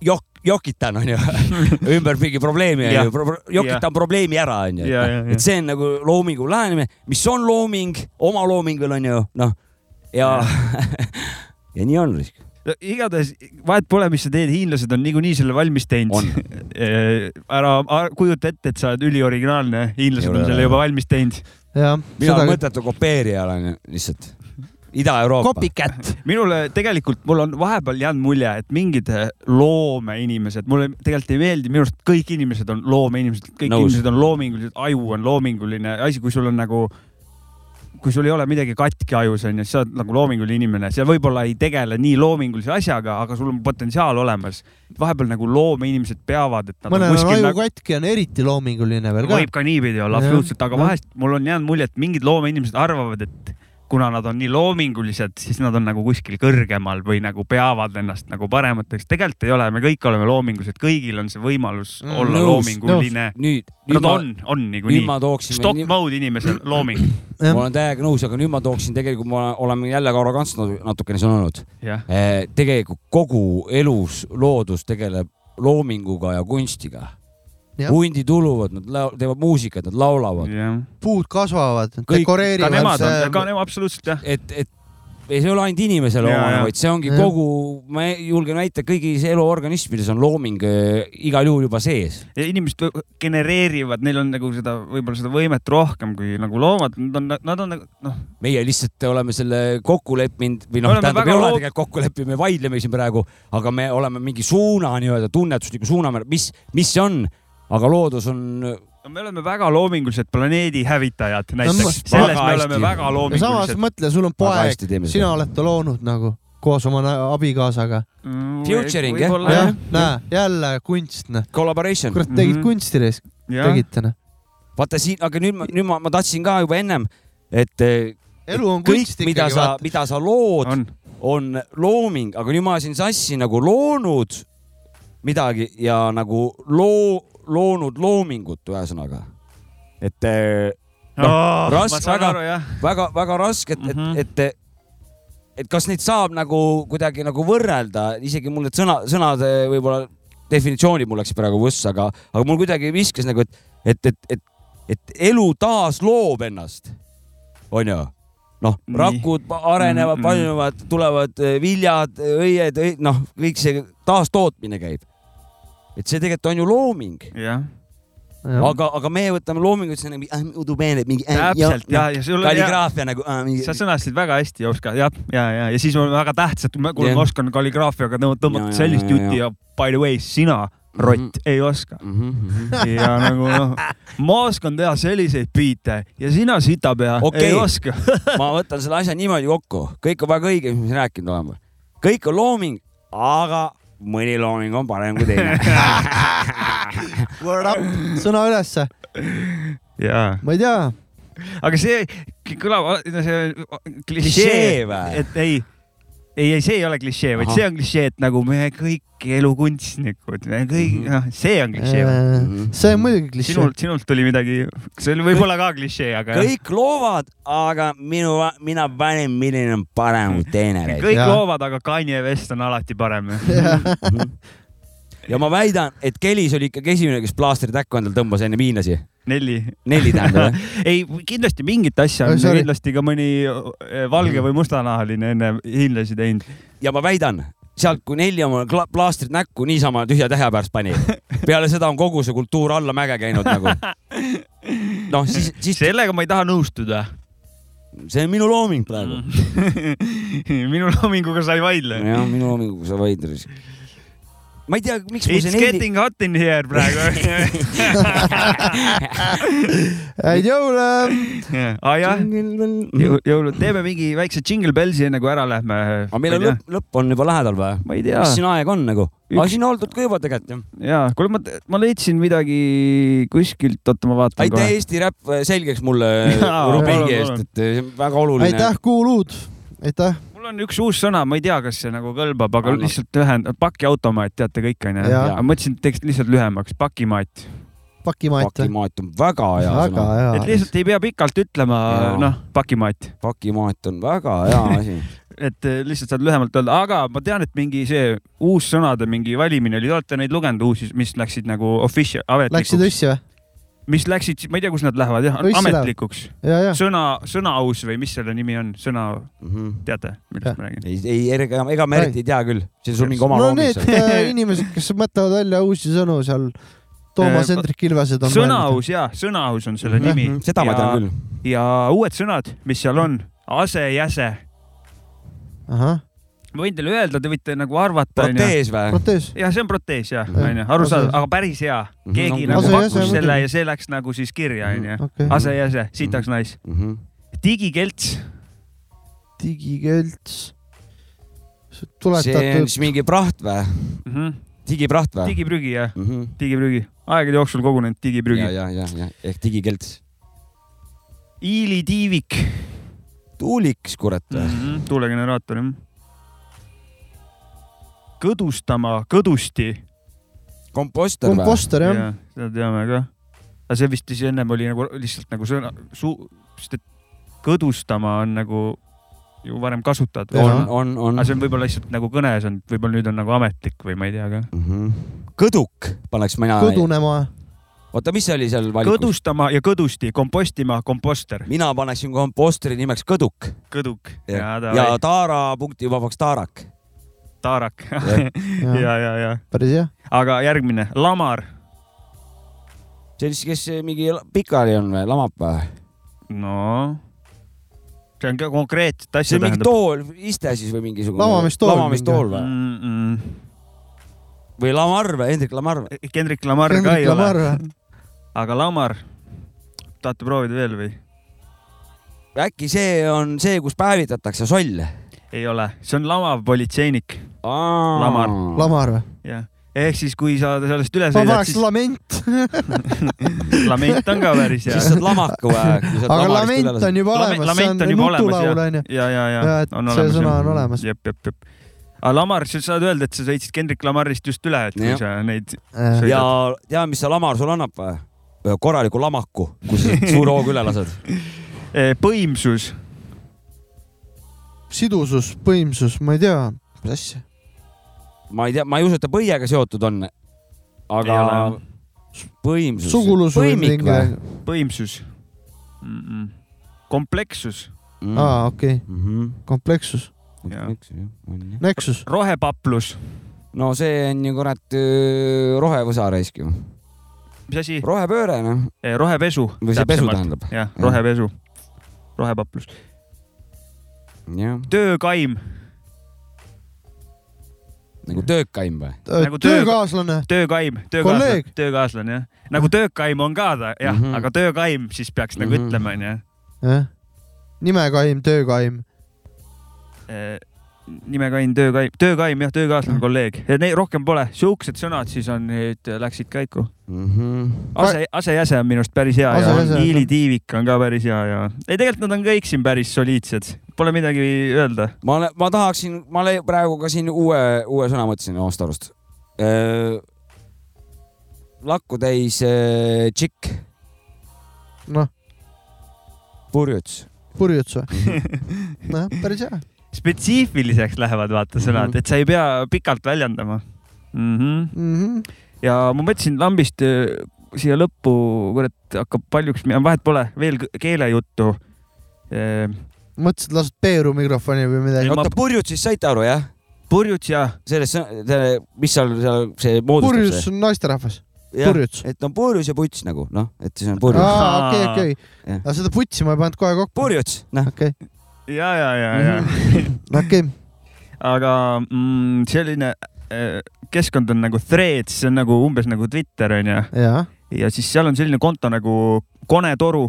S3: jok-, jokitan onju ümber mingi probleemi onju, jokitan probleemi ära onju
S2: Ja, ja, ja.
S3: et see on nagu loomingu lähenemine, mis on looming, oma looming veel onju, noh ja ja nii on.
S2: igatahes vahet pole, mis sa teed, hiinlased on niikuinii selle valmis
S3: On.
S2: teinud. ära ära kujuta ette, et sa oled ülioriginaalne, hiinlased
S3: Ei
S2: on selle
S3: ei
S2: juba valmis teinud.
S3: mina olen
S1: seda
S3: mõttetu kopeerija olen lihtsalt. Ida-Euroopa.
S1: copycat.
S2: minule tegelikult, mul on vahepeal jäänud mulje, et mingid loomeinimesed, mulle tegelikult ei meeldi, minu arust kõik inimesed on loomeinimesed, kõik
S3: Nõus.
S2: inimesed on loomingulised, aju on loominguline asi, kui sul on nagu, kui sul ei ole midagi katki ajus onju, siis sa oled nagu loominguline inimene, sa võib-olla ei tegele nii loomingulise asjaga, aga sul on potentsiaal olemas. vahepeal nagu loomeinimesed peavad, et nad
S1: mõnel
S2: on
S1: aju
S2: nagu
S1: katki, on eriti loominguline veel ka.
S2: võib ka niipidi olla, absoluutselt, aga vahest mul on jäänud mulje, et mingid loomeinimesed arvavad, et kuna nad on nii loomingulised, siis nad on nagu kuskil kõrgemal või nagu peavad ennast nagu paremateks. tegelikult ei ole, me kõik oleme loomingulised, kõigil on see võimalus
S1: Mm,
S2: olla
S3: nõus,
S2: loominguline.
S3: nüüd, nüüd ma,
S2: on, on niikuinii. Stock mode inimesel looming,
S3: ma olen täiega nõus, aga nüüd ma tooksin tegelikult, ma oleme jälle ka arrogantsed natukene siin olnud.
S2: jah.
S3: tegelikult kogu elus loodus tegeleb loominguga ja kunstiga. Hundid uluvad, nad teevad muusikat, nad laulavad,
S1: puud kasvavad,
S3: Kõik-
S2: ka
S1: dekoreerivad.
S2: nemad on, ka nemad absoluutselt jah.
S3: et, et ei, see ei ole ainult inimesele
S2: Jaa,
S3: omane,
S2: jaa.
S3: vaid see ongi
S1: Jah.
S3: kogu, ma julgen väita, kõigis eluorganismides on looming äh, igal juhul juba sees.
S2: ja inimesed genereerivad, neil on nagu seda, võib-olla seda võimet rohkem kui nagu loomad, nad on, nad on nagu noh,
S3: meie lihtsalt oleme selle kokku leppinud või
S2: Me
S3: noh, tähendab, ei ole
S2: loog-
S3: tegelikult kokku leppinud, me vaidleme siin praegu, aga me oleme mingi suuna nii-öelda tunnetusliku suuna, mis, mis see on, aga loodus on
S2: me oleme väga loomingulised planeedi hävitajad
S1: ma-
S2: näiteks,
S3: väga
S2: selles me oleme
S3: hästi.
S2: väga
S1: ja samas
S2: loomingulised.
S1: mõtle, sul on poeg sina
S3: seda.
S1: oled ta loonud nagu koos oma nä- abikaasaga.
S3: Futuring, jah?
S1: jah, näe, jälle kunst, noh.
S3: Collaboration.
S1: kurat, tegid
S2: Mhm.
S1: kunsti reis, tegite, noh.
S3: vaata siin, aga nüüd ma, nüüd ma, ma tahtsin ka juba ennem, et eh,
S1: elu on
S3: kõik
S1: kunst,
S3: mida
S1: ikkagi,
S3: sa, mida sa lood,
S2: on,
S3: on looming, aga nüüd ma ajasin sassi nagu loonud midagi ja nagu loo, loonud loomingut, ühesõnaga. et eh, Noh, raske-
S2: ma saan
S3: väga-
S2: aru jah,
S3: väga-väga raske, et mm,
S2: Mhm.
S3: -hmm. et, et, et kas neid saab nagu kuidagi nagu võrrelda, isegi mul need sõna, sõnade võib-olla definitsioonid mul läksid praegu võssa, aga, aga mul kuidagi viskas nagu, et, et, et, et, et elu taas loob ennast, onju noh, rakud arenevad
S2: Mhm.
S3: mm, paljunevad, tulevad eh, viljad, õied, noh, kõik see taastootmine käib. Et see tegelikult on ju looming,
S2: jah,
S3: aga, aga me võtame loomingut, see on nagu äh, udubene, mingi äh,
S2: täpselt ja, ja sul on,
S3: kalligraafia nagu äh, mingi
S2: sa sõnastasid väga hästi, Oskar, jah, ja, ja, ja siis on väga tähtsad, kuule,
S3: Jah.
S2: ma oskan kalligraafiaga tõmm-
S3: Ja,
S2: tõmmata
S3: ja,
S2: sellist
S3: ja,
S2: jutti
S3: ja.
S2: ja by the way, sina, rott
S3: Mhm.,
S2: ei oska.
S3: mm. -hmm.
S2: ja nagu noh, ma oskan teha selliseid biite ja sina sitapea
S3: Okei.
S2: ei oska.
S3: ma võtan selle asja niimoodi kokku, kõik on väga õige, mis me rääkinud oleme. kõik on looming, aga mõni looming on parem kui teine.
S1: Word up, sõna ülesse. ma ei tea,
S2: aga see kõlab, see
S3: klišee või?,
S2: et ei, ei, ei, see ei ole klišee, vaid see on klišee, et nagu me kõik elukunstnikud, me kõik
S3: Mhm.,
S2: noh, see on klišee.
S3: Mhm.
S1: see on muidugi klišee.
S2: sinult, sinult tuli midagi, see oli võib-olla ka klišee, aga
S3: kõik loovad, aga minu, mina panen, milline on parem kui teine.
S2: kõik
S1: Jah.
S2: loovad, aga Kanye West on alati parem.
S3: Ja ma väidan, et Kelis oli ikkagi esimene, kes plaastrit näkku endale tõmbas enne hiinlasi.
S2: Nelli.
S3: neli tähendab jah?
S2: ei, kindlasti mingit asja on kindlasti ka mõni eh, valge või mustanahaline enne hiinlasi teinud.
S3: ja ma väidan, sealt, kui Nelli oma plaastrit näkku niisama tühja tähe pärast pani, peale seda on kogu see kultuur alla mäge käinud nagu. noh, siis, siis
S2: sellega ma ei taha nõustuda.
S3: see on minu looming praegu.
S2: minu loominguga sa ei vaidle.
S3: jah, minu loominguga sa vaidlesid. Ma ei tea, miks mul
S2: It's
S3: see neli,
S2: getting hot in here praegu
S1: häid jõule.
S2: aa jah, jõulud, teeme mingi väikse Jingle Bellsi enne kui ära lähme.
S3: aga meil on lõpp, lõpp on juba lähedal või?
S2: ma ei tea
S3: mis, siin aega on nagu? aga
S2: Üks-
S3: siin oldud ka juba tegelikult ju.
S2: jaa, kuule ma, ma leidsin midagi kuskilt, oota ma vaatan
S3: aitäh. Eesti Räpp selgeks mulle rubriigi eest, et see on väga oluline.
S1: aitäh, kuuluud, aitäh.
S2: Mul on üks uus sõna, ma ei tea, kas see nagu kõlbab, aga
S3: Anna.
S2: lihtsalt ühend-, pakiautomaat, teate kõik onju. Aga mõtlesin, et teeks lihtsalt lühemaks, pakimaat.
S1: pakimaat.
S3: pakimaat on väga hea
S1: väga
S3: sõna.
S2: et. lihtsalt ei pea pikalt ütlema noh, pakimaat,
S3: pakimaat on väga hea asi.
S2: et eh, lihtsalt saad lühemalt öelda, aga ma tean, et mingi see uussõnade mingi valimine oli, te olete neid lugenud uusi, mis läksid nagu official,
S1: Läksid
S2: ametlikuks,
S1: õssi või?
S2: Mis läksid, ma ei tea, kus nad lähevad jah,
S1: lähevad.
S2: ametlikuks,
S1: ja, ja.
S2: sõna, sõnaaus või mis selle nimi on, sõna,
S3: Mhm.
S2: teate, millest ma räägin?
S3: ei, ei, ega, ega me eriti ei tea küll, see on sul mingi oma
S1: no
S3: looming
S1: need äh, inimesed, kes mõtlevad välja uusi sõnu seal, Toomas
S2: Eh,
S1: Hendrik Ilvesed on.
S2: sõnaaus ja, sõnaaus on selle nimi
S3: Mhm, seda ma tean küll.
S2: ja uued sõnad, mis seal on, ase, jäse.
S1: ahah,
S2: ma võin teile öelda, te võite nagu arvata, onju.
S3: protees või?
S2: jah, see on protees jah, onju, arusaadav, aga päris hea.
S3: Mhm,
S2: keegi
S3: ongi.
S2: nagu
S1: Ase-
S2: pakkus
S1: jäse
S2: selle ja see läks nagu siis kirja, onju.
S1: okei,
S2: ase, jäse, sitaks nais.
S3: Mhm.
S2: digikelts,
S1: digikelts.
S3: see on
S1: tuletatud
S3: siis mingi praht või? digipraht või?
S2: digiprügi jah,
S3: Mhm.
S2: digiprügi, aegade jooksul kogunenud
S3: ja,
S2: digiprügi.
S3: ja, ja, ja ehk digikelts.
S2: iilitiivik,
S3: tuuliks, kurat või?
S2: Mhm, tuulegeneraator jah. kõdustama, kõdusti.
S3: komposter või?
S1: komposter jah.
S2: seda teame ka. aga see vist siis ennem oli nagu lihtsalt nagu sõna, suu, sest et kõdustama on nagu ju varem kasutatud.
S3: on, on, on
S2: aga. see on võib-olla lihtsalt nagu kõnes on, võib-olla nüüd on nagu ametlik või ma ei tea ka.
S3: kõduk paneks mina.
S1: kõdunema.
S3: oota, mis see oli seal valikus?
S2: kõdustama ja kõdusti, kompostima, komposter,
S3: mina paneksin komposteri nimeks kõduk
S2: kõduk
S3: ja,
S2: ja,
S3: ja Taara punkti vabaks Taarak.
S2: Taarak ja, ja, ja,
S1: päris hea.
S2: aga järgmine, lamar,
S3: see on siis, kes mingi pikali on või, lamab või?
S2: no see on ka konkreetset
S3: see
S2: asja
S3: on mingi tool, iste siis või mingisugune?
S1: Lamamistool
S3: lamamistool või?
S2: mm. -mm.
S3: või Lamar või, Hendrik Lamar või?
S2: Kendrick Lamar ka
S1: Kendrick
S2: ei
S1: Lamar
S2: ole, aga lamar, tahate proovida veel või?
S3: äkki see on see, kus päevitatakse solle?
S2: ei ole, see on lamav politseinik, Lamar.
S1: Lamar või?
S2: jah. ehk siis, kui sa sellest üle
S1: ma
S2: sõidad,
S1: paneks
S2: siis
S1: lament.
S2: lament on ka päris hea
S3: siis. saad lamaku või?
S1: aga lament on juba
S2: Lame-
S1: olemas, see
S2: lament
S1: on
S2: on juba olemas,
S1: onju.
S2: ja, ja, ja,
S1: Ja, see
S2: olemas.
S1: sõna
S2: jah.
S1: on olemas.
S2: jep, jep, jep. aga Lamar, sa saad öelda, et sa sõitsid Kendrick Lamarist just üle, et kui
S3: Jah.
S2: sa neid
S3: ja tea, mis see Lamar sulle annab või? korraliku lamaku, kui sa suure hooga üle lased.
S2: Eh, põimsus,
S1: sidusus, põimsus, ma ei tea, mis asja.
S3: Ma ei tea, ma ei usu, et ta põiega seotud on. aga põimsus.
S1: sugulus või
S3: või?.
S2: põimsus mm, -mm. komplekssus,
S3: Mm.
S1: aa, okei,
S3: Mhm.
S1: kompleksus, Nexus,
S2: rohepaplus,
S3: no see on ju kurat rohevõsa raisk ju.
S2: mis asi?
S3: rohepööre noh.
S2: rohepesu.
S3: Või see pesu tähendab.
S2: jah, rohepesu, rohepaplus, töökaim,
S3: nagu töökaim või?
S2: Nagu töö-
S1: töökaaslane,
S2: töökaim, töökaaslane töökaaslane jah, nagu töökaim on ka ta jah mm. -hmm. aga töökaim siis peaks nagu
S3: Mhm.
S2: ütlema onju.
S1: jah. nimekaim, töökaim,
S2: nimekaim, töökaim, töökaim jah, töökaaslane,
S1: Mhm.
S2: kolleeg, neid rohkem pole, siuksed sõnad siis on nüüd läksid käiku.
S3: Mhm.
S2: ase, asejäse on minu arust päris hea ja
S1: Asejäse, jah.
S2: hiilitiivik on ka päris hea ja ei, tegelikult nad on kõik siin päris soliidsed, pole midagi öelda.
S3: ma ma tahaksin, ma praegu ka siin uue, uue sõna mõtlesin omast arust. lakku täis äh, tšikk,
S1: noh,
S3: purjuts.
S1: purjuts või? noh, päris hea.
S2: Spetsiifiliseks lähevad vaata sõnad,
S3: Mhm.
S2: et sa ei pea pikalt väljendama mm. -hmm.
S1: Mhm.
S2: ja ma mõtlesin lambist äh, siia lõppu, kurat, hakkab paljuks, vahet pole, veel keelejuttu.
S1: mõtlesid, lased Peeru mikrofoni või midagi
S2: Ei,? ma-
S3: oota, purjutsist saite aru jah?
S2: purjuts ja
S3: sellest, mis seal, seal see moodustab
S1: purjus
S3: see?
S1: on naisterahvas,
S3: Jah,
S1: purjuts.
S3: et on purjus ja puts nagu noh, et siis on purjus.
S1: aa, okei, okei. Aga seda putsi ma ei pannud kohe kokku.
S3: purjuts, noh.
S1: okei,
S2: ja, ja, ja, ja.
S1: okei.
S2: aga mm, selline äh, keskkond on nagu Threads, see on nagu umbes nagu Twitter onju. ja siis seal on selline konto nagu Konetoru,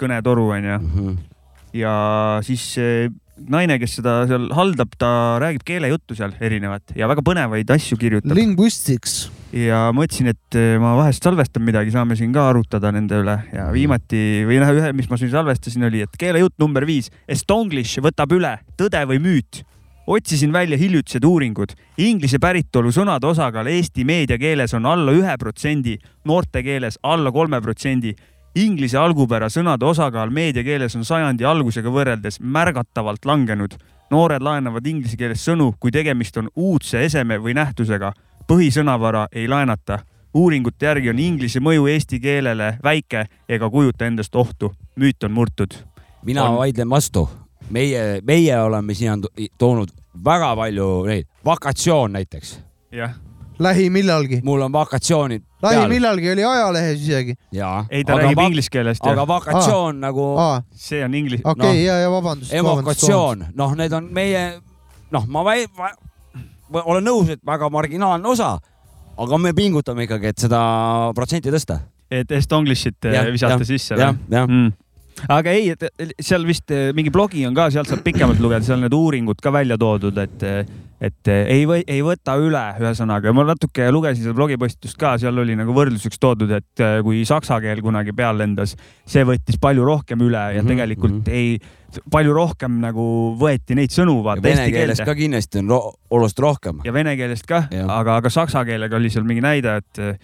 S2: kõnetoru onju.
S3: Mhm.
S2: ja siis see naine, kes seda seal haldab, ta räägib keelejuttu seal erinevat ja väga põnevaid asju kirjutab.
S1: linguistics.
S2: ja mõtlesin, et eh, ma vahest salvestan midagi, saame siin ka arutada nende üle ja viimati või noh, ühe, mis ma siin salvestasin, oli, et keelejutt number viis, Estonglish võtab üle, tõde või müüt. otsisin välja hiljutised uuringud, inglise päritolu sõnade osakaal Eesti meediakeeles on alla ühe protsendi, noorte keeles alla kolme protsendi. Inglise algupära sõnade osakaal meediakeeles on sajandi algusega võrreldes märgatavalt langenud. noored laenavad inglise keeles sõnu, kui tegemist on uudse eseme või nähtusega põhisõnavara ei laenata. uuringute järgi on inglise mõju eesti keelele väike ega kujuta endast ohtu. müüt on murtud.
S3: mina
S2: On.
S3: vaidlen vastu. meie, meie oleme siia to- toonud väga palju neid, vakatsioon näiteks.
S2: jah,
S1: lähimillalgi.
S3: mul on vakatsioonid
S1: lähimillalgi oli ajalehes isegi.
S3: ja.
S2: ei ta räägib inglise keelest
S3: aga
S2: ja
S3: vakatsioon nagu
S2: see on inglise.
S1: okei okay,
S3: Noh,
S1: ja, ja vabandust.
S3: evokatsioon, noh, need on meie, noh, ma väi-, ma olen nõus, et väga marginaalne osa, aga me pingutame ikkagi, et seda protsenti tõsta.
S2: et Estonglishit
S3: Jah,
S2: visata
S3: jah,
S2: sisse
S3: jah, jah.
S2: mm.. aga ei, et seal vist eh, mingi blogi on ka, sealt saab pikemalt lugeda, seal on need uuringud ka välja toodud, et, et eh, ei või, ei võta üle, ühesõnaga ma natuke lugesin seda blogipostitust ka, seal oli nagu võrdluseks toodud, et eh, kui saksa keel kunagi peale lendas, see võttis palju rohkem üle ja
S3: Mhm,
S2: tegelikult
S3: mhm.
S2: ei, palju rohkem nagu võeti neid sõnu vaata
S3: vene
S2: eesti
S3: keeles
S2: keelde
S3: ka kindlasti on ro oluliselt rohkem.
S2: ja vene keelest ka, aga, aga saksa keelega oli seal mingi näide, et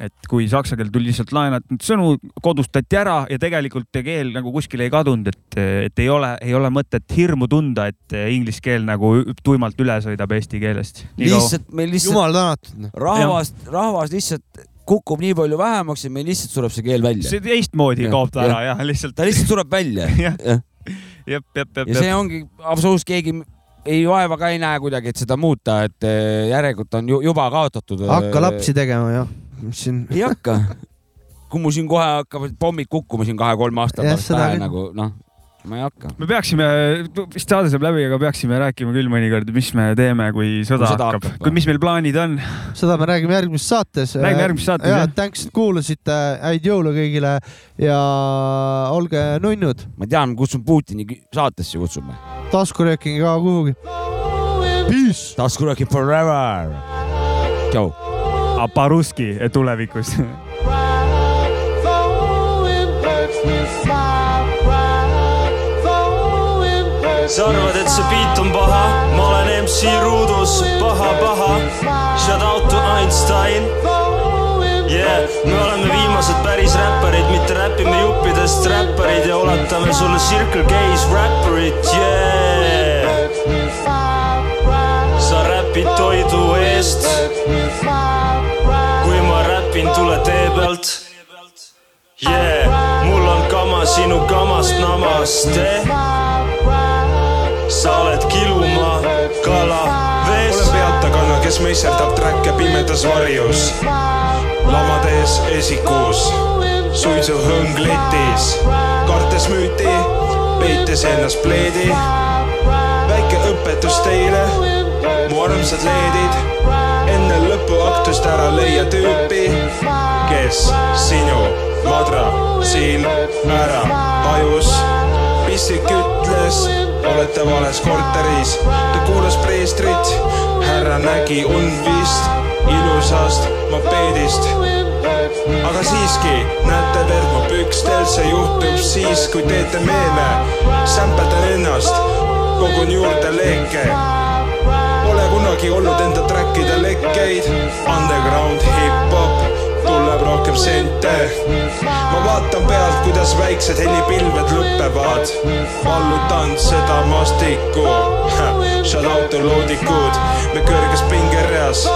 S2: et kui saksa keel tuli lihtsalt laenatud sõnu, kodustati ära ja tegelikult keel nagu kuskile ei kadunud, et, et ei ole, ei ole mõtet hirmu tunda, et inglise keel nagu tuimalt üle sõidab eesti keelest.
S3: lihtsalt meil lihtsalt
S1: jumal tänatud.
S3: rahvas, rahvas lihtsalt kukub nii palju vähemaks ja meil lihtsalt sureb see keel välja.
S2: see teistmoodi
S3: Jah,
S2: kaob ta ära
S3: jah.
S2: jah, lihtsalt.
S3: ta lihtsalt sureb välja.
S2: jah,
S3: ja
S2: jep, jep, jep,
S3: see ongi absoluutselt keegi ei vaeva ka ei näe kuidagi, et seda muuta, et eh, järelikult on ju juba kaotatud.
S1: hakka lapsi tegema jah, mis siin.
S3: ei hakka. kui mul siin kohe hakkavad pommid kukkuma siin kahe-kolme aasta pärast pähe nagu noh, ma ei hakka.
S2: me peaksime, vist saade saab läbi, aga peaksime rääkima küll mõnikord, mis me teeme, kui sõda
S3: sõda
S2: hakkab
S3: hakkab,,
S2: kui, mis meil plaanid on.
S1: seda me räägime järgmises saates.
S2: Räägime järgmises saates,
S1: ja
S2: jah.
S1: tänks, et kuulasite, häid jõule kõigile ja olge nunnud.
S3: ma tean, kutsun Putini saatesse kutsume.
S1: taskurööking ei kao kuhugi. Peace.
S3: taskurööki forever. tšau.
S2: Aparuski tulevikus
S11: sa arvad, et see beat on paha, ma olen MC ruudus, paha, paha. Shout out to Einstein. Yeah, me oleme viimased päris räpparid, mitte räpime juppidest räpparid ja ulatame sulle Circle K-s räpparit, yeah. sa räpid toidu eest. räpin, tule tee pealt. Yeah, mul on kama sinu kamast namaste sa oled kiluma kala vees.
S10: olen peatakanna, kes meisterdab träkke pimedas varjus. lamade ees esikus, suitsuhõng letis, kartes müüti, peites ennast pleedi. Väike õpetus teile, mu armsad leedid, enne lõpuaktust ära leia tüüpi, kes sinu madra siin ära tajus. pissik ütles, olete vales korteris, ta kuulas preestrit, härra nägi und vist ilusast mopeedist. aga siiski näete verd mu pükstel, see juhtub siis, kui teete meele, sämpetan ennast, kogun juurde leeke. Pole kunagi olnud enda trackide lekkeid, underground hip-hop tuleb rohkem sente. ma vaatan pealt, kuidas väiksed helipilved lõpevad, vallutan seda maastikku. Shout out to loodikud, me kõrges pingereas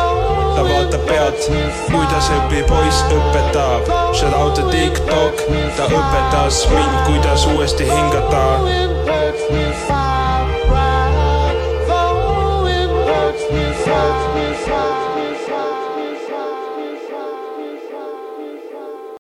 S10: ta vaatab pealt, kuidas õpipoiss õpetab. Shout out to TikTok, ta õpetas mind, kuidas uuesti hingata. judgments